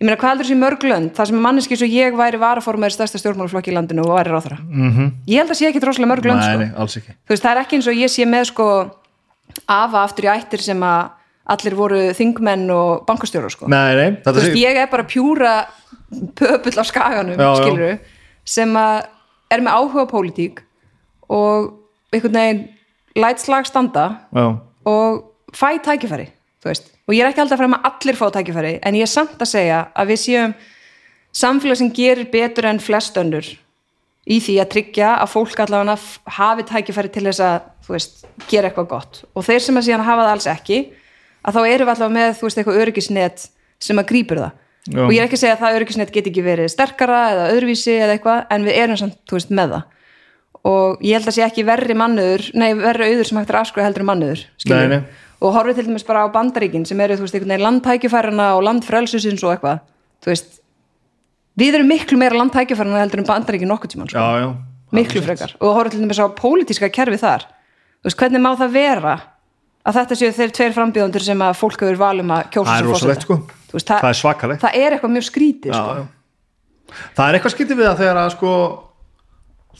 ég meina hvað heldur þessi mörg lönd það sem manneski svo ég væri varaformaður stærsta stjórnmálaflokki í landinu og væri ráþara mm -hmm. ég held að sé ekki droslega mörg lönd Nei, sko það er ekki eins og ég sé með sko afa aftur í ættir sem að allir voru þingmenn og bankastjóra sko. Sé ég er bara pjúra pöpull á skaganum, Já, já. skiluru sem að er með áhuga á pólitík og einhvern veginn læt slag standa Já, og fæ tækifæri veist, og ég er ekki alltaf að frema að allir fá tækifæri en ég er samt að segja að við séum samfélag sem gerir betur en flest önnur í því að tryggja að fólk allavega hafi tækifæri til þess að þú veist, gera eitthvað gott og þeir sem að síðan hafa það alls ekki að þá erum við allavega með þú veist, eitthvað öryggisnet sem að grípur það Já. og ég er ekki að segja að það öryggisnet get ekki verið sterkara eða öðruvísi eða eitthvað en við erum samt, þú veist, með það og ég held að sé ekki verri mannuður nei, verri auður sem hægt er afskrifa heldur mannuður skilurðu. Og horfið til dæmis bara á bandaríkin sem eru, þú veist, einhvern veginn landtækifærana og landfrelsusins og eitthvað þú veist, við erum miklu meira landtækifærana heldur en bandaríkin nokkuð tímann sko. já, já miklu frekar og horfið til dæmis á pólitíska kerfi þar þú veist, hvernig má það vera að þetta séu þeir tveir frambíðundur sem að fólk hefur valum að kjósa Það er rosalegt, sko. Veist, það, Það er svakalegt. það er eitthvað mjög skrítið sko. það er eitthvað skytið við það þegar að sko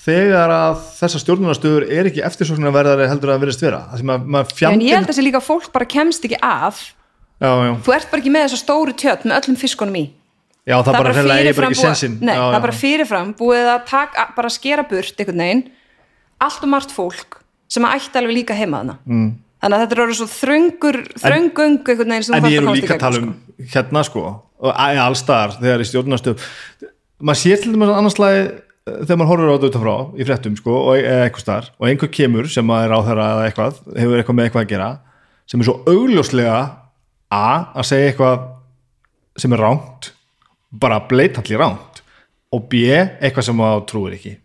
þegar að þessar stjórnunastöður er ekki eftirsóknarverðari heldur að verðist vera. Það að maður en ég held að þessi líka fólk bara kemst ekki að. Já, já, þú ert bara ekki með þessa stóru tjöt með öllum fiskunum í. Já, það, bara hreinlega er bara ekki búið- það bara fyrirfram búið að taka, bara skera burt einhvern veginn allt og margt fólk sem að ætti alveg líka heima þarna. Mm. þannig að þetta eru svo þröngur þröngung einhvern veginn en ég er í líka að tala um hérna sko og allstaðar þegar í stjórnunastöð maður sér til dæmis annars lagi þegar maður horfir á þetta út af frá í fréttum sko, og, eitthvað starf og einhver kemur sem að er á þeirra eða eitthvað hefur eitthvað með eitthvað að gera sem er svo augljóslega a, að segja eitthvað sem er ránt bara bleitalli ránt og b, eitthvað sem maður trúir ekki.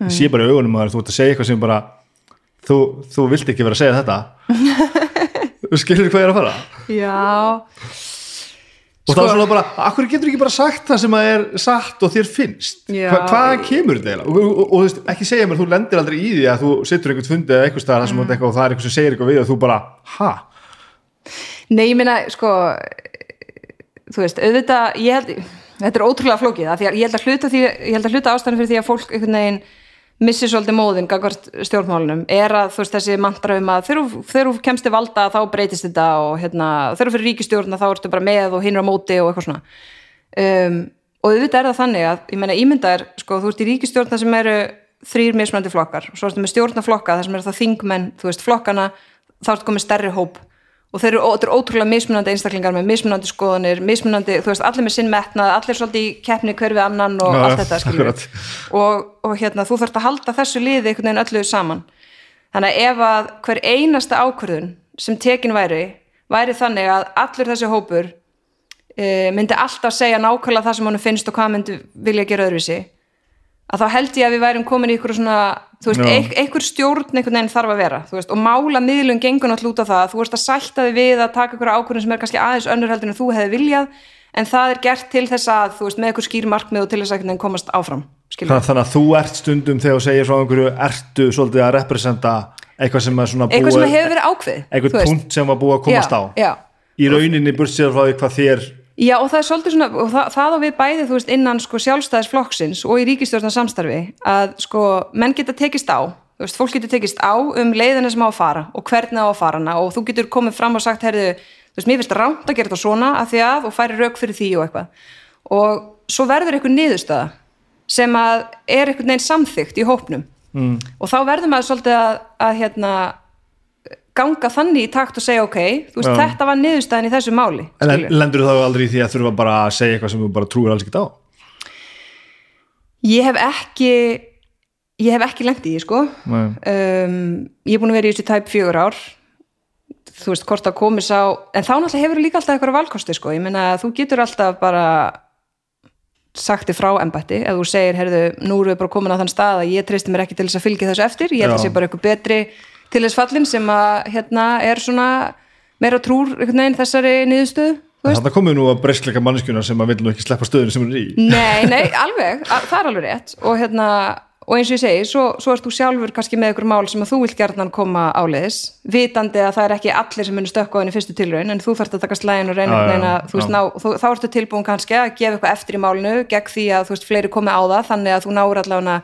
Mm. ég sé bara í augunum að þú ert að segja eitthvað sem bara þú, þú vilt ekki vera að segja þetta. Þú skilur hvað ég er að fara? Já, og þá er svona bara, akkur getur ekki bara sagt það sem að er satt og þér finnst. Hva, hvað kemur þetta og, og, og, veist, ekki segja mér, þú lendir aldrei í því að þú sittur einhvern fundið eða eitthvað staðar mm. og það er eitthvað sem segir eitthvað við og þú bara, ha nei ég meina sko þú veist, auðvitað ég held, þetta er ótrúlega flókið af því að ég held að hluta, hluta ástæðan fyrir því að fólk einhvern veginn missi svolítið móðin gagvart stjórnmálunum er að þú veist þessi mantra um að þegar þú- kemst til valda þá breytist þetta og hérna, þegar þú fyrir ríkistjórna þá ertu bara með og hinur á móti og eitthvað svona. Um, og auðvitað er það þannig að ég meina ímyndar, sko, þú ert í ríkistjórna sem eru þrýr mismunandi flokkar. Og svo ertu með stjórnaflokka þar sem eru það þingmenn þú veist flokkana, þá ertu komið stærri hóp og þeir eru, þetta eru ótrúlega mismunandi einstaklingar með mismunandi skoðanir, mismunandi þú veist, allir með sinn metnað, allir svolítið í keppni hver við annan og Já, allt þetta skilur akkurat. og, og hérna, þú þarft að halda þessu liði einhvern veginn öllu saman þannig að ef að hver einasta ákvörðun sem tekin væri væri þannig að allur þessi hópur e, myndi alltaf segja nákvæmlega það sem honum finnst og hvað myndi vilja gera öðruvísi að þá held ég að við værum komin í ykkur svona, þú veist, eik, einhver stjórn einhvern veginn þarf að vera, veist, og mála miðlun gengur náttúrulega út á það, þú veist að sætta þig við að taka ykkur ákvörðun sem er kannski aðeins önnur heldur en þú hefði viljað, en það er gert til þess að, þú veist, með ykkur skýr markmið og til þess að einhvern veginn komast áfram, skilur Þannig, að þú ert stundum þegar þú segir frá einhverju ertu svolítið að representa eitthvað sem er svona eitthvað sem hefur verið ákveð eitthvað veist. punkt sem var búið að komast já, á já. í rauninni burt sér frá því hvað þér já og það er svolítið svona og það, það á við bæði þú veist innan sko sjálfstæðisflokksins og í ríkistjórnar samstarfi að sko menn geta tekist á þú veist, fólk getur tekist á um leiðina sem á að fara og hvernig á að fara hana og þú getur komið fram og sagt herðu, þú veist, mér finnst rámt að gera þetta svona að því að og færi rauk fyrir því og eitthvað og svo verður eitthvað niðurstaða sem að er einhvern veginn samþygt í hópnum mm. og þá verður maður svolítið að, að hérna, ganga þannig í takt og segja ok, þú veist, Já. þetta var niðurstaðan í þessu máli en skilurðu. lendur þá aldrei því að þurfa bara að segja eitthvað sem þú bara trúir alls ekki á? Ég hef ekki ég hef ekki lent í því sko. Um, ég er búin að vera í þessu tæp fjögur ár. Þú veist hvort það komis á en þá náttúrulega hefur líka alltaf eitthvað valkosti sko. Ég meina þú getur alltaf bara sagt þið frá embætti. Ef þú segir, heyrðu, nú erum við bara komin á þann stað að ég treysti mér ekki til þess að fylgja þessu eftir ég held að Já. sé bara eitthvað betri til þess fallin sem að hérna er svona meira trúr veginn þessari niðurstöðu Þannig komið nú að breyskleika manneskjuna sem að vil nú ekki sleppa stöðinu sem hún er í. Nei, nei, alveg, það er alveg rétt. Og, hérna, og eins og ég segi, svo, svo ert þú sjálfur kannski með ykkur mál sem að þú vilt gerðan koma áleiðis, vitandi að það er ekki allir sem munu stökka á henni fyrstu tilraun en þú þarft að taka slægin og reyna ná, þú, þá ertu tilbúin kannski að gefa eitthvað eftir í málinu gegn því að þú veist, fleiri komi á það þannig að þú náur allavega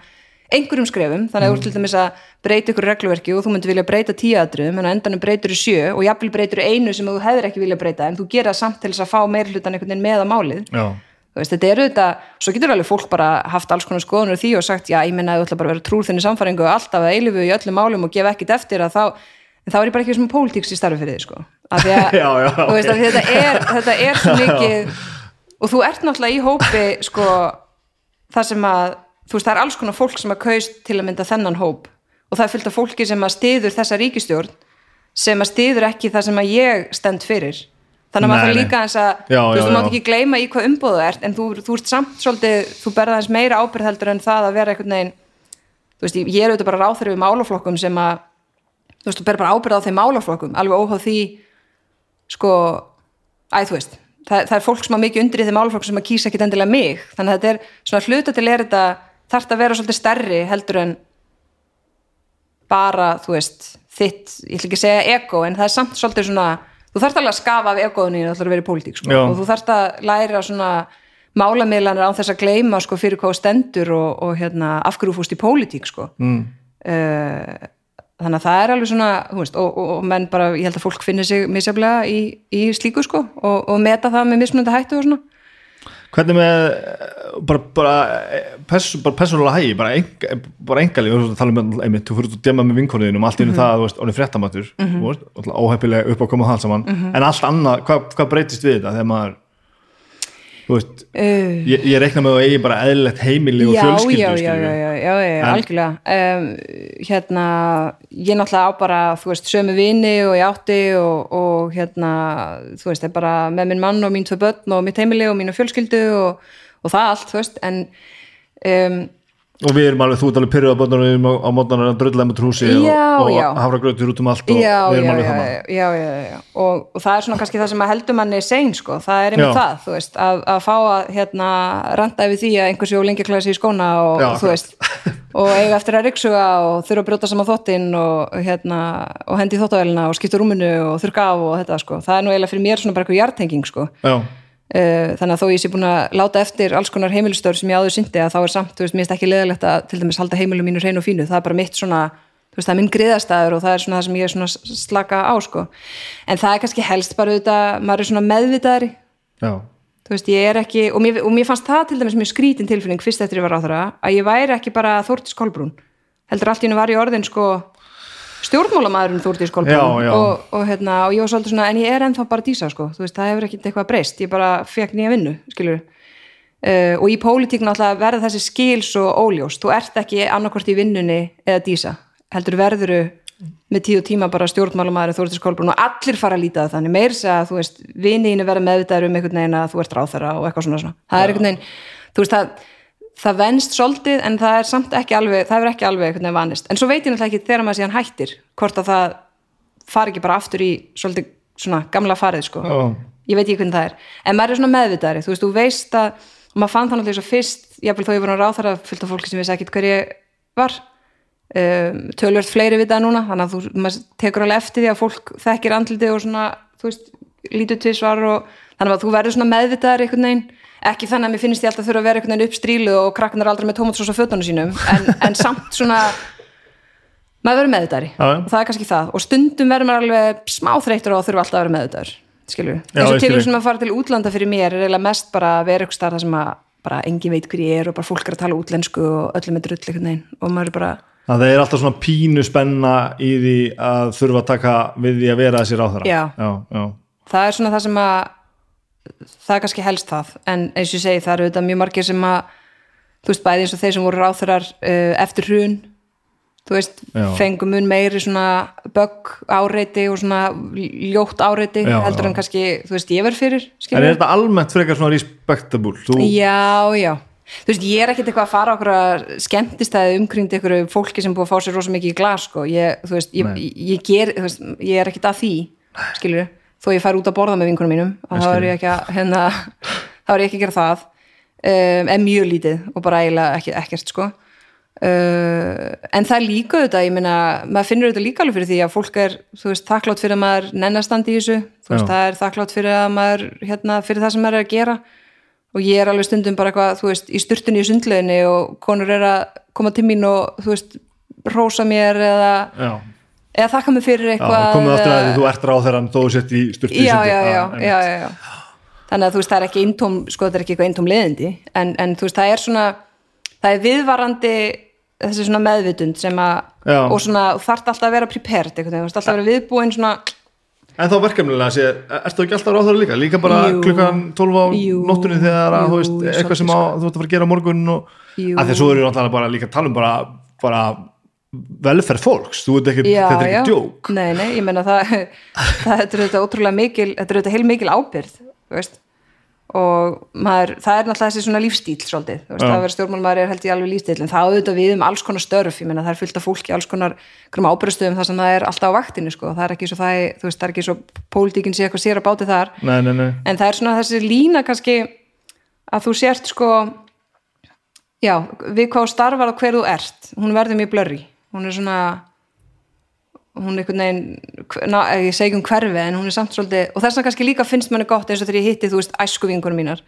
einhverjum skrefum, þannig að þú ert til dæmis að breyta ykkur regluverki og þú myndir vilja breyta tíu aðdröðum en á endanum breytur í sjö og jafnvel breytur einu sem þú hefur ekki vilja breyta en þú gera samt til þess að fá meir hlutan einhvern veginn með á málið Þú veist, þetta eru þetta, svo getur alveg fólk bara haft alls konar skoðunur því og sagt, já, ég menna að þú ætla bara að vera trúr þinni samfæringu og alltaf að eilifu í öllum málum og gefa ekkit eftir að þá, en þá er ég bara ekki sem pólitíks í starfi fyrir þið, sko. Af því að, Já, já, þú veist, ok. að þetta er, þetta er svo mikið, og þú veist, það er alls konar fólk sem að kaust til að mynda þennan hóp og það er fyllt af fólki sem að stiður þessa ríkistjórn sem að stiður ekki það sem að ég stend fyrir. Þannig að maður þarf líka eins að, Já, þú veist, þú mátt ekki gleyma í hvað umbúðu þú ert en þú, þú ert samt svolítið, þú berða þess meira ábyrð heldur en það að vera einhvern veginn þú veist, ég er auðvitað bara ráþur við málaflokkum sem að, þú veist, þú ber bara ábyrð á þeim málaflokkum, alveg óháð því sko, æ, þú veist það, það er fólk sem að mikið undir í þeim málaflokkum sem að kýsa ekkit endilega mig, þannig að þetta er svona hluta til er þetta, þarf að vera svolítið stærri heldur en bara, þú veist, þitt ég ætla ekki að segja ego, en það er samt svolítið svona, þú þarft alveg að skafa af egoðinu það ætlar að vera í pólitík, sko, Já. og þú þarft að læra svona málamiðlanir án þess að gleyma sko fyrir hvað stendur og, og hérna, af hverju fúst í pólitík, sko mm. uh, þannig að það er alveg svona þú veist, og, og, og menn bara, ég held að fólk finnir sig misjaflega í, í slíku, sko og, og meta það með mismunandi hættu og svona Hvernig með bara, bara, eh, pers, bara persónulega hægi, bara, enga, bara engali, um þú út að dema með vinkonuðinum, allt inn í það, þú veist, ánum fréttamatur, veist, alltaf óheppilega upp á að koma það saman, en allt annað, hvað, hvað breytist við þetta þegar maður, veist, uh, ég, ég reikna með að eigi bara eðlilegt heimili og já, fjölskyldu já, já, já, já, já, algjörlega. Um, hérna, ég náttúrulega á bara þú veist, sömu vini og ég átti og, og hérna, þú veist, ég bara með minn mann og mín tvö börn og mitt heimili og mínu fjölskyldu og, og það allt, þú veist, en um, og við erum alveg, þú ert alveg pyrruð á bóttanum á, móttanum að drölla með trúsi Já, og, og hafragrautur út um allt og já, við erum já, alveg þannig já, já, já. Og, og það er svona kannski það sem að heldur manni sein sko, það er einmitt það, þú veist að, að fá að hérna randa yfir því að einhversi og lengi klæða sig í skóna og, þú veist, og eiga eftir að ryksuga og þurfa að brjóta saman þottinn og hérna, og hendi þóttavælina og skipta rúminu og þurrka af og þetta sko, það er nú eiginlega fyrir mér svona bara eitthvað Uh, þannig að þó ég sé búin að láta eftir alls konar heimilstör sem ég áður syndi að þá er samt, þú veist, mér finnst ekki leðalegt að til dæmis halda heimilum mínu hreinu og fínu, það er bara mitt svona þú veist, það er minn griðastæður og það er svona það sem ég er svona slaka á, sko. En það er kannski helst bara auðvitað, maður er svona meðvitaðri, já, þú veist, ég er ekki og mér, og mér fannst það til dæmis mjög skrítin tilfinning fyrst eftir ég var á þeirra, að ég væri ekki bara Þórtis Kolbrún, heldur allt í stjórnmálamæðurinn Já, já. Og, og, hérna, og ég var svolítið svona, en ég er ennþá bara dísa sko, veist, það hefur ekkert eitthvað breyst. Ég bara fekk nýja vinnu, uh, og í pólitík náttúrulega verða þessi skil svo óljós, þú ert ekki annarkvort í vinnunni eða dísa. Heldur verðuru með tíð og tíma bara stjórnmálamæður Þórtis Kolbrún og allir fara að líta það þannig. Meir segja að þú veist, viniðinu verða meðvitaður um einhvern veginn að þú ert ráþara og eitthvað svona, svona. það er einhvern veginn, þú veist það það venst svolítið en það er samt ekki alveg það er ekki alveg einhvern veginn vanist. En svo veit ég náttúrulega ekki þegar maður síðan hættir hvort að það fari ekki bara aftur í svolítið svona gamla farið sko. Já, ég veit ekki hvernig það er. En maður er svona meðvitaðri, þú veist, þú veist að og maður fann það náttúrulega svo fyrst jáfnvel þó ég var á ráþara fullt af fólki sem vissi ekkit hver ég var. Um, tölvört fleiri við það núna þannig að þú maður tekur alveg eftir því að fólk þekkir andliti og svona, þú veist lítur tvisvar og þannig að þú verður svona meðvitaðar einhvern veginn, ekki þannig að mér finnst ég alltaf þurfa að vera einhvern veginn uppstrílu og krakkanar aldrei með tómatsós á fötunum sínum en, en samt svona maður verður já. og það er kannski það. Og stundum verður maður alveg smá þreytur og þurfa alltaf að vera meðvitaður skilur, Já, eins og til sem að fara til útlanda fyrir mér er eiginlega mest bara að vera eitthvað starf sem að bara engin veit hver ég er og bara fólk er að tala útlensku og öllum er drull einhvern veginn. Og maður er bara það er alltaf svona pínu spenna í því að þurfa að taka við því að vera þessi ráþara Já. já, já, það er svona það sem að það er kannski helst það en eins og ég segi það eru auðvitað mjög margir sem að þú veist bæði eins og þeir sem voru ráþurar uh, eftir hrun þú veist, Já. fengum mun meiri svona bögg áreiti og svona ljótt áreiti Já, heldur já. en kannski, þú veist, ég verð fyrir en skilur er þetta almennt frekar svona respectable þú, Já, já. Þú veist, ég er ekkert eitthvað að fara okkur að skemmtistæði umkringd ykkur fólki sem búið að fá sér rosa mikið í glas, sko. Ég, þú veist, ég, ég, ég ger, þú veist, ég er ekkert að því, skilur þó ég fær út að borða með vinkunum mínum og þá er ég ekki að, hérna, þá er ég ekki að gera það, um, en mjög lítið og bara eiginlega ekki, ekkert, sko. Uh, en það er líka auðvitað, ég meina, maður finnur auðvitað líka alveg fyrir því að fólk er, þú veist, þakklátt fyrir að maður nennastandi í þessu, þú veist, Já. það er þakklátt fyrir að maður, hérna, fyrir það sem maður er að gera. Og ég er alveg stundum bara eitthvað, þú veist, í sturtunni í sundleginni og konur er að koma til mín og, þú veist, rósa mér eða, já, eða þakka mig fyrir eitthvað komið aftur að þú ert ráþarann þó þú sett í styrtu já, já, já, já, já, já. þannig að þú veist, það er ekki eintóm, sko, það er ekki eitthvað eintóm leðindi en, en þú veist, það er svona það er viðvarandi þessi svona meðvitund sem að og svona, þú þarft alltaf að vera prepared þarft alltaf að vera viðbúin svona En þá verkefnilega sé, ertu ekki alltaf ráþara líka? Líka bara Jú. klukkan 12 á Jú. nóttunni þegar að, þú veist, eitthvað sem á, þú ert að fara að gera morgun og að svo eru náttúrulega bara líka að tala um bara, bara velferð fólks, þú ert ekki, þetta er ekki djók. nei, nei, ég menna það, þetta er þetta ótrúlega mikil þetta er þetta heil mikil ábyrð þú veist og maður, það er náttúrulega þessi svona lífstíl svolítið, þú veist, Já. að vera stjórnmálmaður er held ég alveg lífstíl, en það auðvitað við um alls konar störf, ég menna það er fullt af fólki alls konar ábyrðstöðum þar sem það er alltaf á vaktinu sko, það er ekki svo það, þú veist, það er ekki svo pólitíkin sé eitthvað sér að báti þar Nei, nei, nei. en það er svona þessi lína kannski að þú sért sko já, við hvað starfar og hver þú ert hún verður mjög blurry hún er svona hún er einhvern veginn ná, ég segi ekki um hverfi en hún er samt svolítið og þess vegna kannski líka finnst manni gott eins og þegar ég hitti þú veist æsku vingunum mínar.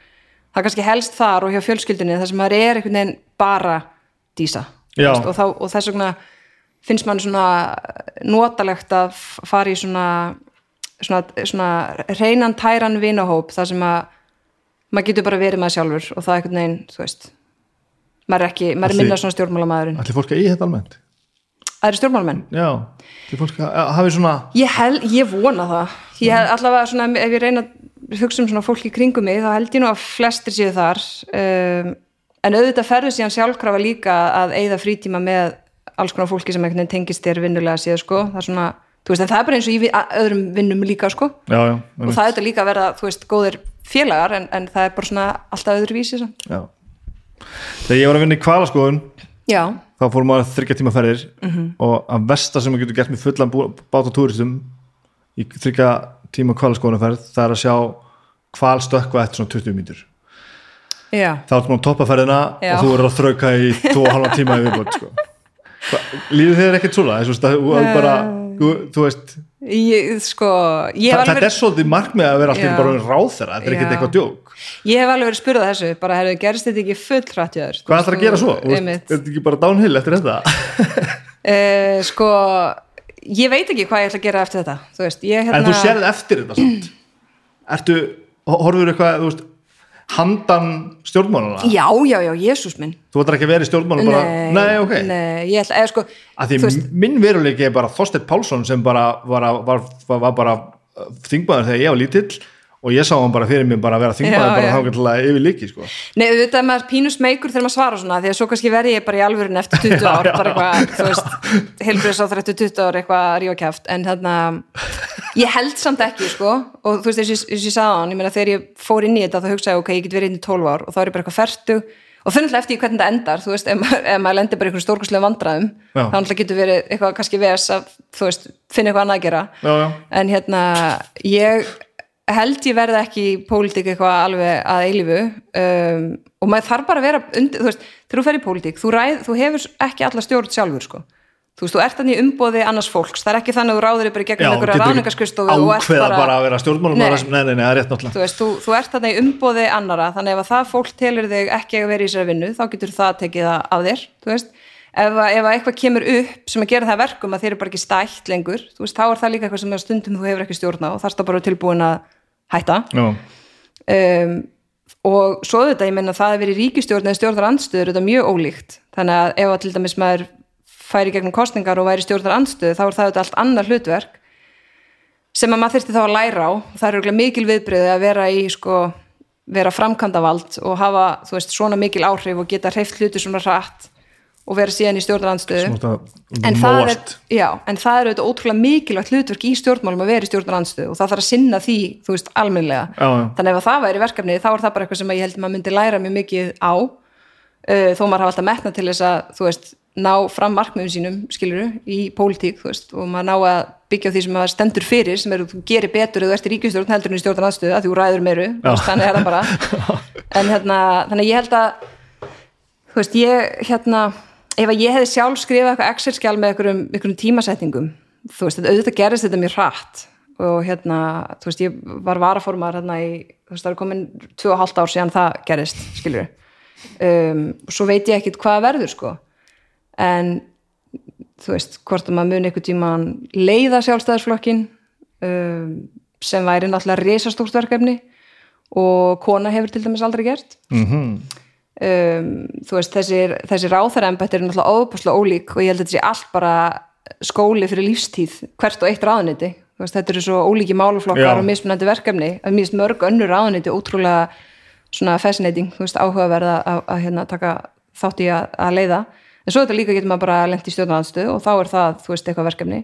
Það er kannski helst þar og hjá fjölskyldunni þar sem maður er einhvern veginn bara dísa veist, og, þá, og þess vegna finnst manni svona notalegt að fara í svona svona, svona reynan tæran vinahóp þar sem að maður getur bara verið með sjálfur og það er einhvern veginn, þú veist maður er er minna svona stjórnmálamæðurinn. Ætli fólk að í þetta almennt? Það eru stjórnmálamenn. Já, ætli fólk að hafi svona, ég, hel, ég vona það. Ég hef allavega svona, ef ég reyna að hugsa um svona fólk í kringum mig þá held ég nú að flestir séu þar. Um, en auðvitað ferður síðan sjálfkrafa líka að eigða frítíma með alls konar fólki sem einhvern veginn tengist þér vinnulega séð sko, það er svona, þú veist en það er bara eins og a- öðrum vinnum líka sko. Já, já, og það þetta líka að verða, þú veist, góðir félagar en, en það er bara svona alltaf öðru vísi samt. já. þegar ég var að vinna í Já, þá fórum maður þryggja tíma ferðir Mhm. og að versta sem maður getur gert með fullan bú- bát og túristum í þryggja tíma kvalaskoðunarferð það er að sjá kval stökkva eftir svona 20 mínútur já, þá ertu maður að toppa ferðina Já. og þú verður að þrauka í 2,5 tíma í viðbót sko. Hva- líður þér ekkert svona þú veist, ég, sko ég þa hef, þetta alveg, er svolítið markmið að vera alltaf bara ráð þeirra, þetta er ekkert eitthvað djók ég hef alveg verið spurðað þessu bara hefur gerist þetta ekki full hrættjöður hvað ætlar að gera svo? Er þetta ekki bara downhill eftir þetta? Uh, sko ég veit ekki hvað ég ætla að gera eftir þetta þú veist, ég hérna en þú sérð eftir þetta samt? Ertu, horfur eitthvað þú veist, handan stjórnmálana já, já, já, jésús minn. Þú ætlar ekki að vera í stjórnmálana bara, nei, ok. nei, ég ætla, eða sko að því veist, minn veruleiki er bara Þorsteinn Pálsson sem bara var, var, var, var bara þingmaður þegar ég var lítill og ég sá hann bara fyrir mig bara að vera þingmaður bara þá að yfir líki sko. nei, auðvitað er maður pínus meikur þegar maður svara svona því að svo kannski verði ég bara í alvörin eftir 20 ár bara eitthvað, þú veist heilbrið sá 30 ár eitthvað ríokæft en þarna, ég held samt ekki sko, og þú veist, eins og ég sagði á hann ég meina þegar ég fór inn í þetta þá hugsaði ok, ég get verið inn í 12 ár og þá er ég bara eitthvað fertug og náttúrulega eftir því hvernig þetta endar þú veist, ef, ef maður lendir bara í einhverjum stórkurslega vandræðum Já. þá náttúrulega getur verið eitthvað kannski ves að, þú veist, finna eitthvað annað að gera já, já. en hérna ég held ég verði ekki í pólitík eitthvað alveg að eilífu um, og maður þarf bara að vera undir, þú veist, þegar þú fer í pólitík þú, þú hefur ekki alla stjórn sjálfur sko. þú veist, þú ert þannig í umboði annars fólks það er ekki þannig að þú ráður bara Já, gegnum einhverja ráningaskristofu ákveða bara, að vera stjórnmálum Nei. nei. nei, það er rétt náttúrulega þú veist, þú, þú ert þannig í umboði annara þannig ef að það fólk telur þig ekki að vera í þessari vinnu þá getur það tekið af þér ef, ef að eitthvað kemur upp sem að gera það að verkum að þeir eru bara ekki stætt lengur, þú veist, þá er það líka eitthvað sem stundum þú hefur ekki stjórna og þarst að bara tilbúin að hætta. Um, og svo þetta, ég meina það að vera í ríkistjórn eða stjórnar andstöður, þetta er mjög ólíkt. Þannig að ef að til dæmis maður færi gegnum kostningar og væri stjórnar andstöðu þá er það auðvitað allt annar hlutverk sem að maður þyrfti þá að læra á. Það er örugglega mikil viðbröði að vera í sko, vera framkvæmdavald og hafa, þú veist, svona mikil áhrif og geta hreift hluti svona rætt og vera síðan í stjórnar andstöðu svona en það, er, já, en það er auðvitað ótrúlega mikilvægt hlutverk í stjórnmálum að vera í stjórnarandstöðu og það þarf að sinna því, þú veist, almennlega Já, já. þannig ef að það væri verkefni þá er það bara eitthvað sem ég held að maður myndi læra mjög mikið á uh, þó maður hafa alltaf metna til þess að þú veist, ná fram markmiðum sínum skiluru, í pólitík, þú veist og maður ná að byggja á því sem maður stendur fyrir sem er að þú gerir betur eða þú ert í ríkistjórn heldur en í stjórnarandstöðu að þú þú hérna, að að þú veist, ég hérna ef að ég hefði sjálf skrifað eitthvað Excel-skjál með einhverjum, einhverjum tímasetningum þú veist, auðvitað gerist þetta mjög hratt. Og hérna, þú veist, ég var varaformar hérna í, þú veist, það er komin tvö og hálft ár síðan það gerist, skilur um, og svo veit ég ekkit hvað verður, sko. En þú veist, hvort að maður muni einhvern tímann leiða sjálfstæðisflokkin um, sem væri náttúrulega risastórt verkefni og kona hefur til dæmis aldrei gert. Mhm. Um, þú veist, þessir, þessir ráþæraembætt eru náttúrulega óbúslega ólík og ég held að þetta sé allt bara skóli fyrir lífstíð, hvert og eitt ráðuniti þú veist, þetta eru svo ólíki máluflokkar Já. og mismunandi verkefni, að mjög mörg önnur ráðuniti ótrúlega svona fascinating, þú veist, áhugaverða að, að hérna taka þátt í að, að leiða. En svo þetta líka getur maður bara lent í stjórnarandstöð og þá er það, þú veist, eitthvað verkefni.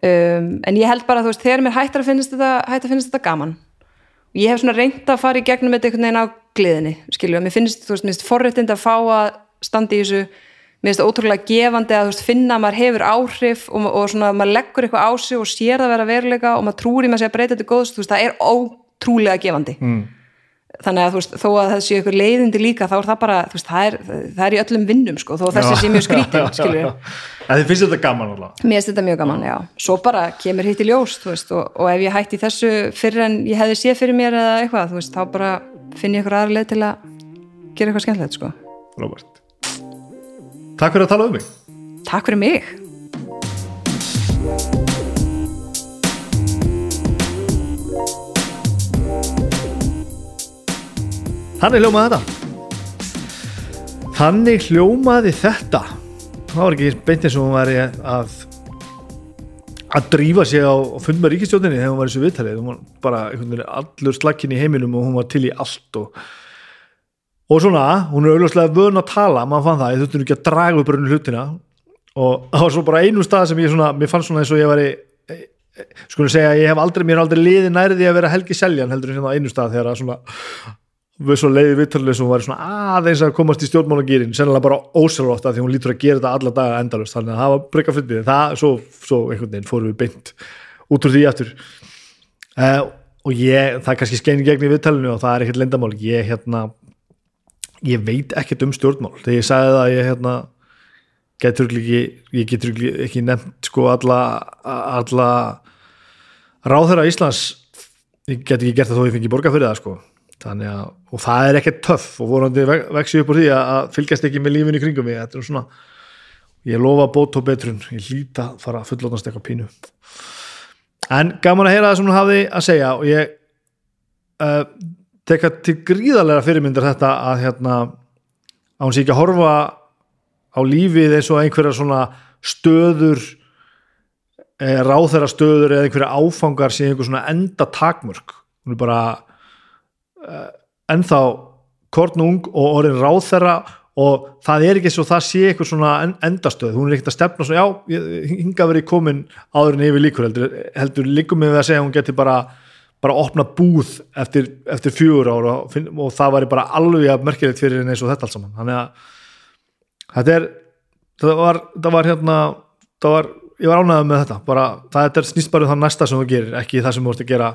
Um, en ég held bara, þú veist, þegar mér hættar að finnast þetta, hættar að finnast þetta gaman. Og ég hef svona reynd að fara í gegnum þetta einhvern veginn á gleðinni, skilju, mér finnst þú veist, mér finnst forréttind að fá að standa í þessu mér finnst það ótrúlega gefandi að þú veist, finna að maður hefur áhrif og, og svona maður leggur eitthvað á sig og sér það vera veruleika og maður trúir í maður sé að breyta þetta góðs, þú veist, það er ótrúlega gefandi. Mm. þannig að þú veist, þó að það sé ykkur leiðindi líka, þá er það bara þú veist, það er, það er í öllum vinnum, sko, þó þessi sé mjög skrítin, skilju þið finnst þetta gaman alltaf Mér finnst þetta mjög gaman, já. Svo bara kemur hitt í ljós, ég eitthvað, finn ég ykkur aðra leið til að gera eitthvað skemmtilegt, sko. Robert Takk fyrir að tala um mig Takk fyrir mig. Þannig hljómaði þetta Þannig hljómaði þetta Það var ekki beint eins og hún væri að að drífa sig á, fund með ríkistjóninni þegar hún var í þessu viðtalið hún var bara veginn allur slakkin í heiminum og hún var til í allt og, og svona, hún er auðvitað vön að tala, maður fann það, ég þurfti ekki að draga upp rauninu hlutina. Og það var svo bara einu stað sem ég svona, mér fann svona eins og ég væri skulum segja, ég hef aldrei, mér er aldrei liði nærði að vera Helgi Seljan heldur en hérna á einu stað þegar að svona við svo leiði viðtalið sem var svona aðeins að komast í stjórnmálagýrin sennilega bara ósælótt að því hún lítur að gera þetta alla daga endalust, þannig að það var breyka fyndið það, svo, svo einhvern veginn fórum við beint út úr því aftur. Uh, og ég, það er kannski skein gegn í viðtalinu og það er ekkert lendamál ég hérna ég veit ekkert um stjórnmál. Þegar ég sagði það ég hérna getur ekki, ég getur ekki, ekki nefnt sko alla alla ráðherra Íslands. Ég get ekki gert það þó ég fengi borga fyrir það sko þannig að, og það er ekkert töff og vorandi vexi upp úr því að fylgjast ekki með lífinu kringum mig, þetta er svona ég lofa bót og betrun. Ég hlýta að fara að fullotnast eitthvað pínu. En gaman að heyra það sem hún hafi að segja og ég uh, teka til gríðarlega fyrirmyndar þetta að hérna að hún sé ekki að horfa á lífið eins og einhverja svona stöður eh, ráþæra stöður eða einhverja áfangar sem einhver svona enda takmörk hún er bara ennþá kornung og orðin ráþæra og það er ekki svo það sé eitthvað svona endastöð, hún er ekkert að stefna svona, já, hinga verið komin áður en yfir líkur. Heldur, heldur líkum með að segja hún geti bara bara opna búð eftir, eftir fjögur ára og, og það var bara alveg merkilegt fyrir henni eins og þetta allt saman. Þannig að þetta er það var, það var hérna það var, ég var ánægðað með þetta. Bara, það er snýst bara um það næsta sem þú gerir ekki það sem þú vorust að gera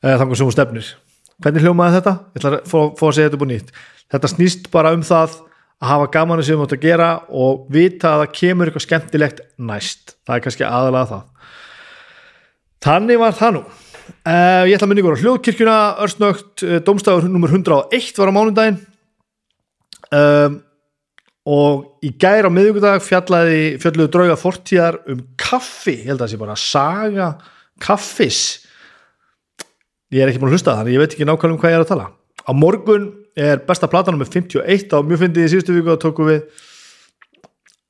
eða þannig sem þú stefnir hvernig hljómaði þetta? ég ætla að fá, að segja þetta búið nýtt. Þetta snýst bara um það að hafa gaman sem þú vorust að gera og vita að það kemur eitthvað skemmtilegt næst. Það er kannski aðalega það. Þannig var það nú. Uh, ég ætla að minna ykkur á hljóðkirkjuna örstnögt, domstafur nr. 101 var á mánundaginn um og í gær á miðugudag fjalluðu drauga fortíðar um kaffi, ég held að það sé bara saga kaffis ég er ekki búin að hlusta þannig ég veit ekki nákvæmlega um hvað ég er að tala. Á morgun er besta platanum með 51 á mjög fyndið í síðustu viku að tóku við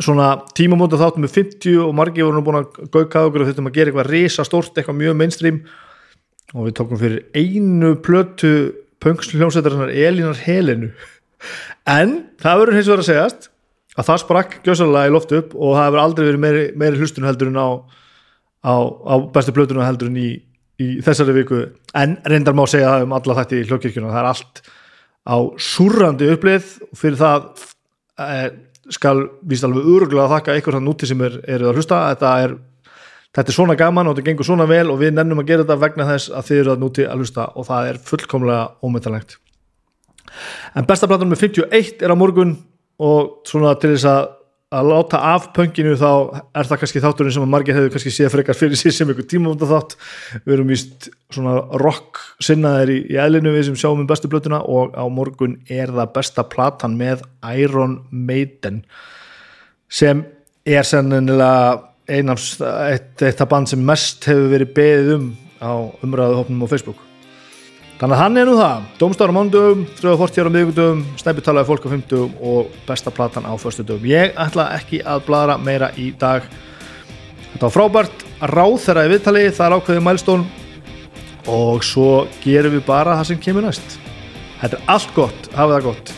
svona tímamóta þáttum með 50 og margi voru nú búin að gauka okkur og þurftum að gera eitthvað risa stórt, eitthvað mjög mainstream. Og við tókum fyrir einu plötu pöngsljómsættarinnar Elinar Helenu. En það verður hins vegar að segjast að það sprakk gjössalega í loft upp og það hefur aldrei verið meiri, meiri hlustun heldur en á, á, á bestu plötunum heldur en í, í þessari viku. En reyndar má segja það um alla þætti í hljókirkjuna það er allt á súrandi upplið. Fyrir það e, skal víst alveg öruglega að þakka ykkur þann úti sem er, er að hlusta. Þetta er, þetta er svona gaman og þetta gengur svona vel og við nennum að gera þetta vegna þess að þið eru að núti að hlusta og það er fullkomlega ómetalegt en besta platunum með 51 er á morgun og svona til þess að að láta af pönginu þá er það kannski þátturinn sem að margir hefur kannski séð frekar fyrir sér sem einhver tímafönda þátt. Við erum víst svona rock sinnaðir í, í eðlinu við sem sjáum um bestu blötuna og á morgun er það besta platan með Iron Maiden sem er sennilega eitt, af band sem mest hefur verið beðið um á umræðu hópnum á Facebook Þannig að hann er nú það, Dómstáður á mándugum, 340 á miðugundum, Snæpi talaði fólk á 50 og besta platan á förstu dögum. Ég ætla ekki að bladra meira í dag. Þetta var frábært, ráð þeirra í viðtali, það er ákveðið mælstón og svo gerum við bara það sem kemur næst. Þetta er allt gott, hafa það gott.